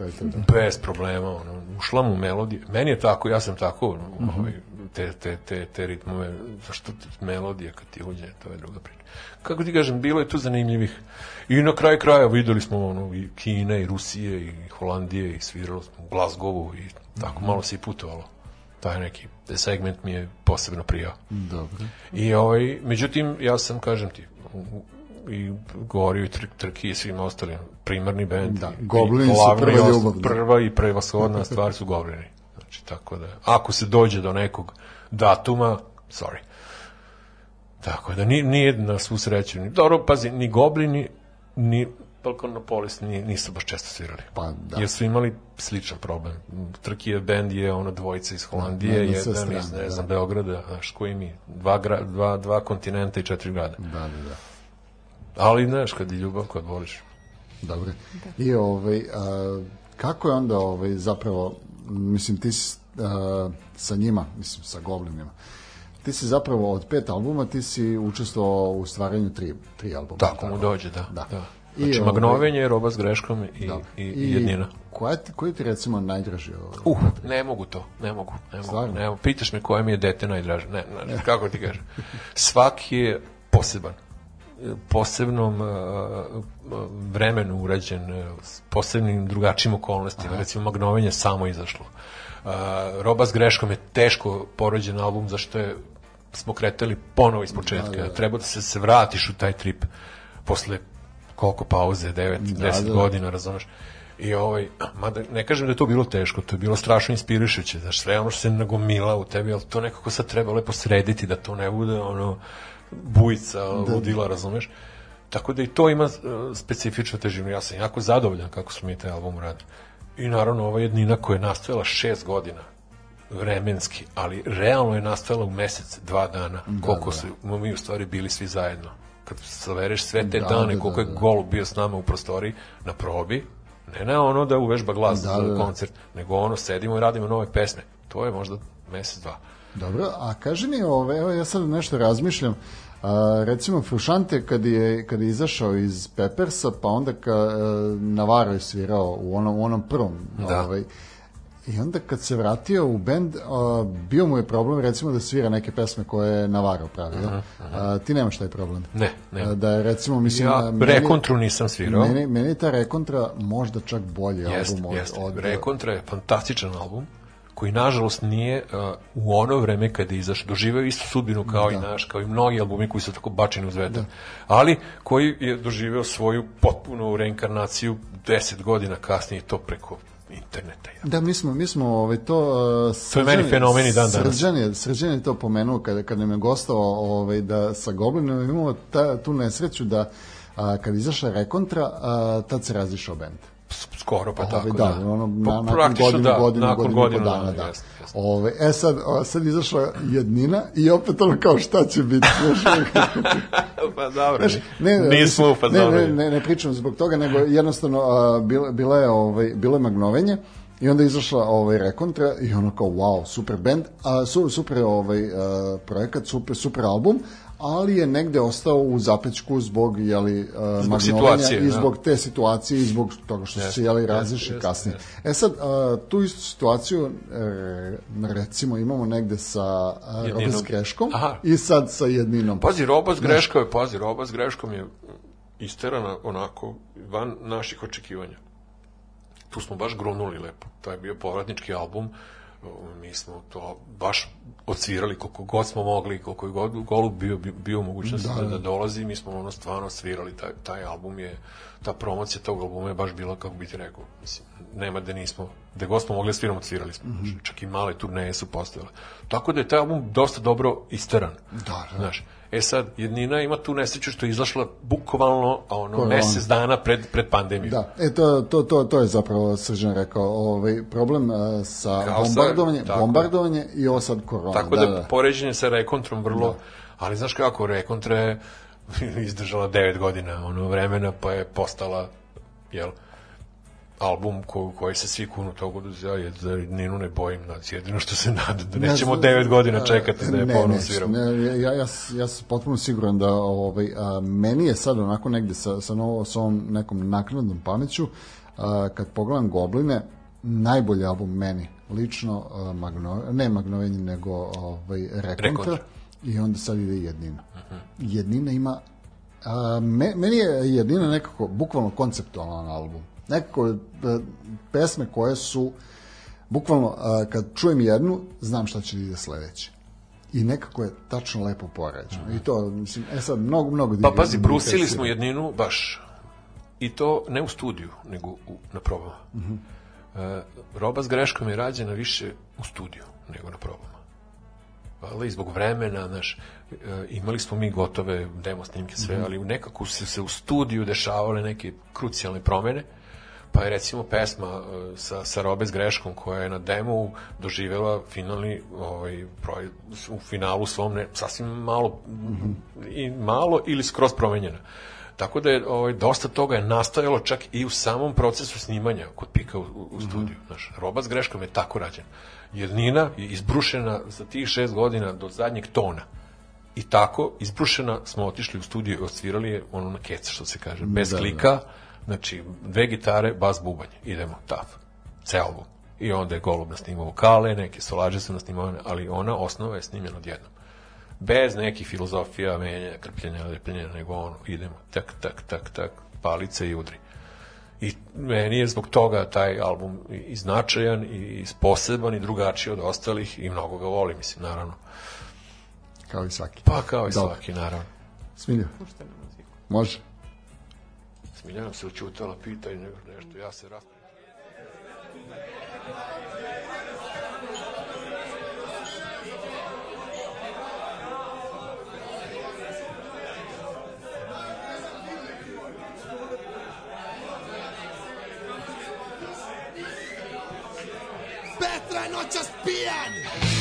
Je to, da. Bez problema, ono, ušla mu melodija. Meni je tako, ja sam tako, ovaj, te, te, te, te ritmove, zašto melodija kad ti uđe, to je druga priča. Kako ti kažem, bilo je tu zanimljivih. I na kraju kraja videli smo ono, i Kine, i Rusije, i Holandije, i sviralo smo u Glasgowu i tako malo se i putovalo. Taj neki segment mi je posebno prijao. Dobro. I ovaj, međutim, ja sam, kažem ti, i govorio i Tr Trki i svim ostalim, primarni bend. Da, Goblini su prva ljubav, da. Prva i prevashodna stvar su Goblini. Znači, tako da, ako se dođe do nekog datuma, sorry. Tako da, nije, nije na svu sreću. Ni, dobro, pazi, ni Goblini, ni Balkanopolis ni- nisu baš često svirali. Pa, da. Jer su imali sličan problem. Trkija band je ono dvojica iz Holandije, Da, sve jedan iz, strane, ne znam, da. Beograda, znaš, koji mi, dva, gra, dva, dva kontinenta i četiri grada. Da, da, da. Ali, znaš, kad je ljubav, kad voliš. Dobro. I ovaj, a, kako je onda ovaj, zapravo, mislim, ti si a, sa njima, mislim, sa Goblinima, ti si zapravo od pet albuma, ti si učestvovao u stvaranju tri, tri albuma. Tako mu dođe, da. Da. da. I, Znači, ovaj, Magnovenje, Roba s greškom i, Da. i, i Jednina. Koja ti, koji ti recimo najdraži? ovaj? Uh, ne mogu to, ne mogu, ne mogu. Stvarno? Ne mogu. Pitaš me koje mi je dete najdraže. Ne, ne, kako ti kažem. Svaki je poseban. Posebnom uh, vremenu urađen, uh, s posebnim drugačijim okolnostima. Recimo, Magnovenje samo izašlo. Uh, Roba s greškom je teško porođen album, zašto je smo kretali ponovo iz početka. Da, da, da. Treba da se, se vratiš u taj trip posle koliko pauze, 9, 10 da. godina, razumeš? I ovaj, mada ne kažem da je to bilo teško, to je bilo strašno inspirišuće, znaš, sve ono što se nagomila u tebi, ali to nekako sad treba lepo srediti, da to ne bude ono bujica, da. ludila, razumeš? Tako da i to ima uh, specifičnu težinu. Ja sam jako zadovoljan kako smo mi taj album uradili. I naravno ova jednina koja je nastojala šest godina, vremenski, ali realno je nastojala u mesec, dva dana, da, koliko da. smo mi u stvari bili svi zajedno. Kad savereš sve te Da, dane, da, koliko da, je da. Gol bio s nama u prostoriji na probi, ne na ono da uvežba glas Da, za da, da. koncert, nego ono sedimo i radimo nove pesme. To je možda mesec, dva. Dobro, a kaži mi, ove, evo ja sad nešto razmišljam, a, recimo Frušante kad je, kad je izašao iz Peppersa, pa onda ka, e, Navarro je svirao u onom, u onom prvom, Da. ovaj, I onda kad se vratio u bend, a, bio mu je problem recimo da svira neke pesme koje je Navarro pravio. A, ti nemaš taj problem? Ne, ne. A, Da je recimo, mislim... Ja a, meni- rekontru nisam svirao. Meni, meni je ta rekontra možda čak bolji Jeste, album od, jeste. od, Rekontra je fantastičan album koji nažalost nije uh, u ono vreme kada je izašao doživeo istu sudbinu kao i naš, kao i mnogi albumi koji su tako bačeni uz vetar. Ali koji je doživeo svoju potpunu reinkarnaciju 10 godina kasnije to preko interneta. Ja. Da, mi smo, mi smo ovaj, to... Uh, To je meni fenomen i dan danas. Srđan je, Srđan je to pomenuo kada, kada nam je gostao ovaj, da sa Goblinom imamo ta, tu nesreću da a, kad izašla Rekontra, a, tad se razišao bend. Skoro pa Ovaj, tako, da, da. ono, Pa na, nakon godinu, da, godinu, nakon godinu, godinu dana, da. jeste, jeste. Ove, e sad, sad izašla jednina i opet ono kao šta će biti. (laughs) Pa dobro, Znaš, ne, nismo mislim, u fazonu. Ne, ne, ne, ne pričam zbog toga, nego jednostavno a, bila, bila je, ovaj, bilo je magnovenje i onda izašla ovaj rekontra i ono kao wow, super band, a su, super ovaj projekat, super super album, ali je negde ostao u zapećku zbog jeli a, Zbog situacije, i da. zbog te situacije i zbog toga što su se jeli razišli jeste, kasnije. E sad, a, tu istu situaciju e, recimo imamo negde sa. Robes Greškom Aha. i sad sa jedninom. Pazi, roba s greškom je, pazi, roba s greškom je isterana onako van naših očekivanja. Tu smo baš grunuli lepo. To je bio povratnički album. Mi smo to baš odsvirali koliko god smo mogli, koliko je god golub bio, bio, bio u mogućnosti da, da, dolazi. Mi smo ono stvarno svirali. Taj, taj album je, ta promocija tog albuma je baš bila, kako bi ti rekao, mislim, nema da nismo, da god smo mogli da sviramo, svirali smo. Mm -hmm. Čak i male turneje su postojale. Tako da je taj album dosta dobro isteran. Da, da. Znaš, e sad, jednina ima tu nesreću što je izašla bukvalno ono, mesec dana pred, pred pandemiju. Da, e to, to, to, to je zapravo Srđan rekao, ovaj, problem uh, sa Kao sa- bombardovanje, je. bombardovanje i ovo sad korona. Tako da, da, poređenje sa Rekontrom vrlo, ali znaš kako, Rekontra je (laughs) izdržala 9 godina ono vremena, pa je postala, jel, album ko, koji se svi kunu da ja je za Ninu ne bojim, znači jedino što se nada da nećemo 9 godina čekati da je ne, ponovno sviramo. Ne, ja, ja, ja, ja sam potpuno siguran da ovaj, a, meni je sad onako negde sa, sa, novo, sa ovom nekom naknadnom pameću, a, kad pogledam Gobline, najbolji album meni, lično, a, Magno, ne Magnovenje, nego ovaj, Rekontra, Rekontra. i onda sad ide Jednina. Jednina ima A, me, meni je jedina nekako bukvalno konceptualan album. Nekako e, pesme koje su bukvalno a, kad čujem jednu, znam šta će da ide sledeće. I nekako je tačno lepo poređeno. I to, mislim, e sad, mnogo, mnogo... Pa pazi, brusili smo jedninu baš i to ne u studiju, nego u, na probama. Mm e, roba s greškom je rađena više u studiju nego na probama. valjda i zbog vremena, znaš, e, imali smo mi gotove demo snimke sve, ali nekako su se u studiju dešavale neke krucijalne promene, pa je recimo pesma e, sa, sa Robe s greškom koja je na demu doživjela finalni ovaj, proj, u finalu svom ne, sasvim malo i malo ili skroz promenjena. Tako da je ovaj, dosta toga je nastajalo čak i u samom procesu snimanja kod Pika u, u studiju. Znaš, Roba s greškom je tako rađen. Jednina je izbrušena za tih šest godina do zadnjeg tona. I tako, izbrušena, smo otišli u studiju i odsvirali je ono na keca, što se kaže, bez Da, da. Znači dve gitare, bas, bubanj, idemo, taf, ceo album. I onda je Golub nasnimao vokale, neke solaže su nasnimane, ali ona osnova je snimljena odjednom. Bez nekih filozofija, menjanja, krpljenja, lepljenja, nego ono, idemo, tak, tak, tak, tak, palice i udri. I meni je zbog toga taj album i- i značajan i poseban i drugačiji od ostalih i mnogo ga volim, mislim, naravno. Kao i svaki. Pa kao i Dobro. svaki, naravno. Smilja, Puštena muzika. može. Smiljana se učutala, pita i ne- nešto, ja se raspravim. Petra je noćas pijan!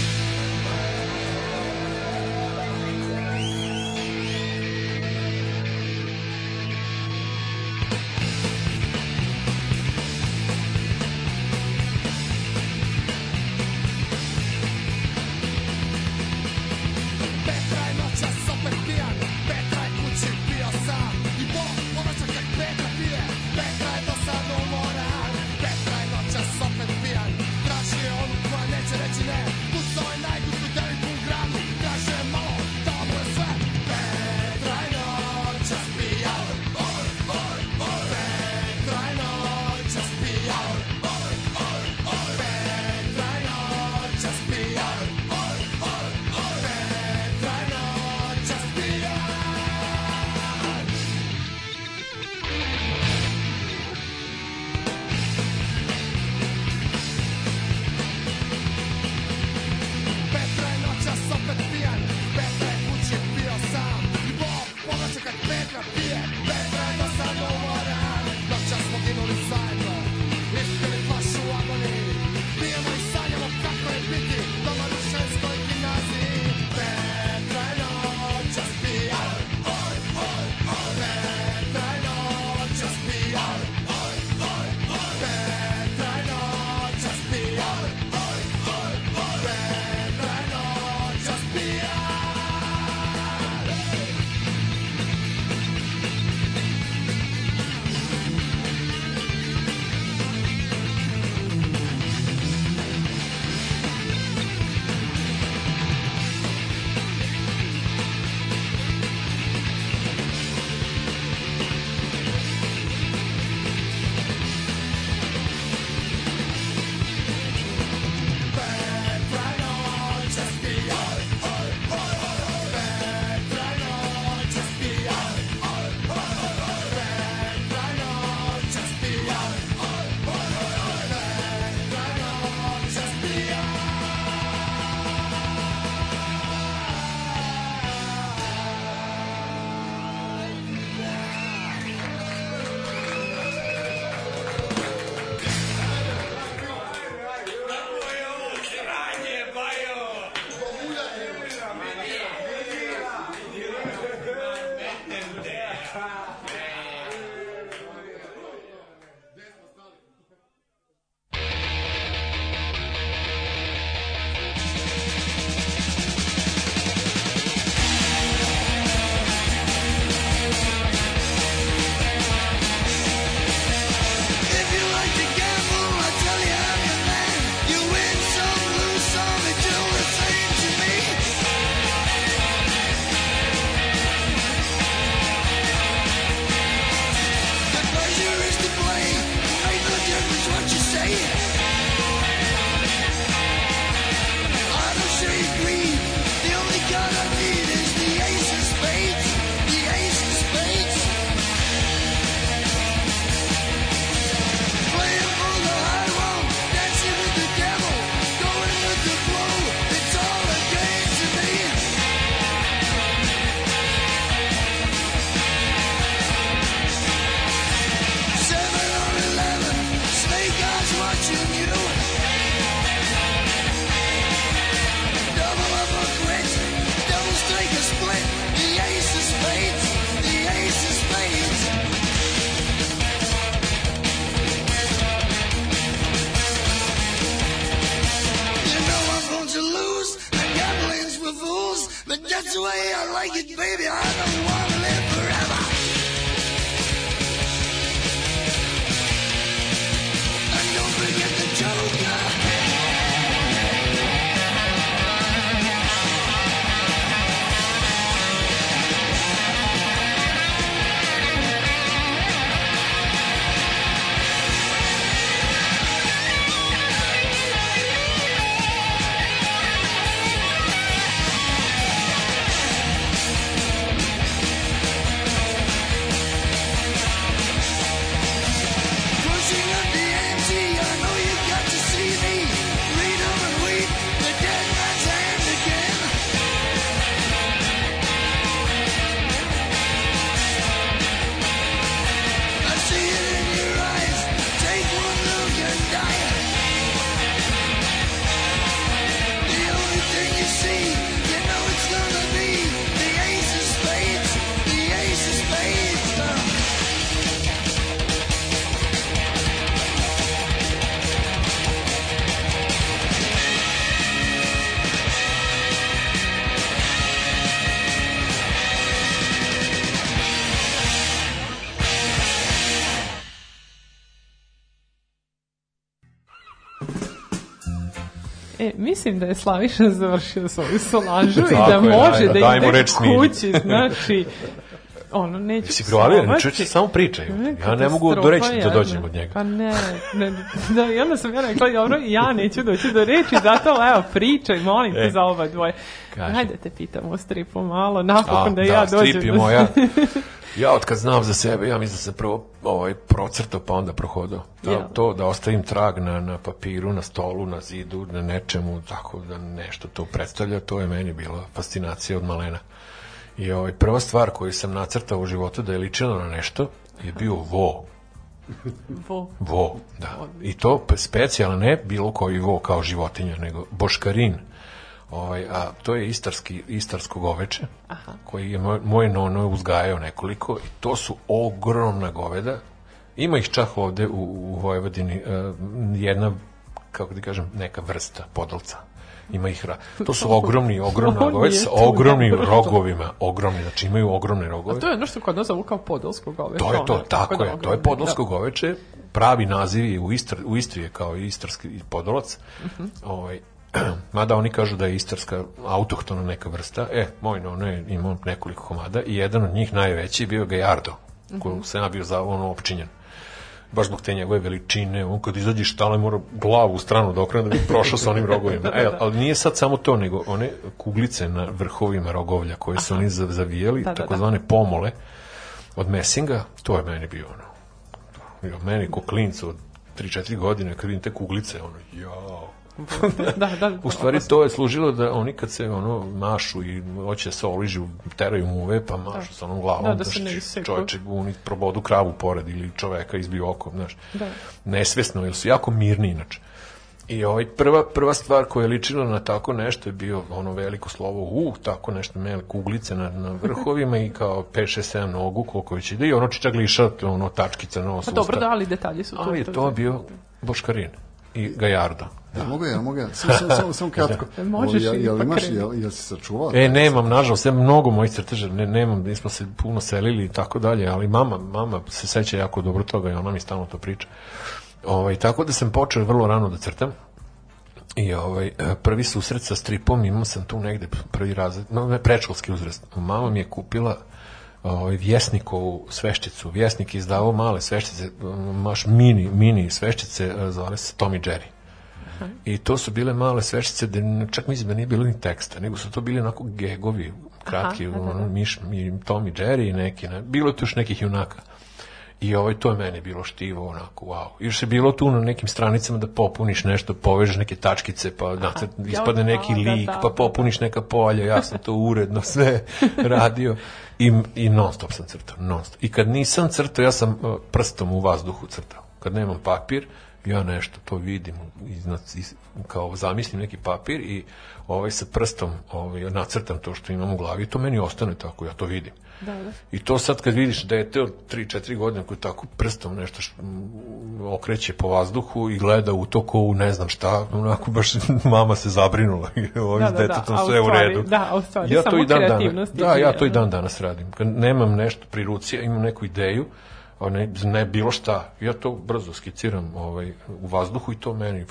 Mislim da je Slaviša završio svoju solažu i da je, može da dajmo ide kući, znači, (laughs) ono, neću Si provalio, psovati. čovječe, samo pričaj. Ne, Ja ne mogu do reći da dođem od njega. Pa ne, ne, da, i onda sam ja rekla, dobro, ja neću doći do reči, zato, evo, pričaj, molim te E. za oba dvoje. Kaži. Hajde te pitam o stripu malo, napokon A, da, ja dođem. strip je moja. (laughs) Ja od kad znam za sebe, ja mislim da sam prvo ovaj, procrtao pa onda prohodao. Da, Jel? to da ostavim trag na, na papiru, na stolu, na zidu, na nečemu, tako da nešto to predstavlja, to je meni bila fascinacija od malena. I ovaj, prva stvar koju sam nacrtao u životu da je ličilo na nešto je bio vo. Vo. Vo, da. I to specijalno ne bilo koji vo kao životinja, nego boškarin. Ovaj, a to je istarski, istarsko goveče, Aha. koji je moj, moj nono uzgajao nekoliko i to su ogromna goveda. Ima ih čak ovde u, u Vojvodini eh, jedna, kako da kažem, neka vrsta podolca. Ima ih, ra- to su (laughs) ogromni, ogromna je sa ogromnim rogovima, ogromni, znači imaju ogromne rogove. A to je ono što kod nas zovu kao podolsko goveče. To je to, ono, tako da je. To je ogromno, podolsko da. goveče. Pravi naziv je u, Istr, u Istri je kao istarski podolac. Mhm. ovaj, (clears throat) mada oni kažu da je istarska autohtona neka vrsta. E, moj nono je imao nekoliko komada i jedan od njih najveći je bio Gajardo, Mhm. koju sam ja bio za ono opčinjen baš zbog te njegove veličine, on kad izađe iz štale mora glavu u stranu da okrene da bi prošao sa onim rogovima. E, ali nije sad samo to, nego one kuglice na vrhovima rogovlja koje su oni za- zavijali, Da, da, da. takozvane pomole od mesinga, to je meni bio ono. Ja, meni ko klincu od 3-4 godine, kad vidim te kuglice, ono, jao. (laughs) Da, da, U stvari to je služilo da oni kad se ono mašu i hoće se oližu, teraju muve, pa mašu sa onom glavom, Da, da se znaš, ne iseku. čoveče oni probodu kravu pored ili čoveka izbiju oko, znaš. Da. Nesvesno, jer su jako mirni inače. I ovaj prva prva stvar koja je ličila na tako nešto je bio ono veliko slovo u tako nešto mele kuglice na, na vrhovima i kao 5 6 7 nogu koliko već ide i ono čičagliša ono tačkica na nos Pa dobro, usta. da, ali detalji su tu. ali je to bio boškarin i gajardo Ja mogu, ja mogu, ja. Samo, (laughs) samo, samo, samo kratko. E, možeš jel, jel ipak imaš, jel, jel si sačuvao? E, nemam, nažalost, ja mnogo mojih crteža, ne, nemam, nismo se puno selili i tako dalje, ali mama, mama se seća jako dobro toga i ona mi stalno to priča. Ovaj, tako da sam počeo vrlo rano da crtam. I ovaj, e, prvi susret sa stripom imao sam tu negde prvi razred, no, ne, predškolski uzrast. Mama mi je kupila ovaj, vjesnikovu sveščicu. Vjesnik je izdavao male sveščice, maš mini, mini sveščice, e, zove se Tom i Jerry. I to su bile male sveščice, da čak mislim da nije bilo ni teksta, nego su to bili onako gegovi, kratki, Aha, da, da, ono, Miš, mi, Tom i Jerry i neki, ne, bilo je tu još nekih junaka. I ovaj, to je meni bilo štivo, onako, wow. Još je bilo tu na nekim stranicama da popuniš nešto, povežeš neke tačkice, pa nacrt, ispadne neki da, lik, da, pa da. popuniš neka polja, ja sam to uredno sve (laughs) radio i, i non stop sam crtao, non stop. I kad nisam crtao, ja sam uh, prstom u vazduhu crtao. Kad nemam papir, ja nešto to vidim, iznad, iz, kao zamislim neki papir i ovaj sa prstom ovaj, nacrtam to što imam u glavi i to meni ostane tako, ja to vidim. Da, da. I to sad kad vidiš dete od 3-4 godine koji tako prstom nešto š, m, okreće po vazduhu i gleda u to ko u ne znam šta, onako baš (laughs) mama se zabrinula i ovim Da, da, da, da, detetom a u sve u redu. da, u stvari ja to i dan danas, da, ja to i dan danas radim. Kad nemam nešto pri ruci, imam neku ideju, ne, ne bilo šta, ja to brzo skiciram ovaj, u vazduhu i to meni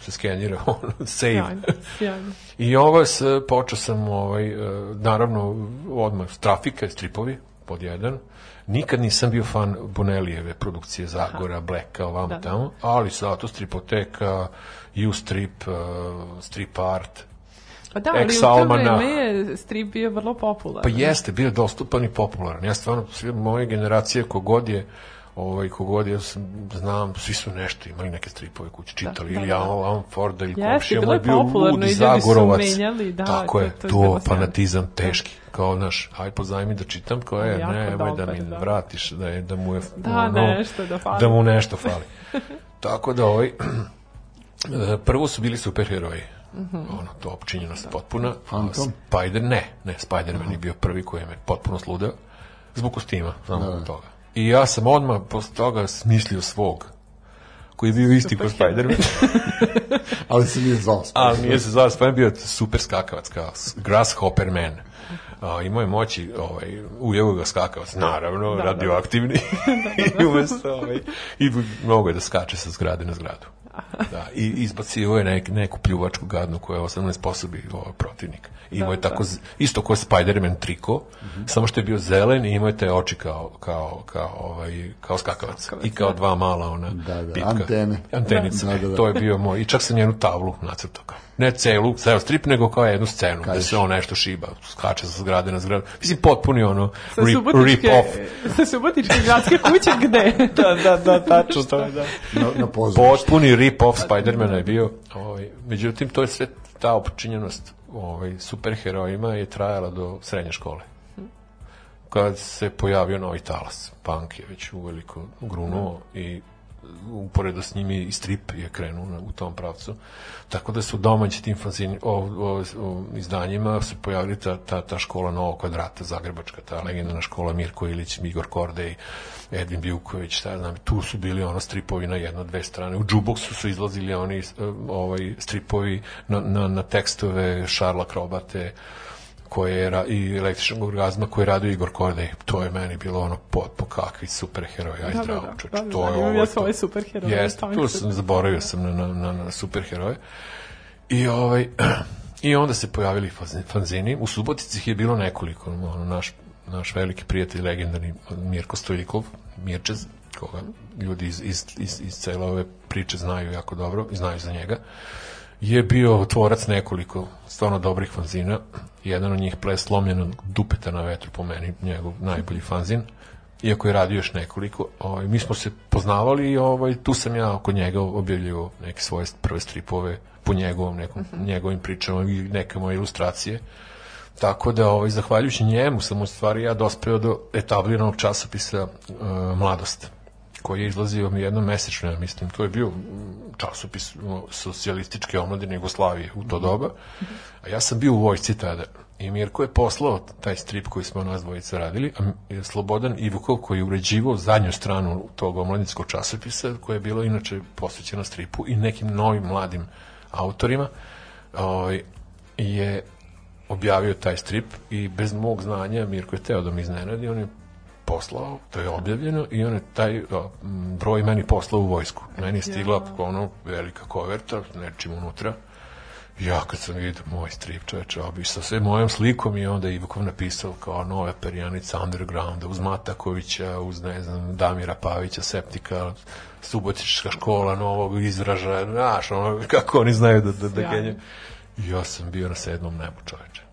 se skenira, (laughs) ono, save. Sjajno, sjajno. I ovo s, počeo sam, ovaj, e, naravno, odmah, trafika, stripovi, pod jedan. Nikad nisam bio fan Bonelijeve produkcije Zagora, Blacka, ovamo Da. tamo, ali zato stripoteka, U-strip, uh, strip art, Pa da, ali u to vreme je strip bio vrlo popularan. Pa jeste, bio dostupan i popularan. Ja stvarno, sve moje generacije, kogod je, ovaj, kogod ja sam, znam, svi su nešto imali neke stripove kuće, čitali, da, ili da, da. Alan Forda, ili Jeste, komšija, moj je bio popularno ludi i ljudi su Zagorovac. menjali, da, Tako je, to to, fanatizam teški, kao naš, aj pozajmi da čitam, kao je, ne, nemoj da mi da. vratiš, da, je, da mu je, Da, nešto da fali. da mu nešto fali. (laughs) Tako da, ovaj, (clears throat) prvo su bili superheroji, Mhm. ono, to opčinjenost potpuna. Phantom? Spider, ne, ne, Spider-Man je bio prvi koji me potpuno sludeo, zbog kostima, samo zbog toga. I ja sam odmah posle toga smislio svog, koji je bio isti kao Spider-Man, (laughs) Ali se nije zvao Spider-Man. ali nije se zvao Spider-Man, bio super skakavac, kao Grasshopper Man. A, imao je moći, ovaj, ujeo ga skakavac, naravno, Da, radioaktivni. (laughs) I umesto, ovaj, i mnogo je da skače sa zgrade na zgradu. (laughs) Da, i izbacio je nek, neku pljuvačku gadnu koja je 18 sposobi ovaj, protivnik. I imao je Da, tako, z- isto kao Spider-Man triko, samo što je bio zelen i imao je te oči kao, kao, kao, ovaj, kao skakavac. I kao dva mala ona Da, da, pitka. antene. Antenice. Da, da, da. To je bio moj. I čak sam njenu tablu nacrtao kao. Ne celu, ceo strip, nego kao jednu scenu, gde se on nešto šiba, skače sa zgrade na zgradu. Mislim, potpuni ono Sa rip, rip off. sa subotičke gradske kuće gde? (laughs) Da, da, da, tačno to je, da. Na, na. Potpuni rip-off Spidermana je bio. Ovaj, međutim, to je sve ta opčinjenost ovaj, superherojima je trajala do srednje škole. Kad se pojavio novi talas, punk je već uveliko grunuo i uporedo s njimi i strip je krenuo na, u tom pravcu. Tako da su domaći tim fanzini, o, o, o, izdanjima se pojavili ta, ta, ta škola Novog kvadrata, Zagrebačka, ta legendarna škola Mirko Ilić, Igor Kordej, Edvin Bjuković, šta znam, tu su bili ono stripovi na jedno, dve strane. U Džuboksu su izlazili oni ovaj, stripovi na, na, na tekstove Šarla Krobate, koje je i električnog orgazma koje je radio Igor Kordej. To je meni bilo ono potpuno kakvi superheroj, aj Da, zdravo, da, čoveče, da, da, to je da, imam ovo. ja svoje superheroje, punk tu sam, zaboravio sam na, na, na, na superheroje. I ovaj, (clears throat) I onda se pojavili fanzi- fanzini. U Subotici ih je bilo nekoliko. Ono, naš, naš veliki prijatelj, legendarni Mirko Stojikov, Mirčez, koga ljudi iz, iz, iz, iz cele ove priče znaju jako dobro i znaju za njega, je bio tvorac nekoliko stvarno dobrih fanzina. Jedan od njih ples slomljenog dupeta na vetru po meni, njegov najbolji fanzin iako je radio još nekoliko, ovaj, mi smo se poznavali i ovaj, tu sam ja oko njega objavljivao neke svoje prve stripove po njegovom nekom, njegovim pričama i neke moje ilustracije. Tako da, ovaj, zahvaljujući njemu sam u stvari ja dospeo do etabliranog časopisa uh, Mladost koji je izlazio mi jednom mesečno, ja mislim, to je bio časopis socijalističke omladine Jugoslavije u to doba, a ja sam bio u vojsci tada i Mirko je poslao taj strip koji smo nas dvojica radili, a Slobodan Ivukov koji je uređivao zadnju stranu tog omladinskog časopisa, koja je bilo inače posvećena stripu i nekim novim mladim autorima, ovaj, je objavio taj strip i bez mog znanja Mirko je teo da me iznenadi, on je poslao, to je objavljeno i on je taj broj meni poslao u vojsku. Meni je stigla ono velika koverta, nečim unutra. Ja kad sam vidio moj strip čoveče, obi sa sve mojom slikom i onda Ivukov napisao kao nove perjanica undergrounda uz Matakovića, uz ne znam, Damira Pavića, Septika, Subotička škola novog izražaja, znaš, ono, kako oni znaju da, da, da. I ja sam bio na sedmom nebu čoveče.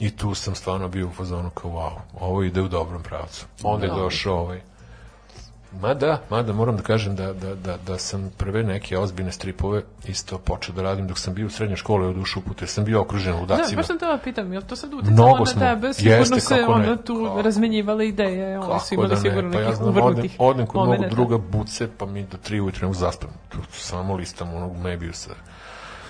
I tu sam stvarno bio u fazonu kao, wow, ovo ide u dobrom pravcu. Onda je došao ovaj Mada, mada moram da kažem da, da, da, da sam prve neke ozbiljne stripove isto počeo da radim dok sam bio u srednjoj školi od ušu put, jer sam bio okružen Da, ludacima. baš sam te ovo pitam, jel to sad uticalo Mnogo na smo. tebe? Sigurno Jeste, se ne. ono tu Kako? razmenjivale ideje, oni su imali sigurno pa ja znam, odem, uvrnutih odem kod mog momenata. druga buce, pa mi do tri ujutru ne zaspam. Tu samo listam onog Mebiusa.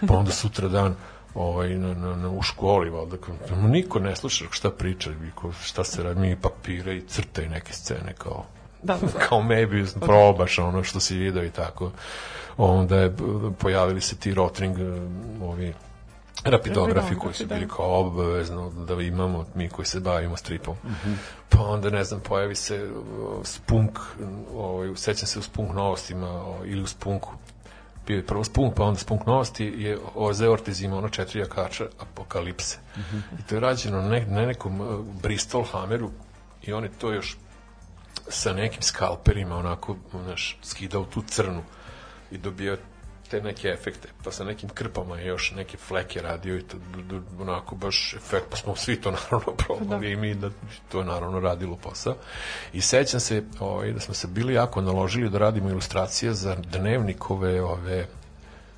Pa onda sutra dan ovaj, na, na, na, u školi, valjda, kao, niko ne sluša šta priča, ko, šta se radi, mi papire i crta i neke scene, kao, Da, da, da. (laughs) kao Mebius, probaš ono što si video i tako. Onda je, pojavili se ti Rotring, eh, ovi rapidografi koji su Rapidografi, bili da. kao obavezno da imamo mi koji se bavimo stripom. Pa onda, ne znam, pojavi se uh, Spunk, ovaj, sećam se u Spunk novostima ili u Spunku. Bio je prvo Spunk, pa onda Spunk novosti je Oze Ortiz ima ono četiri jakača Apokalipse. I to je rađeno na, ne, na nekom uh, Bristol Hammeru i on je to još sa nekim skalperima onako, znaš, skidao tu crnu i dobio te neke efekte, pa sa nekim krpama je još neke fleke radio i to, onako baš efekt, pa smo svi to naravno probali i mi da to je naravno radilo posao. I sećam se ovaj, da smo se bili jako naložili da radimo ilustracije za dnevnikove ove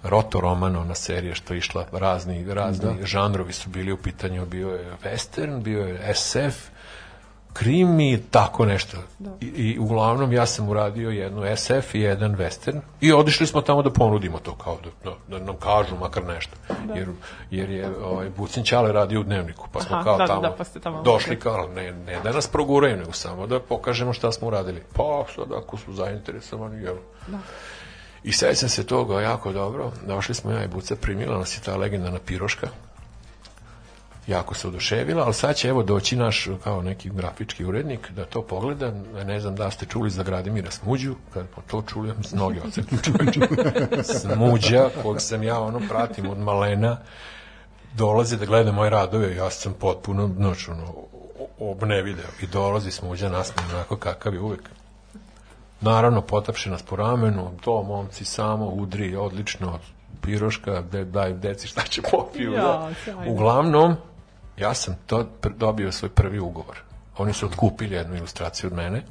Roto Romano, ona serija što je išla, razni, razni žanrovi su bili u pitanju, bio je western, bio je SF, krimi, tako nešto. I, I uglavnom ja sam uradio jednu SF i jedan western i odišli smo tamo da ponudimo to kao da, da, da nam kažu makar nešto. Jer, jer je ovaj, Bucin Ćale radio u dnevniku, pa smo Aha, kao da, da, tamo, da, pa ste tamo došli kao, ne, ne da nas proguraju, nego samo da pokažemo šta smo uradili. Pa sad ako su zainteresovani, jel? I sećam se toga jako dobro. Došli smo ja i Buca, primila nas je ta legendarna piroška. Jako se oduševila, ali sad će evo doći naš kao neki grafički urednik da to pogleda. Ne znam da ste čuli za Gradimira Smuđu, kad smo to čuli, ja mislim, noge odsekli čoveče. (laughs) Smuđa, kog sam ja ono pratim od malena, dolazi da gleda moje radove, ja sam potpuno, znači, ono, obnevideo. I dolazi Smuđa nasmijen, onako kakav je uvek. Naravno, potapše nas po ramenu, to momci samo udri, odlično, piroška, de, daj deci šta će popiju. Ja, da. Uglavnom, ja sam to dobio svoj prvi ugovor. Oni su otkupili jednu ilustraciju od mene,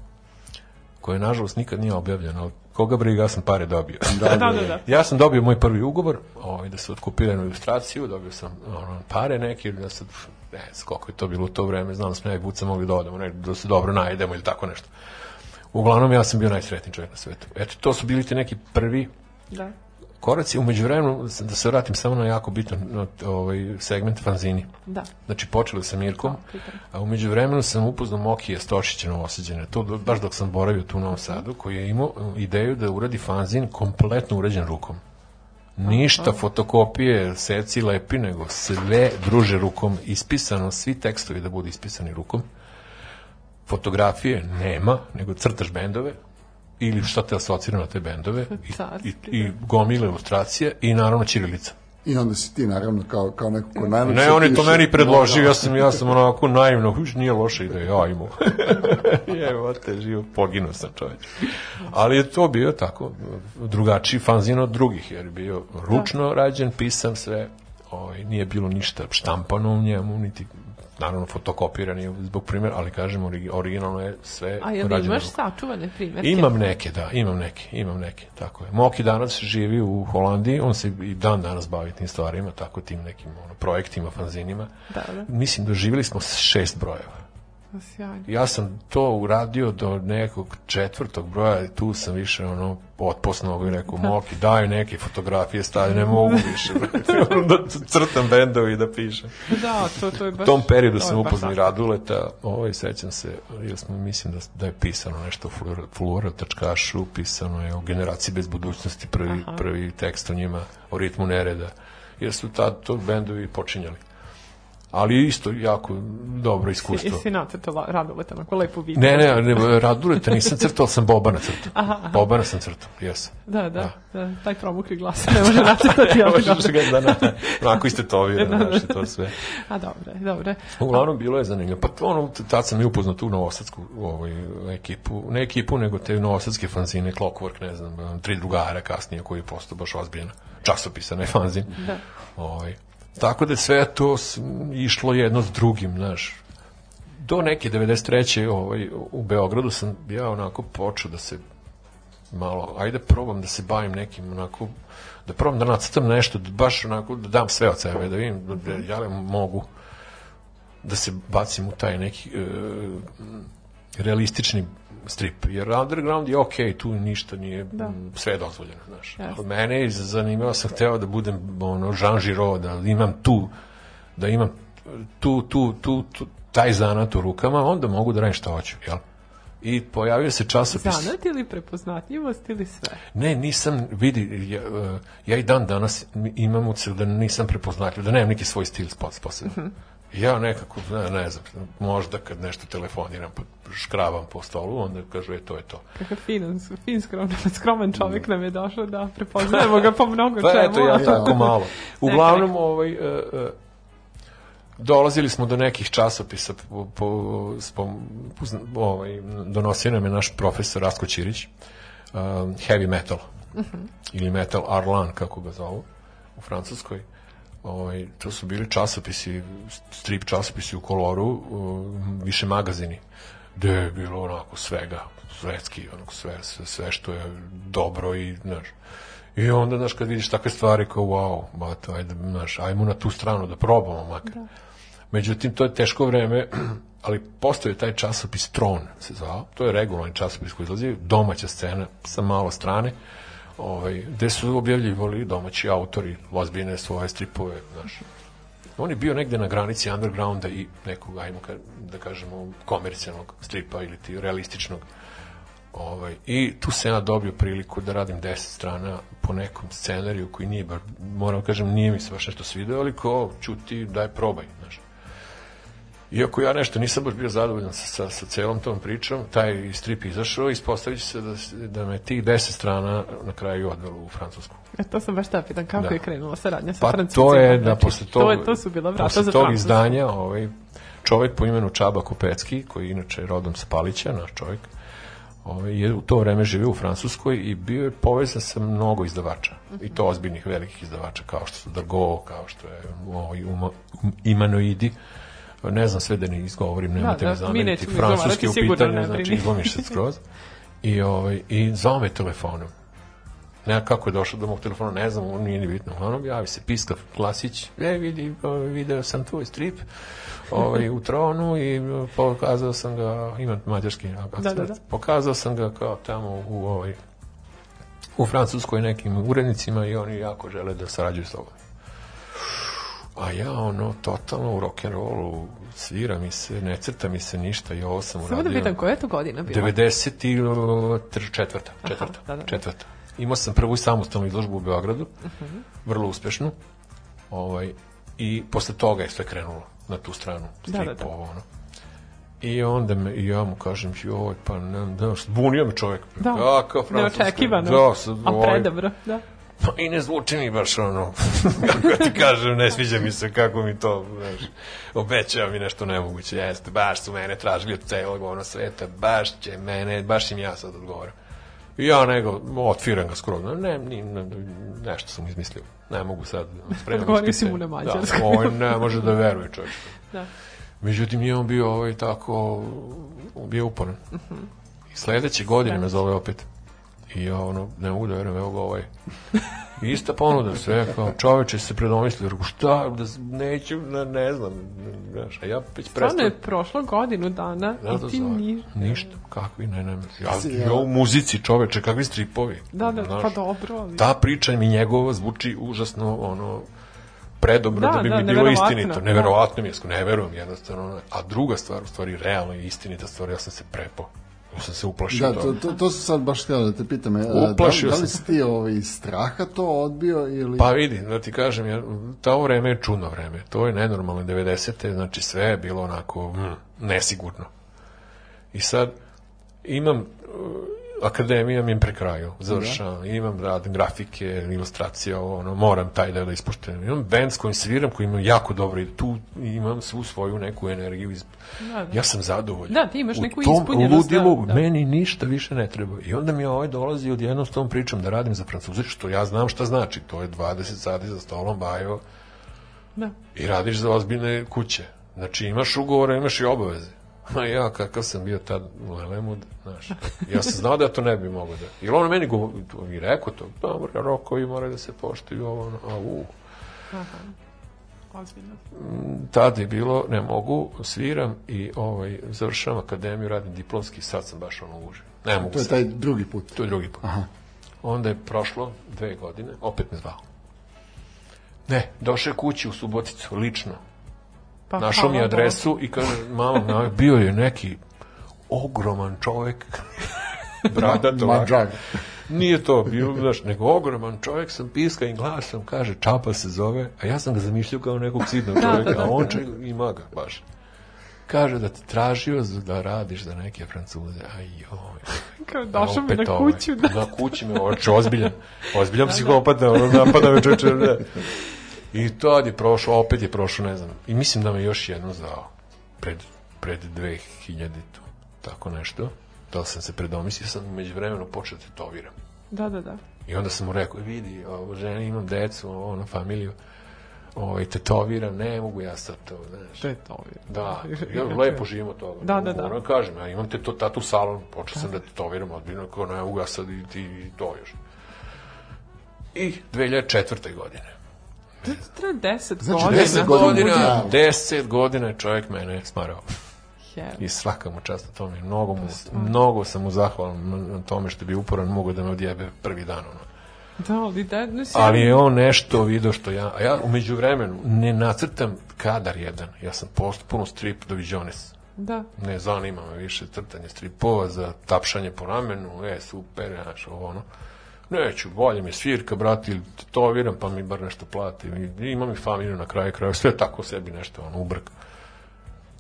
koja nažalost nikad nije objavljena, ali koga briga, ja sam pare dobio. Da, da, da. (laughs) Ja sam dobio moj prvi ugovor, ovaj, da su otkupili jednu ilustraciju, dobio sam ono, pare neke, da sad, ne znam koliko je to bilo u to vreme, znam da smo ja i Buca mogli da odemo, ne, da se dobro najdemo ili tako nešto. Uglavnom, ja sam bio najsretniji čovjek na svetu. Eto, to su bili ti neki prvi Da. Koraci. Umeđu vremenu, da se vratim samo na jako bitan ovaj, segment fanzini. Da. Znači, počeli sa Mirkom, pitam. a umeđu vremenu sam upoznao Mokija Stošića Novosađene, to baš dok sam boravio tu u Novom Sadu, koji je imao uh, ideju da uradi fanzin kompletno urađen rukom. Ništa fotokopije, seci, lepi, nego sve druže rukom, ispisano, svi tekstovi da budu ispisani rukom. Fotografije nema, nego crtaš bendove, ili šta te asocira na te bendove, (laughs) i, i, i gomile ilustracije, i naravno ćirilica. I onda si ti, naravno, kao, kao neko ko najlepše Ne, on je to meni predložio, ja sam, ja sam onako naivno, (laughs) huš, nije loša ideja, ja imao. (laughs) Evo te, živo, poginuo sam čoveč. Ali je to bio tako, drugačiji fanzin od drugih, jer je bio ručno rađen, pisan sve, ovaj, nije bilo ništa štampano u njemu, niti naravno fotokopiran je zbog primjera, ali kažem, origi- originalno je sve A jel rađeno imaš sačuvane primjerke? Imam neke, da, imam neke, imam neke, tako je. Moki danas živi u Holandiji, on se i dan danas bavi tim stvarima, tako tim nekim ono, projektima, fanzinima. Da, da. Mislim, doživjeli smo šest brojeva. Sjajno. Ja sam to uradio do nekog četvrtog broja i tu sam više ono otposnog i rekao, Moki, daj neke fotografije, stavljaju, ne mogu više. (laughs) da crtam bendovi i da pišem. Da, to, to je baš... U tom periodu sam upoznao i. Raduleta, ovaj, sećam se, jer smo, mislim da, da je pisano nešto u Flora- Flora Tačkašu, pisano je o generaciji bez budućnosti, prvi, prvi tekst o njima, o ritmu nereda, jer su tad to bendovi počinjali. Ali isto jako dobro iskustvo. Jesi nacrtala Raduleta, onako lepo vidio. Ne, ne, ne, Raduleta nisam crtao, sam Bobana crtao. Bobana sam crtao, jesam. Da, da, da, taj promukli glas ne može nacrtati, ali (laughs) Možeš dobro. ga da, da, onako ste to vi, znaš, i to sve. A dobro, dobro. Uglavnom bilo je zanimljivo. Pa to ono, tad sam i upoznao tu novosadsku ovaj, ekipu, ne ekipu, nego te novosadske fanzine, Clockwork, ne znam, tri drugara kasnije koji je postao baš ozbiljan časopisa, ne fanzin. Da. Ovaj. Tako da sve to išlo jedno s drugim, znaš. Do neke 93. Ovaj, u Beogradu sam ja onako počeo da se malo, ajde probam da se bavim nekim onako, da probam da nacrtam nešto, da baš onako, da dam sve od sebe, da vidim da, da ja li mogu da se bacim u taj neki e, realistični strip, jer underground je okej, tu ništa nije, Da. m, sve je dozvoljeno, znaš. Jasno. Kod mene je zanimao sam hteo da budem ono, Jean Giraud, da imam tu, da imam tu, tu, tu, tu taj zanat u rukama, onda mogu da radim šta hoću, jel? I pojavio se časopis... Zanat ili prepoznatljivost ili sve? Ne, nisam, vidi, ja, e, ja i dan danas imam ucel da nisam prepoznatljiv, da nemam neki svoj stil posebno. Ja nekako, ne, ne znam, možda kad nešto telefoniram, pa škravam po stolu, onda kažu, e, to je to. Kakav fin, fin skroman, skroman čovjek nam je došao da prepoznajemo (laughs) ga po mnogo Pa čemu. eto, ja tako malo. (laughs) Uglavnom, ovaj, e, e, dolazili smo do nekih časopisa, po, po, spom, ovaj, donosio nam je naš profesor Rasko Ćirić, um, heavy metal, ili metal Arlan, kako ga zovu, u Francuskoj. Ovaj, to su bili časopisi, strip časopisi u koloru, više magazini, gde je bilo onako svega, svetski, onako sve, sve, sve što je dobro i, znaš, I onda, znaš, kad vidiš takve stvari kao, wow, bato, ajde, znaš, ajmo na tu stranu da probamo makar. Međutim, to je teško vreme, (clears throat) ali postoje taj časopis Tron, se zvao, to je regularni časopis koji izlazi, domaća scena sa malo strane, ovaj, gde su objavljivali domaći autori, ozbiljne svoje stripove, znaš. On je bio negde na granici undergrounda i nekog, ajmo ka, da kažemo, komercijalnog stripa ili ti realističnog. Ovaj, I tu se ja dobio priliku da radim 10 strana po nekom scenariju koji nije, bar, moram kažem, nije mi se baš nešto svideo, ali ko, čuti, daj probaj, znaš. Iako ja nešto nisam baš bio zadovoljan sa, sa, sa celom tom pričom, taj strip izašao i ispostavit se da, da me tih 10 strana na kraju odvelo u Francusku. E, to sam baš da pitan, kako Da. je krenula saradnja sa Pa Francuzima? to je da Znači, posle tog, To, je, to su bila vrata posle za tog Francusku. izdanja ovaj, čovek po imenu Čaba Kopecki, koji je inače rodom sa Palića, naš čovek, ovaj, je u to vreme živio u Francuskoj i bio je povezan sa mnogo izdavača. I to ozbiljnih velikih izdavača, kao što su Dargo, kao što je ovaj, Uma, um, Imanoidi, ne znam sve da ne izgovorim, nemate da, mi mi zameriti, francuski u pitanju, ne znači izlomiš se skroz. I, ovaj, i zvao me telefonom. Ne, kako je došao do mog telefona, ne znam, on nije ni bitno. Uglavnom, javi se Piskav Klasić, e, vidi, ovaj, video sam tvoj strip ovaj, u tronu i pokazao sam ga, imam mađarski akcent, Da, da, da. pokazao sam ga kao tamo u ovaj, u Francuskoj nekim urednicima i oni jako žele da sarađuju s tobom. A ja ono, totalno u rock'n'rollu, svira mi se, ne crta mi se ništa i ovo sam Samo uradio. da pitam, koja je to godina bila? 94. četvrta, četvrta, da, da. četvrta. Imao sam prvu samostalnu izložbu u Beogradu, vrlo uspešnu, ovaj, i posle toga je sve krenulo na tu stranu, Da, da, strip, da. ovo, ono. I onda me, i ja mu kažem, joj, pa ne, da, zbunio me čovjek. Da, Kakav francuski. neočekivano. Da, sad, A ovaj, predobro, da. Pa i ne zvuči mi baš ono, (laughs) kako ti kažem, ne sviđa mi se kako mi to, znaš, obećava mi nešto nemoguće, jeste, baš su mene tražili od celog ono sveta, baš će mene, baš im ja sad odgovoram. I ja nego, otfiram ga skroz, ne, ni, ne, nešto sam izmislio, ne mogu sad, spremam Odgovorio si mu na mađarskom. Da, ovaj ne može da veruje čovjek. Da. Međutim, nije on bio ovaj tako, bio uporan. I sledeće godine me zove opet. I ja ono, ne mogu da verujem, evo ga ovaj. Ista ponuda, sve kao, čoveče se predomislio, rekao, šta, da, neću, ne, ne znam, znaš, a ja već Stvarno prestao. je prošlo godinu dana Da, da, i ti zove. ni... Ništa, kakvi, ne, ne, ja, ja u muzici, čoveče, kakvi stripovi. Da, da, znaš. pa dobro, ali... Ta priča mi njegova zvuči užasno, ono, predobro da, Da, bi da, mi bilo neverovatno, istinito. da. Neverovatno mi je, ne verujem jednostavno. A druga stvar, u stvari, realno i istinita stvar, ja sam se prepo. Sam se uplašio Da, to, to, to su sad baš htio da te pitam. e, Da, Uplašio da li sam si ti ovaj, straha to odbio ili... Pa vidi, da ti kažem, ja, to vreme je čudno vreme. To je nenormalno 90. Znači sve je bilo onako mm, nesigurno. I sad imam akademija mi je pri kraju, završavam, imam radim grafike, ilustracije, ovo, ono, moram taj deo da ispoštujem. Imam band s kojim sviram, koji ima jako dobro i tu imam svu svoju neku energiju. Iz... Da, da. Ja sam zadovoljan. Da, ti imaš U neku tom ispunjenost, ludilu da, da. meni ništa više ne treba. I onda mi ovaj dolazi odjednom s tom pričom da radim za Francuze, što ja znam šta znači. To je 20 sati za stolom bajo Da. i radiš za ozbiljne kuće. Znači imaš ugovore, imaš i obaveze. (laughs) Ma ja, kakav sam bio tad u Lelemud, znaš, ja sam znao da to ne bi mogo da... Jer on meni go, i rekao to, dobro, rokovi moraju da se poštuju, ovo, ono, a u, Ozbiljno. tad je bilo, ne mogu, sviram i ovaj, završavam akademiju, radim diplomski, sad sam baš ono uži. Ne mogu To je sad. taj drugi put. To je drugi put. Aha. Onda je prošlo dve godine, opet me zvao. Ne, došao je kući u Suboticu, lično. Pa, Našao mi adresu i kaže, mama, bio je neki ogroman čovek, (laughs) ovako. Mađar. Nije to bilo, znaš, nego ogroman čovjek sam piska i glasom, kaže, Čapa se zove, a ja sam ga zamišljao kao nekog sidnog čovjeka, da, a on čeg, ima ga baš. Kaže da te tražio da radiš za neke francuze, aj joj. Kao došao mi na ovaj, kuću. Da. Na kući me, oče, ozbiljan. Ozbiljan psihopata, ono, napada me čoče. I to je prošlo, opet je prošlo, ne znam. I mislim da me još jedno zvao. Pred, pred 2000 tu. Tako nešto. Da li sam se predomislio, sam umeđu vremenu počeo da tetoviram. da, da, da. I onda sam mu rekao, "E, vidi, ovo, žena, imam decu, ovo, ono, familiju, ovaj, tetoviram, ne mogu ja sad to, znaš. To. Da, (laughs) ja lepo živim od toga. Da, da, da. Moram kažem, ja imam te to tatu salon, počeo sam da tetoviram, odbiljno, kao ne mogu ja sad i ti i to još. I 2004. godine. Treba 10 Znači, godina. 10 10 godina. godina, Da. 10 godina je čovjek mene smarao. Jebe. I svaka mu čast na tome. Mnogo, mu, mnogo sam mu zahvalan na, tome što bi uporan mogo da me odjebe prvi dan. Ono. Da, ali da, mislim, Ali je on nešto video što ja, a ja umeđu vremenu ne nacrtam kadar jedan. Ja sam potpuno strip doviđones. Da, Ne zanima me više crtanje stripova za tapšanje po ramenu, e, super, znaš, ovo ono. Neću, bolje mi svirka, brati, ili tetoviram, pa mi bar nešto plati. I, imam i familiju na kraju kraja, sve tako sebi nešto, ono, ubrk.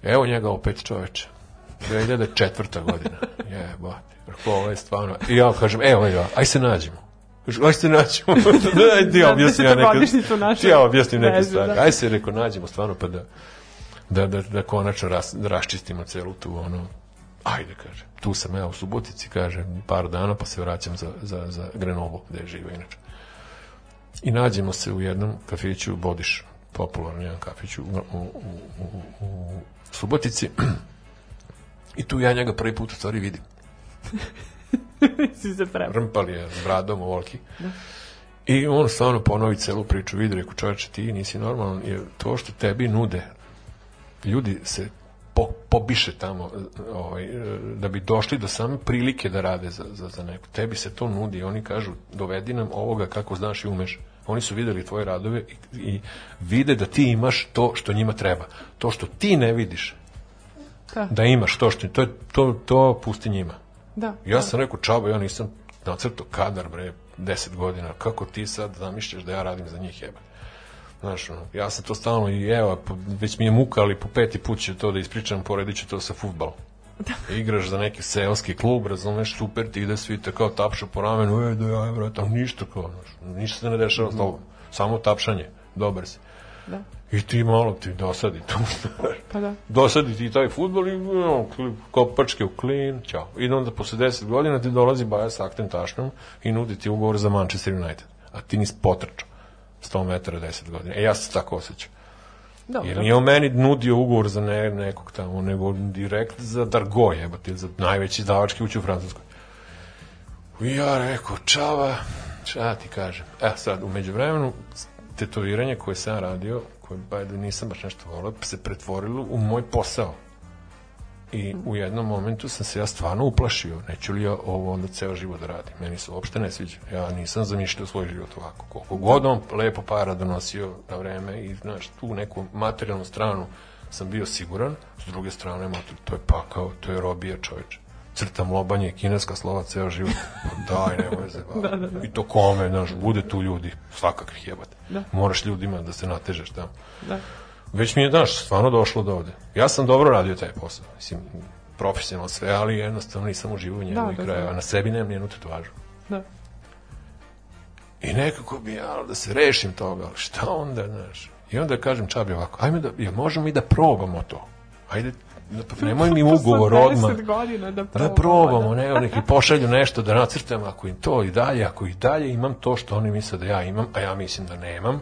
Evo njega opet čoveče. 2004. godina. (laughs) Jebate. Rekao, ovo je stvarno... I ja kažem, evo ja, aj se nađemo. Aj se nađemo. Aj (laughs) ti ja objasnim ja neke... Ti ja objasnim neke stvari. da. Aj se, reko, nađemo stvarno pa da da, da, da konačno ras, raščistimo celu tu ono ajde kaže. Tu sam ja u Subotici kaže par dana pa se vraćam za, za, za Grenovo gde žive inače. I nađemo se u jednom kafiću Bodiš popularni jedan kafić u, u, u, u, u Subotici. (clears throat) I tu ja njega prvi put u stvari vidim. (laughs) Si se prema. rmpal je s bradom ovoliki. I on stvarno ponovi celu priču, vidi, reku, čovječe, ti nisi normalan, jer to što tebi nude, ljudi se po, pobiše tamo ovaj, e, da bi došli do same prilike da rade za, za, za neko. Tebi se to nudi oni kažu, dovedi nam ovoga kako znaš i umeš. Oni su videli tvoje radove i, i vide da ti imaš to što njima treba. To što ti ne vidiš, Da. da imaš to što, to, to, to pusti njima. Da. Ja sam rekao, čaba, ja nisam nacrtao kadar, bre, 10 godina. Kako ti sad zamišljaš da ja radim za njih, jebate? Znaš, ono, ja sam to stalno i evo, po- već mi je muka, ali po peti put ću to da ispričam, poredit ću to sa futbalom. Igraš za neki seoski klub, razumeš, super, ti ide svi te kao tapšu po ramenu, e, da ja, brate, ništa kao, znaš, ništa se ne dešava s tobom, samo tapšanje, dobar si. Da. I ti malo ti dosadi tu, (laughs) Pa da. dosadi ti taj futbol i no, kopačke u klin, ćao. I onda posle 10 godina ti dolazi Baja sa aktem tašnom i nudi ti ugovor za Manchester United. A ti nisi potrčao 100 metara 10 godina. E ja se tako osjećam. Dobro. Jer nije on meni nudio ugovor za ne, nekog tamo, nego direkt za Dargo, jebate, za najveći izdavački ući u Francuskoj. I ja rekao, čava, šta ti kažem. E sad, umeđu vremenu, tetoviranje koje sam radio, koje way, nisam baš nešto volio, se pretvorilo u moj posao. I u jednom momentu sam se ja stvarno uplašio, neću li ja ovo onda ceo život da radim. Meni se uopšte ne sviđa. Ja nisam zamišljao svoj život ovako. Koliko god on lepo para donosio na vreme i znaš, tu neku materijalnu stranu sam bio siguran, s druge strane, mater, to je pakao, to je robija čoveče. Crtam lobanje, kineska slova ceo život. Pa daj, nemoj se (laughs) baviti. I to kome, znaš, bude tu ljudi, svakakvih jebate. Da. Moraš ljudima da se natežeš tamo. Da. Već mi je, znaš, stvarno došlo do ovde. Ja sam dobro radio taj posao. Mislim, profesionalno sve, ali jednostavno nisam uživao u njemu Da, da, kraja. da. Na sebi nemam nijednu tetovažu. Da. I nekako bi ja da se rešim toga, ali šta onda, znaš? I onda kažem Čabi ovako, ajme da, ja možemo i da probamo to. Ajde, da- nemoj mi (laughs) ugovor odmah. 10 godina da Da probamo. probamo, ne, neki pošalju nešto da nacrtam, ako im to i dalje, ako i dalje imam to što oni misle da ja imam, a ja mislim da nemam,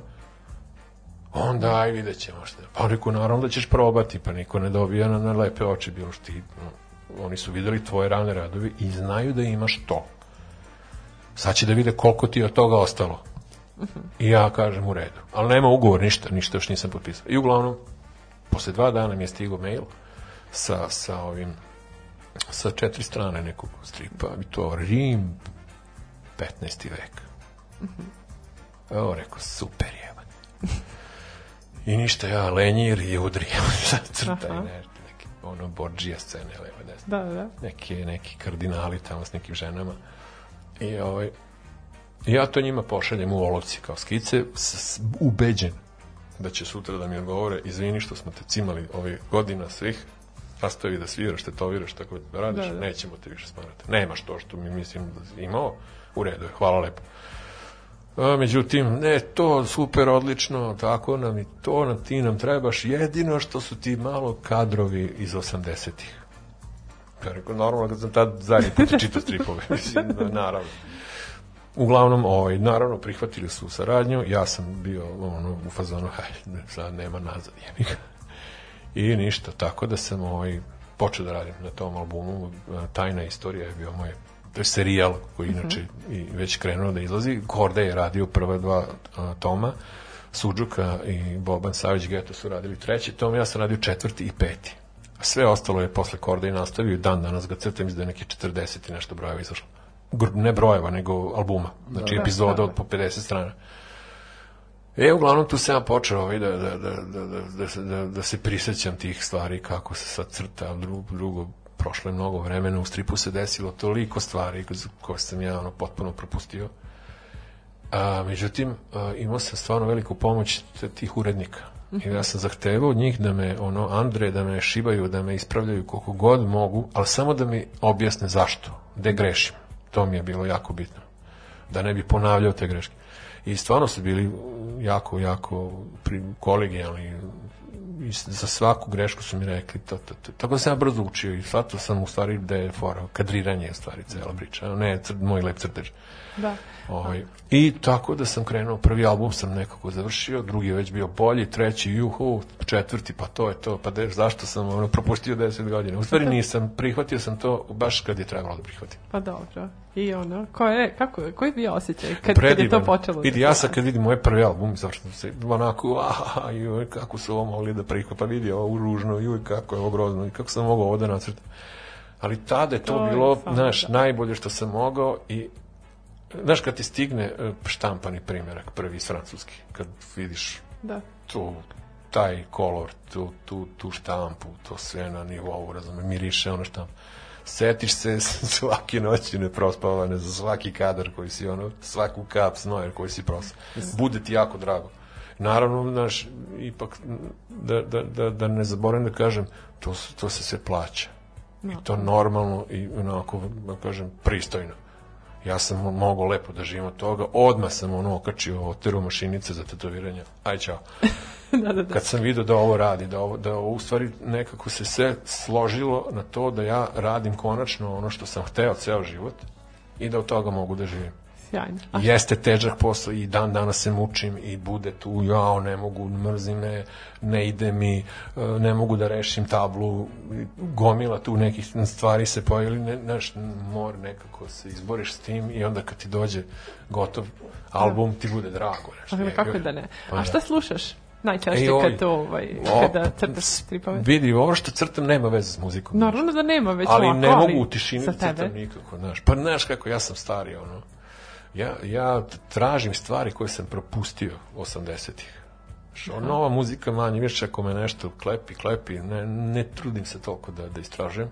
Onda, aj, vidjet ćemo šta. Pa rekao, naravno da ćeš probati, pa niko ne dobija na, na lepe oči, bilo što ti, no, oni su videli tvoje rane radovi i znaju da imaš to. Sad će da vide koliko ti je od toga ostalo. I ja kažem u redu. Ali nema ugovor, ništa, ništa još nisam potpisao. I uglavnom, posle dva dana mi je stigao mail sa, sa ovim sa četiri strane nekog stripa i to Rim 15. vek. Evo rekao, super je. I ništa, ja lenjir i udri. (laughs) Sad crtaj Aha. nešto, neki, ono, borđija scene, levo, desno Da, da, da. neki, neki kardinali tamo s nekim ženama. I ovaj, ja to njima pošaljem u olovci kao skice, s, s, ubeđen da će sutra da mi odgovore, izvini što smo te cimali ove godina svih, nastavi da sviraš, tetoviraš, tako da radiš, Da, da. nećemo te više smarati. Nemaš to što mi mislim da imao, u redu je, hvala lepo. A, međutim, ne, to super, odlično, tako nam i to, nam, ti nam trebaš, jedino što su ti malo kadrovi iz 80-ih. Ja rekao, normalno, kad sam tad zadnji put čitao stripove, (laughs) mislim, da, naravno. Uglavnom, ovaj, naravno, prihvatili su saradnju, ja sam bio ono, u fazonu, hajde, sad nema nazad, jebi ga. I ništa, tako da sam ovaj, počeo da radim na tom albumu. Tajna istorija je bio moj serijal koji inače i već krenuo da izlazi. Korde je radio prva dva a, toma, Suđuka i Boban Savić Geto su radili treći tom, ja sam radio četvrti i peti. A sve ostalo je posle Korde i nastavio i dan danas ga crtam iz da je neki 40 i nešto brojeva izašlo. Ne brojeva, nego albuma. Znači epizoda od po 50 strana. E, uglavnom tu sam ja počeo ovaj, da, da, da, da, da, da, da, da se prisjećam tih stvari, kako se sad crta, drugo, drugo prošlo je mnogo vremena, u stripu se desilo toliko stvari koje sam ja ono, potpuno propustio. A, međutim, a, imao sam stvarno veliku pomoć tih urednika. I ja sam zahtevao od njih da me, ono, Andre, da me šibaju, da me ispravljaju koliko god mogu, ali samo da mi objasne zašto, gde grešim. To mi je bilo jako bitno. Da ne bi ponavljao te greške. I stvarno su bili jako, jako kolegijalni i za svaku grešku su mi rekli to, to, to. Tako da sam ja brzo učio i shvatio sam u stvari da je fora, kadriranje je u stvari cela priča, ne cr, moj lep crtež. Da. Ovaj. I tako da sam krenuo, prvi album sam nekako završio, drugi je već bio bolji, treći, juhu, četvrti, pa to je to, pa de, zašto sam ono, propustio 10 godina? U stvari nisam, prihvatio sam to baš kad je trebalo da prihvatim. Pa dobro. I ono, ko je, kako, koji je bio osjećaj kad, kad je to Predivan. počelo? Vidi, da ja sad kad vidim moj prvi album, zašto se onako, aha, joj, kako su ovo mogli da prihvat, pa vidi ovo ružno, joj, kako je ovo grozno, i kako sam mogao ovo da nacrtam. Ali tada je to, To bilo, znaš, da. najbolje što sam mogao i Znaš, kad ti stigne e, štampani primjerak, prvi iz francuski, kad vidiš Da. tu, taj kolor, tu, tu, tu štampu, to sve na nivou, razumem, miriše ono štamp. Setiš se (laughs) svake noći neprospavane za svaki kadar koji si ono, svaku kap snojer koji si prosa. Bude ti jako drago. Naravno, znaš, ipak, da, da, da, da ne zaboravim da kažem, to, to se sve plaća. I to normalno i onako, da kažem, pristojno. Ja sam mogao lepo da živim od toga. Odmah sam ono okačio oteru mašinice za tetoviranje. Aj, čao (laughs) da, da, da. kad sam video da ovo radi, da ovo, da ovo u stvari nekako se sve složilo na to da ja radim konačno ono što sam hteo ceo život i da od toga mogu da živim. Sjajno. A Jeste težak posao i dan danas se mučim i bude tu, jao, ne mogu, mrzi me, ne ide mi, e, ne mogu da rešim tablu, gomila tu nekih stvari se pojavili, ne, znaš, mora nekako se izboriš s tim i onda kad ti dođe gotov album, ti bude drago. Znaš, Ali je- kako da ne? Pa A da. šta slušaš najčešće Ej, kad to, ovaj, O, kada crtaš s- stripove? Vidi, ovo što crtam nema veze s muzikom. Naravno da nema već ali ovako, ne mogu u tišini da crtam nikako, znaš. Pa znaš kako, ja sam stari, ono. Ja, ja tražim stvari koje sam propustio 80-ih. Što nova muzika manje više ako me nešto klepi, klepi, ne, ne trudim se toliko da, da istražujem.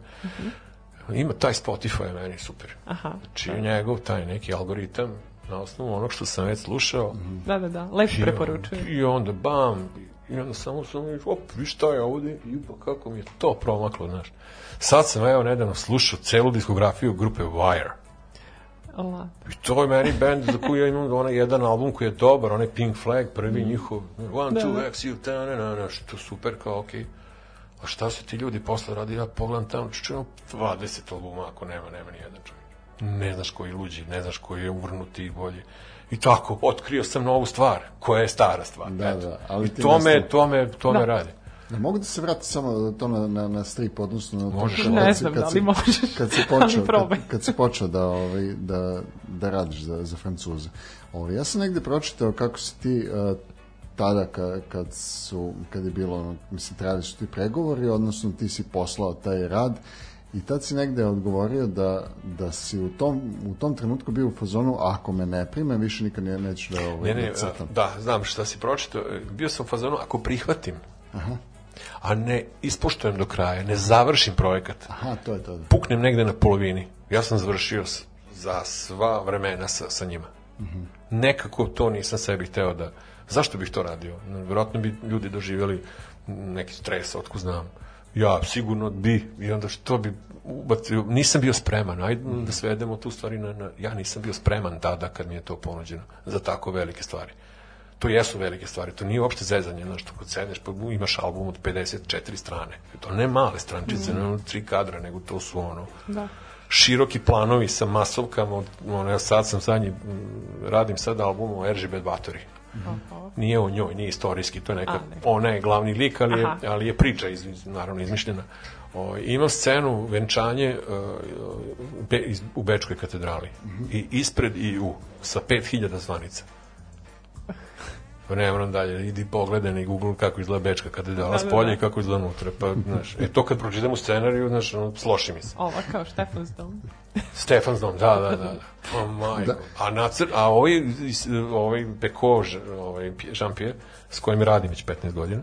Ima taj Spotify meni super. Aha, Znači njegov taj neki algoritam na osnovu onog što sam već slušao, da, da, da, lepo preporučujem. i onda bam, i onda samo sam, op, vi šta je ovde, i pa kako mi je to promaklo, znaš. Sad sam, evo, nedavno slušao celu diskografiju grupe Wire. La, I to je meni band za koju ja imam onaj jedan album koji je dobar, onaj Pink Flag, prvi njihov, One, Da, Two, da. X, you, ta, na, na, na, što super, kao, okej. A šta su ti ljudi posle radi? Ja pogledam tamo, čujem 20 albuma, ako nema, nema ni jedan čovjek. Ne znaš koji luđi, ne znaš koji je uvrnuti i bolji. I tako, otkrio sam novu stvar, koja je stara stvar. Da, Eto. da, ali I ti to me, to me, to me Da. radi. Ne mogu da se vrati samo to na, na, na strip, odnosno na to Možeš. kad Ne znam kad da li si- možeš, Kad si ali počeo, kad, kad si počeo da, ovaj, da, da radiš za, za Francuze. Ovaj, ja sam negde pročitao kako si ti uh, tada ka, kad su kad je bilo mislim trajali su ti pregovori odnosno ti si poslao taj rad i tad si negde odgovorio da, da si u tom, u tom trenutku bio u fazonu ako me ne prime više nikad ne, neću da, ovaj, Ne, ne, da da, znam šta si pročitao. Bio sam u fazonu, ako prihvatim, a ne ispoštujem do kraja, ne završim projekat, Aha, to je to. Da. puknem negde na polovini. Ja sam završio za sva vremena sa, sa njima. Nekako to nisam sebi hteo da... Zašto bih to radio? Vjerojatno bi ljudi doživjeli neki stres, otko znam. Ja sigurno bi, i onda što bi ubacio, nisam bio spreman, ajde da svedemo tu stvari na, na, ja nisam bio spreman tada kad mi je to ponuđeno za tako velike stvari. To jesu velike stvari, to nije uopšte zezanje, znaš, to kad sedneš pa imaš album od 54 strane. To ne male strančice, ne ono tri kadra, nego to su ono, Da. široki planovi sa masovkama, od- ono, ja sad sam zadnji, m, radim sad album o RGB Batori. Nije o njoj, nije istorijski, to je neka, A, ne. ona je glavni lik, ali je, Aha. ali je priča, iz, iz- naravno, izmišljena. O, ima scenu venčanje uh, u Be- iz- u Bečkoj katedrali. I ispred i u, sa 5000 zvanica. Pa ne moram dalje, idi pogledaj na Google kako izgleda Bečka katedrala Da, s da, polja da. i kako izgleda unutra. Pa, znaš, e, to kad pročitam u scenariju, znaš, ono, sloši mi se. Ova kao Štefan's dom. (laughs) Stefan Dom, da, da, da. da. O, majko. A, nacr, a ovaj, ovaj Peko, ovaj Jean-Pierre, s kojim radim već 15 godina,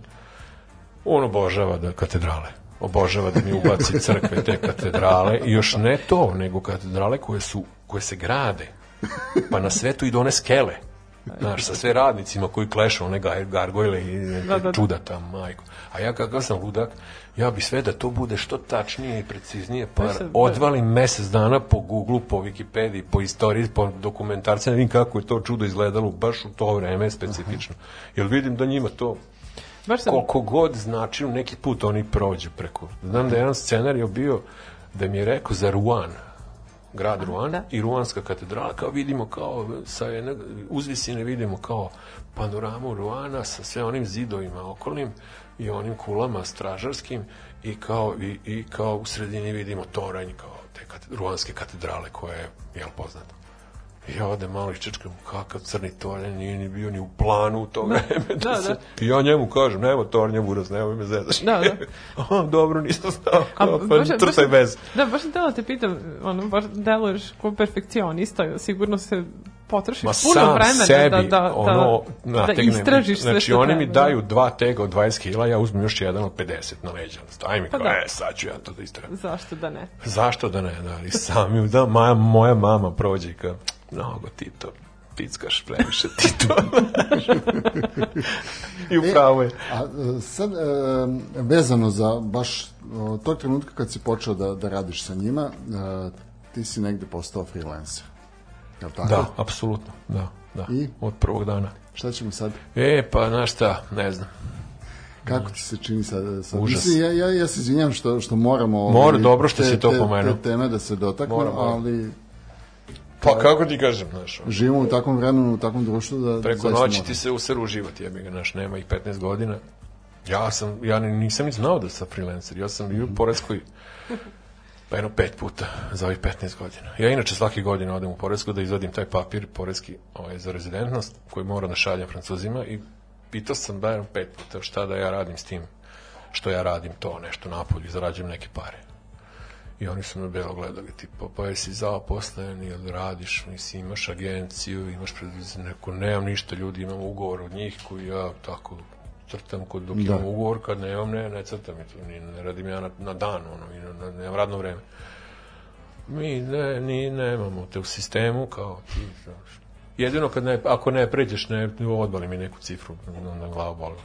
on obožava da katedrale. Obožava da mi ubaci (laughs) crkve te katedrale. I još ne to, nego katedrale koje, su, koje se grade. Pa na svetu idu one skele. Znaš, sa sve radnicima koji klešu one gar, gargojle i Da, da, da. čudata, majko. A ja kakav sam ludak, ja bi sve da to bude što tačnije i preciznije, pa odvalim mesec dana po Google, po Wikipediji, po istoriji, po dokumentarcima, da vidim kako je to čudo izgledalo baš u to vreme specifično. Jer vidim da njima to Baš sam, koliko god značilo, neki put oni prođu preko. Znam da je jedan scenario bio da mi je rekao za Ruan, grad Ruan da. i Ruanska katedrala, kao vidimo kao sa jedne uzvisine vidimo kao panoramu Ruana sa sve onim zidovima okolnim i onim kulama stražarskim i kao, i, i kao u sredini vidimo toranj kao te kate, ruanske katedrale koja je, jel poznata. I ja odem malo iščečkam, kakav crni tornja, nije ni bio ni u planu u to vreme. Da, da, se, da. I ja njemu kažem, nema tornja, buraz, nemoj me zezaš. Da, da. (laughs) Aha, dobro, nisam A, kao, pa baš- bez. Da, baš sam tela te pitam, ono, baš deluješ kao perfekcionista, sigurno se potrošiš Ma puno sam vremena sebi, da, da, ono, da, da istražiš sve znači, što oni mi da. daju dva tega od 20 kila, ja uzmem još jedan od 50 na leđa. Aj mi Pa kao, da. e, sad ću ja to da istražim. Zašto da ne? Zašto da ne, da, i sami, da, moja, moja mama prođe i kao, mnogo ti to pickaš previše ti to. I upravo je. A e, sad, e, vezano za baš o, tog trenutka kad si počeo da, da radiš sa njima, e, ti si negde postao freelancer. Je li tako? Da, apsolutno, da, da, I? od prvog dana. Šta ćemo sad? E, pa, znaš šta, ne znam. Kako ti se čini sad? sad? Užas. Mislim, ja, ja, ja se izvinjam što, što moramo... Mora, dobro što te- si to te- pomenuo. Te teme da se dotaknu, ali Pa kako ti kažem, znaš, živimo u takvom vremenu, u takvom društvu da... preko zaista noći ti se useru uživati, jebi ga, znaš, nema ih 15 godina. Ja sam, ja ni- nisam ni znao da sam freelancer, ja sam bio u Poreskoj pa jedno pet puta za ovih 15 godina. Ja inače svake godine odem u Poresku da izvadim taj papir poreski ovaj, za rezidentnost koji moram da šaljem francuzima i pitao sam da jedno pet puta šta da ja radim s tim što ja radim to nešto napolju i zarađujem neke pare. I oni su me belo gledali, tipa, pa jesi zaposlen ili radiš, nisi imaš agenciju, imaš preduzeće, neko, nemam ništa, ljudi, imam ugovor od njih koji ja tako crtam kod dok Da. imam ugovor, kad nemam, ne, ne crtam, i to, ni, ne radim ja na, na dan, ono, i na, na, nemam radno vreme. Mi ne, ni, nemamo te u sistemu, kao ti, znaš. Jedino kad ne, ako ne pređeš, ne, odbali mi neku cifru na, na glavu bolu.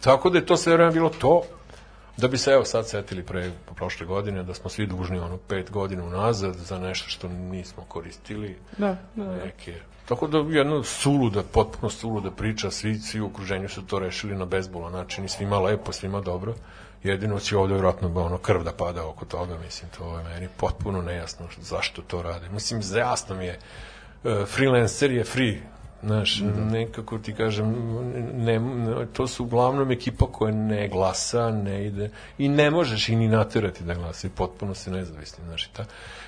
Tako da je to sve vreme bilo to, da bi se evo sad setili pre prošle godine da smo svi dužni ono pet godina unazad za nešto što nismo koristili. Da, da, da. neke. Tako da jedna suluda, potpuno suluda priča svi, svi u okruženju su to rešili na bezbolan način i svima lepo, svima dobro. Jedino će ovde vjerojatno ono krv da pada oko toga mislim, to je meni potpuno nejasno zašto to rade. Mislim, jasno mi je e, freelancer je free, Znaš, nekako ti kažem, ne, ne, to su uglavnom ekipa koja ne glasa, ne ide, i ne možeš i ni naterati da glasa, i potpuno se nezavisni, znaš, i ta.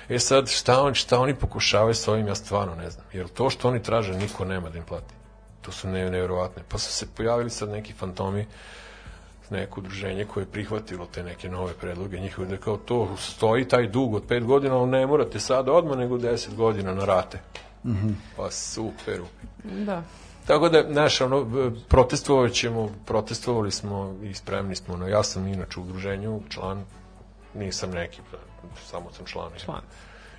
E sad, šta, on, šta oni pokušavaju sa ovim, ja stvarno ne znam, jer to što oni traže, niko nema da im plati. To su ne, nevjerovatne. Pa su se pojavili sad neki fantomi, neko udruženje koje je prihvatilo te neke nove predloge njihove, da kao to stoji taj dug od pet godina, ali ne morate sada odmah, nego deset godina na rate. Mm -hmm. Pa super. Da. Tako da, znaš, ono, protestovovat ćemo, protestovali smo i spremni smo, no, ja sam inače u udruženju član, nisam neki, samo sam član. Član.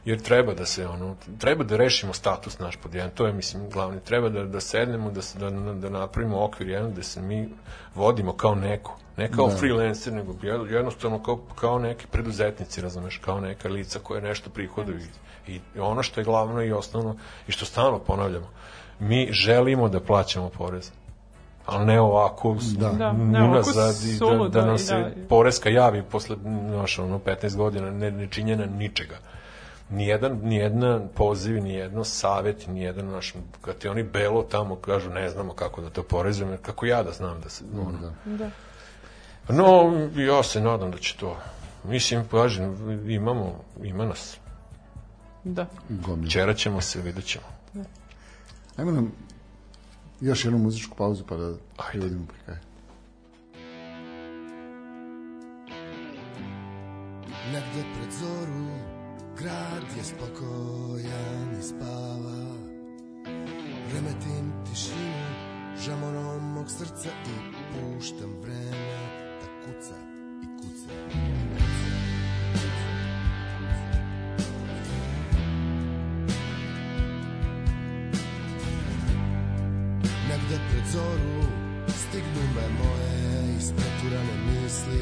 Jer treba da se, ono, treba da rešimo status naš pod jedan, to je, mislim, glavni, treba da, da sednemo, da, se, da, da napravimo okvir jedan, da se mi vodimo kao neko, ne kao da. freelancer, nego jednostavno kao, kao neki preduzetnici, razumeš, kao neka lica koje nešto prihoduju i, i ono što je glavno i osnovno i što stalno ponavljamo, mi želimo da plaćamo porez ali ne ovako Da, da, ne ovako unazad da, suludo da nam se da- poreska javi posle naš, ono, 15 godina ne, ne činjena ničega. Nijedan, nijedna poziv, nijedno savet, nijedan naš, kad ti oni belo tamo kažu ne znamo kako da to porezujemo, kako ja da znam da se, ono, Da. Da. No, ja se nadam da će to. Mislim, kažem, imamo, ima nas. Da. Gomila. Čera ćemo se, vidjet ćemo. Ajmo nam još jednu muzičku pauzu pa da privodimo pri kraju. Negde pred zoru Grad je spokojan i spava. Remetim tišinu Žamorom mog srca I puštam vreme Zoru Stignu me moje Ispreturane misli.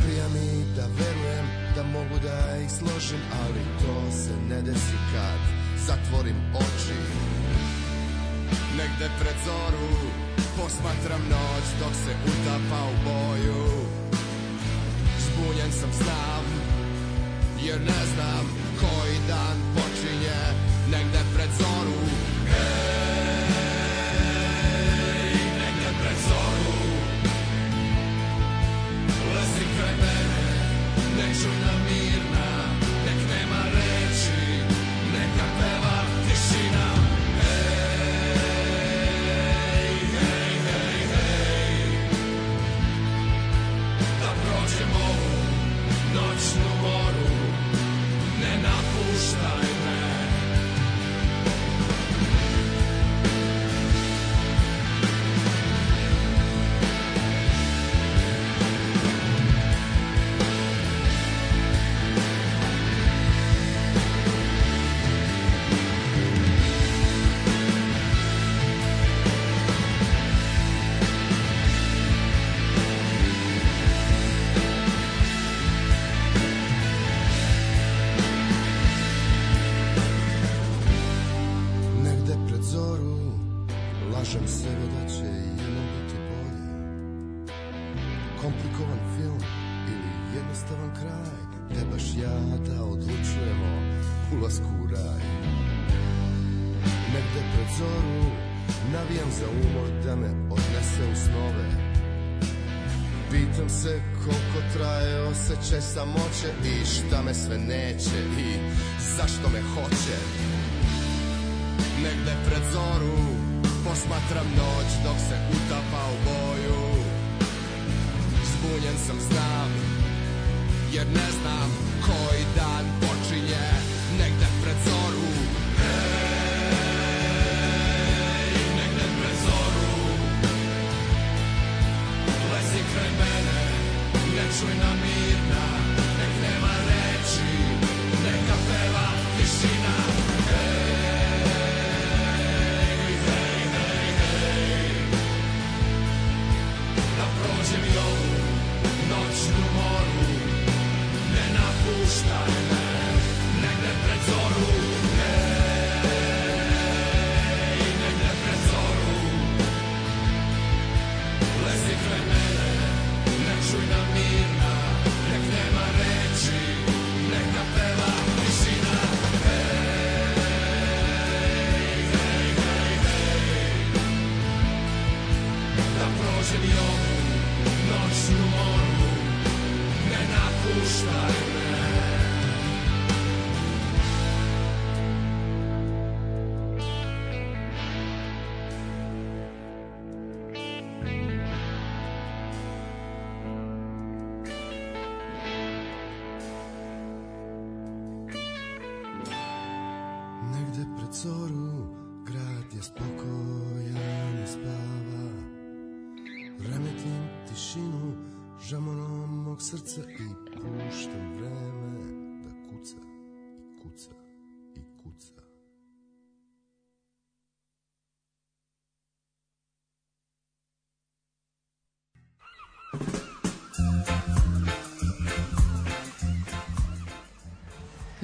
Prija mi da verujem da mogu da ih složim Ali to se ne desi kad zatvorim oči. Negde pred zoru posmatram noć dok se utapa u boju. Zbunjen sam znam jer ne znam koji dan počinje. Negde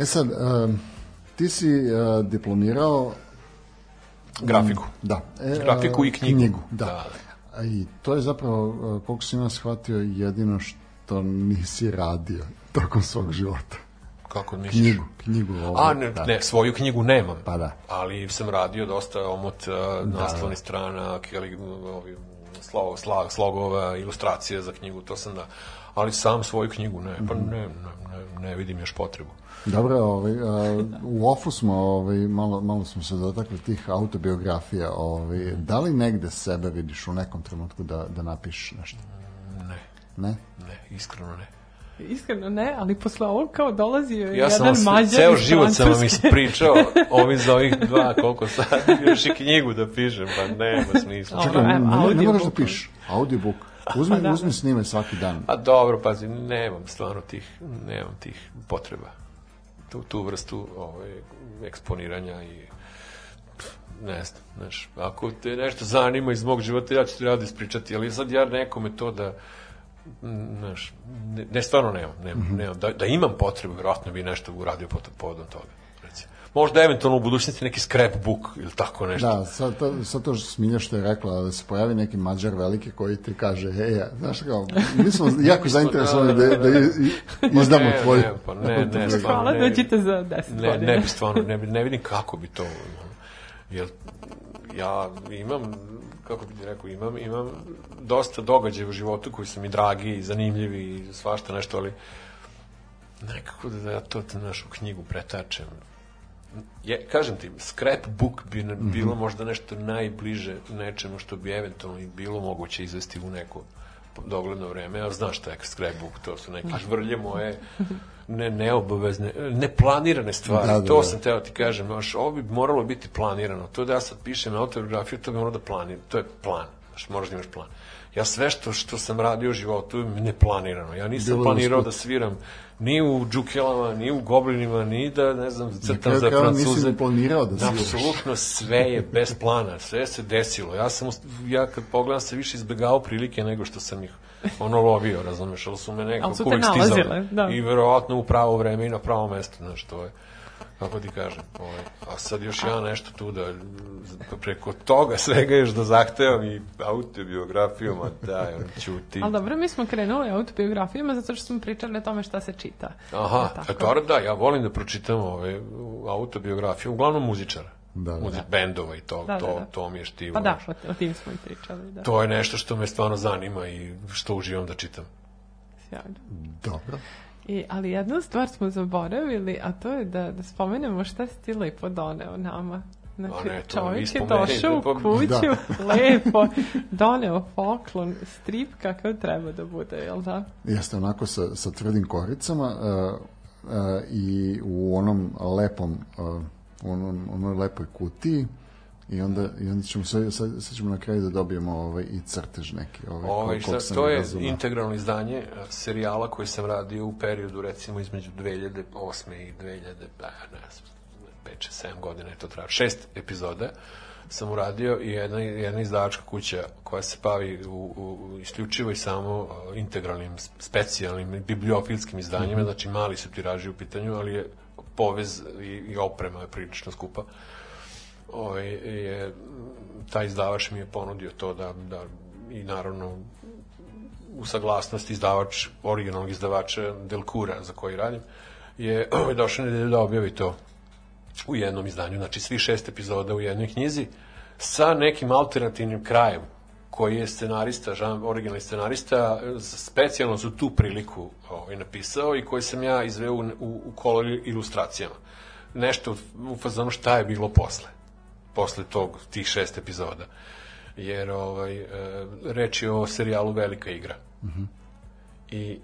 E sad, um, ti si uh, diplomirao Grafiku. Da. E, Grafiku i a, knjigu. knjigu da. Da. A I to je zapravo, uh, koliko sam ja shvatio, jedino što nisi radio tokom svog života. Kako misliš? Knjigu, knjigu. Ovo, A, ne, da. ne, svoju knjigu nemam. Pa da. Ali sam radio dosta omot uh, naslovnih strana, keli, ovi, slog, slag, slogova, ilustracije za knjigu, to sam da. Ali sam svoju knjigu ne, pa Mhm. ne, ne, ne, ne vidim još potrebu. Dobro, ovaj, a, u OFU smo, ovaj, malo, malo smo se dotakli tih autobiografija. Ovaj, da li negde sebe vidiš u nekom trenutku da, da napišeš nešto? Ne, Ne? ne, iskreno ne. Iskreno ne, ali posle ovog kao dolazio je Ja jedan mađar s- ceo iz život sam vam ispričao (laughs) ovi za ovih dva, koliko sad, još i knjigu da pišem, pa nema smisla. Čekaj, ne, ne, ne moraš da audiobook. pišeš. Audiobook. Uzmi, da, uzmi snimaj svaki dan. A dobro, pazi, nemam stvarno tih, nemam tih potreba. Tu, tu vrstu ovaj, eksponiranja i ne znam, znaš, ako te nešto zanima iz mog života, ja ću ti rado ispričati, ali sad ja nekome to da, znaš, ne, ne stvarno nemam, nemam, nemam. Da, da imam potrebu, vjerojatno bi nešto uradio pod, povodom toga, recimo. Možda eventualno u budućnosti neki scrapbook ili tako nešto. Da, sad to, sad to što Smilja što je rekla, da se pojavi neki mađar veliki koji ti kaže, ej, ja, znaš kao, mi smo (laughs) jako zainteresovani da, da, i- i- izdamo ne, tvoj... ne, pa ne, ne, (laughs) stvarno, Hvala, ne. dođite za 10 ne, godina. ne bi (laughs) stvarno, ne, bi, ne vidim kako bi to, jer ja imam, kako bi ti rekao, imam, imam dosta događaja u životu koji su mi dragi i zanimljivi i svašta nešto, ali nekako da ja to našu knjigu pretačem. Je, kažem ti, scrapbook bi na- bilo možda nešto najbliže nečemu što bi eventualno i bilo moguće izvesti u neko dogledno vreme, a znaš šta je scrapbook, to su neke žvrlje moje, (laughs) ne neobavezne, neplanirane stvari, Da, da, to da. sam teo ti kažem, znaš, ovo bi moralo biti planirano, to da ja sad pišem autobiografiju, to bi moralo da planiram, to je plan, znaš, moraš da imaš plan. Ja sve što, što sam radio u životu je neplanirano, ja nisam Bilo planirao da sviram ni u džukelama, ni u goblinima, ni da, ne znam, crtam za nisi francuze. ni planirao da sviraš. Apsolutno sve je bez plana, sve se desilo. Ja sam, ja kad pogledam se više izbegao prilike nego što sam ih ono lovio, razumeš, ali su me nekako Ali su te uvek nalazile, stizale. da. I verovatno u pravo vreme i na pravo mesto, znaš, to je kako ti kažem, ovaj, a sad još ja nešto tu da preko toga svega još da zahtevam i autobiografiju, ma daj, on ćuti. Ali dobro, mi smo krenuli autobiografijama zato što smo pričali o tome šta se čita. Aha, a tako? da, ja volim da pročitam ove autobiografije, uglavnom muzičara. Da, da. Muzi- bendova i to, Da, da, to, da. to mi je štivo. Pa da, o, o tim smo i pričali, da. To je nešto što me stvarno zanima i što uživam da čitam. Sjajno. Dobro. I, ali jednu stvar smo zaboravili, a to je da, da spomenemo šta si ti lepo doneo nama. Znači, ne, čovjek je došao u pa- kuću, (laughs) lepo, doneo poklon, strip kakav treba da bude, jel da? Jeste onako sa, sa tvrdim koricama uh, uh, i u onom lepom uh, onom, onoj lepoj kutiji i onda, i onda ćemo sad, sad, ćemo na kraju da dobijemo ovaj, i crtež neki ovaj, Ovaj, šta, to je razumeo. integralno izdanje a, serijala koji sam radio u periodu recimo između 2008. i 2000, pa, ne znam, 5 7 godina je to trajalo. Šest epizoda sam uradio i jedna, jedna izdavačka kuća koja se bavi u, u, isključivo i samo a, integralnim, specijalnim, bibliofilskim izdanjima, znači mali su tiraži u pitanju, ali je povez i, i oprema je prilično skupa ovaj, je, taj izdavač mi je ponudio to da, da i naravno u saglasnosti izdavač, originalnog izdavača Delkura za koji radim, je (clears throat) ovaj, došao nedelju da objavi to u jednom izdanju, znači svi šest epizoda u jednoj knjizi sa nekim alternativnim krajem koji je scenarista, žan, originalni scenarista, specijalno za tu priliku ovaj, napisao i koji sam ja izveo u, u, u kolor ilustracijama. Nešto u fazonu šta je bilo posle posle tog, tih šest epizoda. Jer ovaj, e, reč je o serijalu Velika igra. I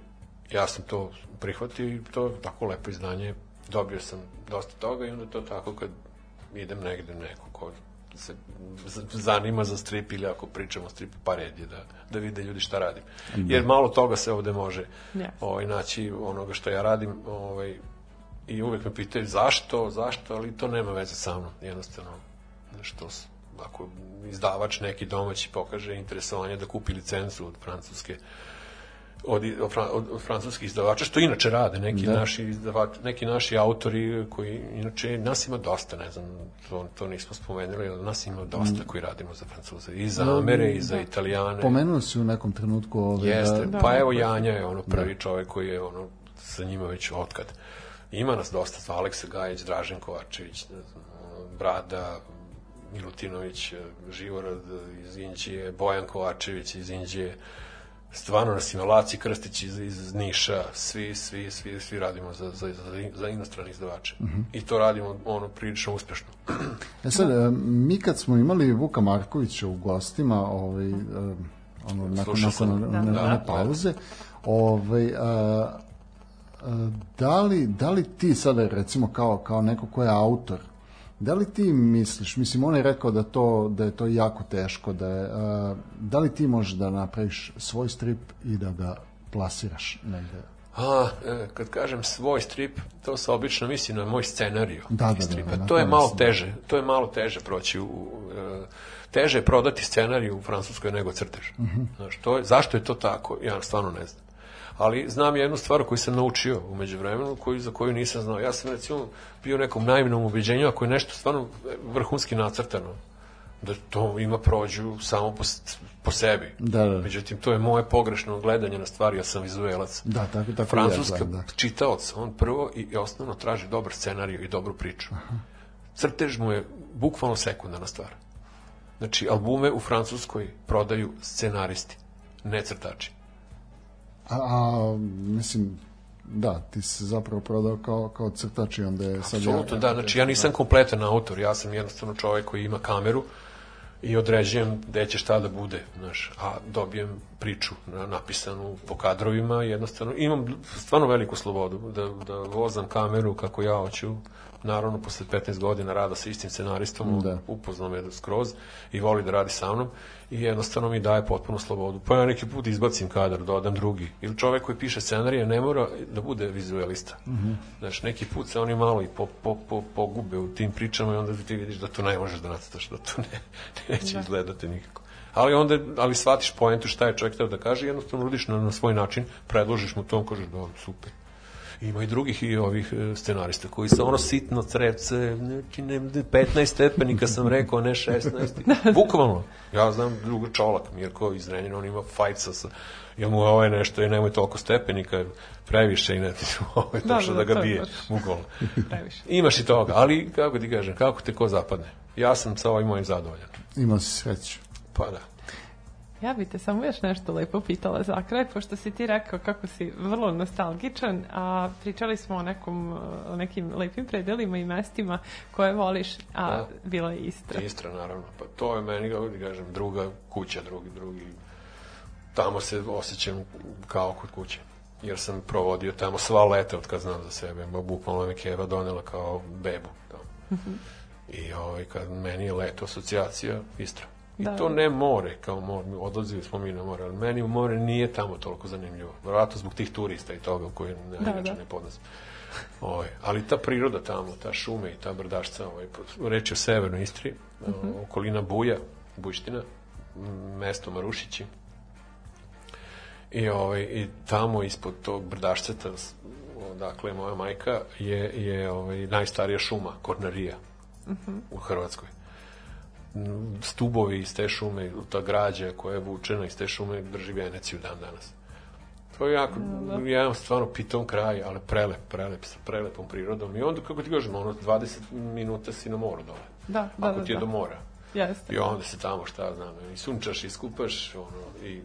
ja sam to prihvatio i to je tako lepo izdanje. Dobio sam dosta toga i onda to tako kad idem negde neko ko se zanima za strip ili ako pričamo o stripu, pa red je da, da vide ljudi šta radim. Jer malo toga se ovde može Yes. ovaj, naći onoga što ja radim ovaj, i uvek me pitaju zašto, zašto, ali to nema veze sa mnom, jednostavno što ako izdavač neki domaći pokaže interesovanje da kupi licencu od francuske od, od, od, od francuskih izdavača, što inače rade neki Da. naši izdavači, neki naši autori koji inače nas ima dosta, ne znam, to, to nismo spomenuli, ali nas ima dosta koji radimo za Francuze, i za Amere, i za Italijane. Pomenuli si u nekom trenutku ove, Jeste, da, pa evo Janja je ono prvi čovek koji je ono sa njima već otkad. Ima nas dosta, Aleksa Gajić, Dražen Kovačević, ne znam, Brada, Milutinović, Živorad iz Inđije, Bojan Kovačević iz Inđije, stvarno nas ima Laci Krstić iz, iz Niša, svi, svi, svi, svi radimo za, za, za, za inostrane izdavače. I to radimo ono prilično uspešno. E sad, e, mi kad smo imali Vuka Markovića u gostima, ovaj, e, ono, nakon, nakon one, Da. one Da. pauze, ovaj, a, a, da, li, da li ti sada, recimo, kao, kao neko ko je autor, da li ti misliš, mislim, on je rekao da, to, da je to jako teško, da, je, a, da li ti možeš da napraviš svoj strip i da ga plasiraš negde? A, e, kad kažem svoj strip, to se obično misli na moj scenariju Da, da, da, stripa. da, na to je malo mislim. teže, to je malo teže proći u, u, e, teže je prodati scenariju u Francuskoj nego crtež. Mhm. Znaš, to je, zašto je to tako? Ja stvarno ne znam. Ali znam jednu stvar koju sam naučio umeđu vremenu, koju, za koju nisam znao. Ja sam recimo bio u nekom naivnom ubeđenju, ako je nešto stvarno vrhunski nacrtano, da to ima prođu samo po, po sebi. Da, da. Međutim, to je moje pogrešno gledanje na stvari, ja sam vizuelac. Da, tako, tako Francuska ja da. čitaoc, on prvo i, osnovno traži dobar scenariju i dobru priču. Crtež mu je bukvalno sekundarna stvar. Znači, albume u Francuskoj prodaju scenaristi, ne crtači. A, a mislim, da, ti si se zapravo prodao kao, kao crtač i onda je sad... Apsolutno, da, znači ja nisam kompletan autor, ja sam jednostavno čovjek koji ima kameru i određujem gde će šta da bude, znaš, a dobijem priču na, napisanu po kadrovima, jednostavno imam stvarno veliku slobodu da, da vozam kameru kako ja hoću, naravno posle 15 godina rada sa istim scenaristom, Da. da. upoznao me skroz i voli da radi sa mnom i jednostavno mi daje potpuno slobodu. Pa ja neki put izbacim kadar, dodam drugi. Ili čovek koji piše scenarije ne mora da bude vizualista. Mm -hmm. Znaš, neki put se oni malo i po, po, po, pogube u tim pričama i onda ti vidiš da to ne možeš da nacrtaš, da to ne, (laughs) neće da. izgledati nikako. Ali onda, ali shvatiš poentu šta je čovjek teo da kaže i jednostavno uradiš na, na svoj način, predložiš mu to, on kaže da, super. Ima i drugih i ovih e, scenarista koji su ono sitno crevce, znači ne, 15 stepenika sam rekao, ne 16. (laughs) Bukvalno. Ja znam druga čolak, Mirko iz Renjina, on ima fajca sa, ja mu ovo je nešto, i nemoj toliko stepenika, previše i ne ti (laughs) ovo je Da, točno da, da, da, ga bije, bukvalno. (laughs) Previše. Imaš i toga, ali kako ti kažem, kako te ko zapadne? Ja sam sa ovim mojim zadovoljan. Imao si sreću. Pa da. Ja bih te samo još nešto lepo pitala za kraj, pošto si ti rekao kako si vrlo nostalgičan, a pričali smo o, nekom, o nekim lepim predelima i mestima koje voliš, a Da. bila je Istra. Istra, naravno. Pa to je meni, kako ti kažem, druga kuća, drugi, drugi. Tamo se osjećam kao kod kuće. Jer sam provodio tamo sva leta od kad znam za sebe. Bukvalno me Keva donela kao bebu. Tamo. I ovaj, kad meni je leto asocijacija Istra. I Da. to ne more, kao more, mi odlazili smo mi na more, ali meni more nije tamo toliko zanimljivo. Vjerojatno zbog tih turista i toga koje ne, Da, da, da. ne podlazim. Ovaj, ali ta priroda tamo, ta šume i ta brdašca, ovaj, reč je o severnoj Istri, okolina Buja, Bujština, mesto Marušići. I, ovaj, I tamo ispod tog brdašceta, odakle je moja majka, je, je ovaj, najstarija šuma, Kornarija, u Hrvatskoj. Stubovi iz te šume, ta građa koja je vučena iz te šume drži veneciju dan danas. To je jako, jedan stvarno pitom kraj, ali prelep, prelep, sa prelepom prirodom. I onda, kako ti kažem, ono, 20 minuta si na moru dole. Da, da, Ako da, ti je da. do mora. Jeste. I onda se tamo, šta znam, i sunčaš, iskupaš, ono, i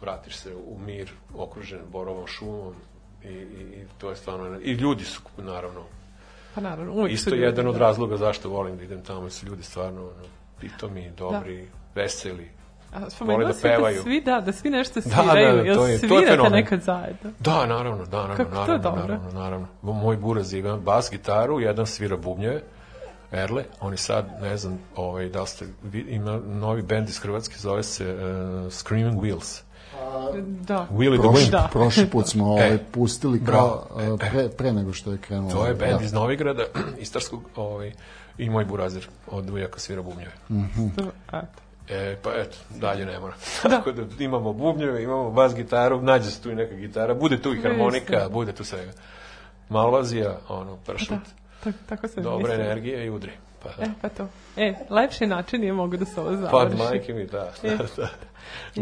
vratiš se u mir, okružen borovom šumom, i, i, i to je stvarno, i ljudi su, naravno, Pa naravno, uvijek isto jedan od da. razloga zašto volim da idem tamo, su ljudi stvarno, ono, pitomi, dobri, veseli. A vole da da pevaju. svi, da, da svi nešto Da, sviraju, da, da, jel to je- to je fenomen. nekad zajedno? Da, naravno, da, naravno, Kako to naravno, dobro. naravno, naravno. Moj buraz ima bas gitaru, jedan svira bubnjeve, Erle, oni sad, ne znam, ovaj, da ste, ima novi bend iz Hrvatske, zove se uh, Screaming Wheels. Da. Willy the Prošli, Wind. Da. prošli put smo (laughs) ovaj, E, pustili bravo. kao e, pre, pre nego što je krenulo. To je bend Da. iz Novigrada, (clears throat) Istarskog, ovaj, i moj burazir od ujaka svira bubnjeve. Eto. E, pa eto, dalje ne mora. (laughs) Tako da imamo bubnjeve, imamo bas gitaru, nađe se tu i neka gitara, bude tu i harmonika, bude tu svega. Malvazija, ono, pršut, Tak, tako sam dobra mislila. energija i udri. Pa, da. E, pa to. E, lepši način je mogu da se ovo pa završi. majke mi, da, (laughs) da, da.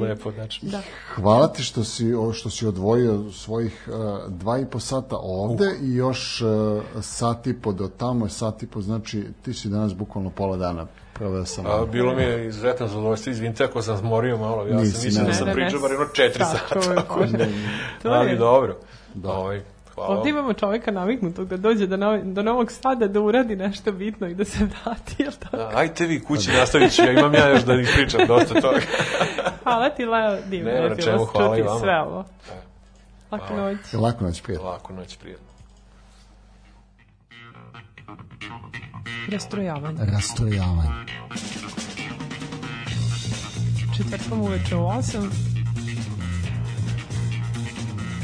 Lepo, znači. Da. Hvala ti što si, što si odvojio svojih uh, dva i po sata ovde i još uh, sat i po do tamo, sat i po, znači ti si danas bukvalno pola dana proveo sam. A, bilo mi je izuzetno zadovoljstvo, izvinite ako sam zmorio malo, ja Nisi, sam mislio da sam pričao bar jedno četiri tako sata, tako da, (laughs) To ali je- dobro. Ovaj, hvala. Ovdje imamo čovjeka naviknutog da dođe do, novi, do Novog Sada da uradi nešto bitno i da se vrati, jel tako? Da, ajte vi kući nastavit ću, ja imam ja još da ih pričam dosta toga. (laughs) Hvala ti, Leo, divno je bilo čemu, hvala čuti vama. sve ovo. Laku Hvala. noć. Lako noć, prijatno. Lako noć, prijatno. Rastrojavanje. Rastrojavanje. Četvrtkom uveče u 8.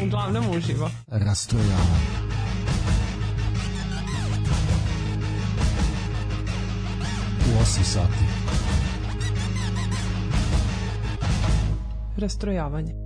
Uglavnom uživo. Rastrojavanje. U 8 sati. Rastrojavanje.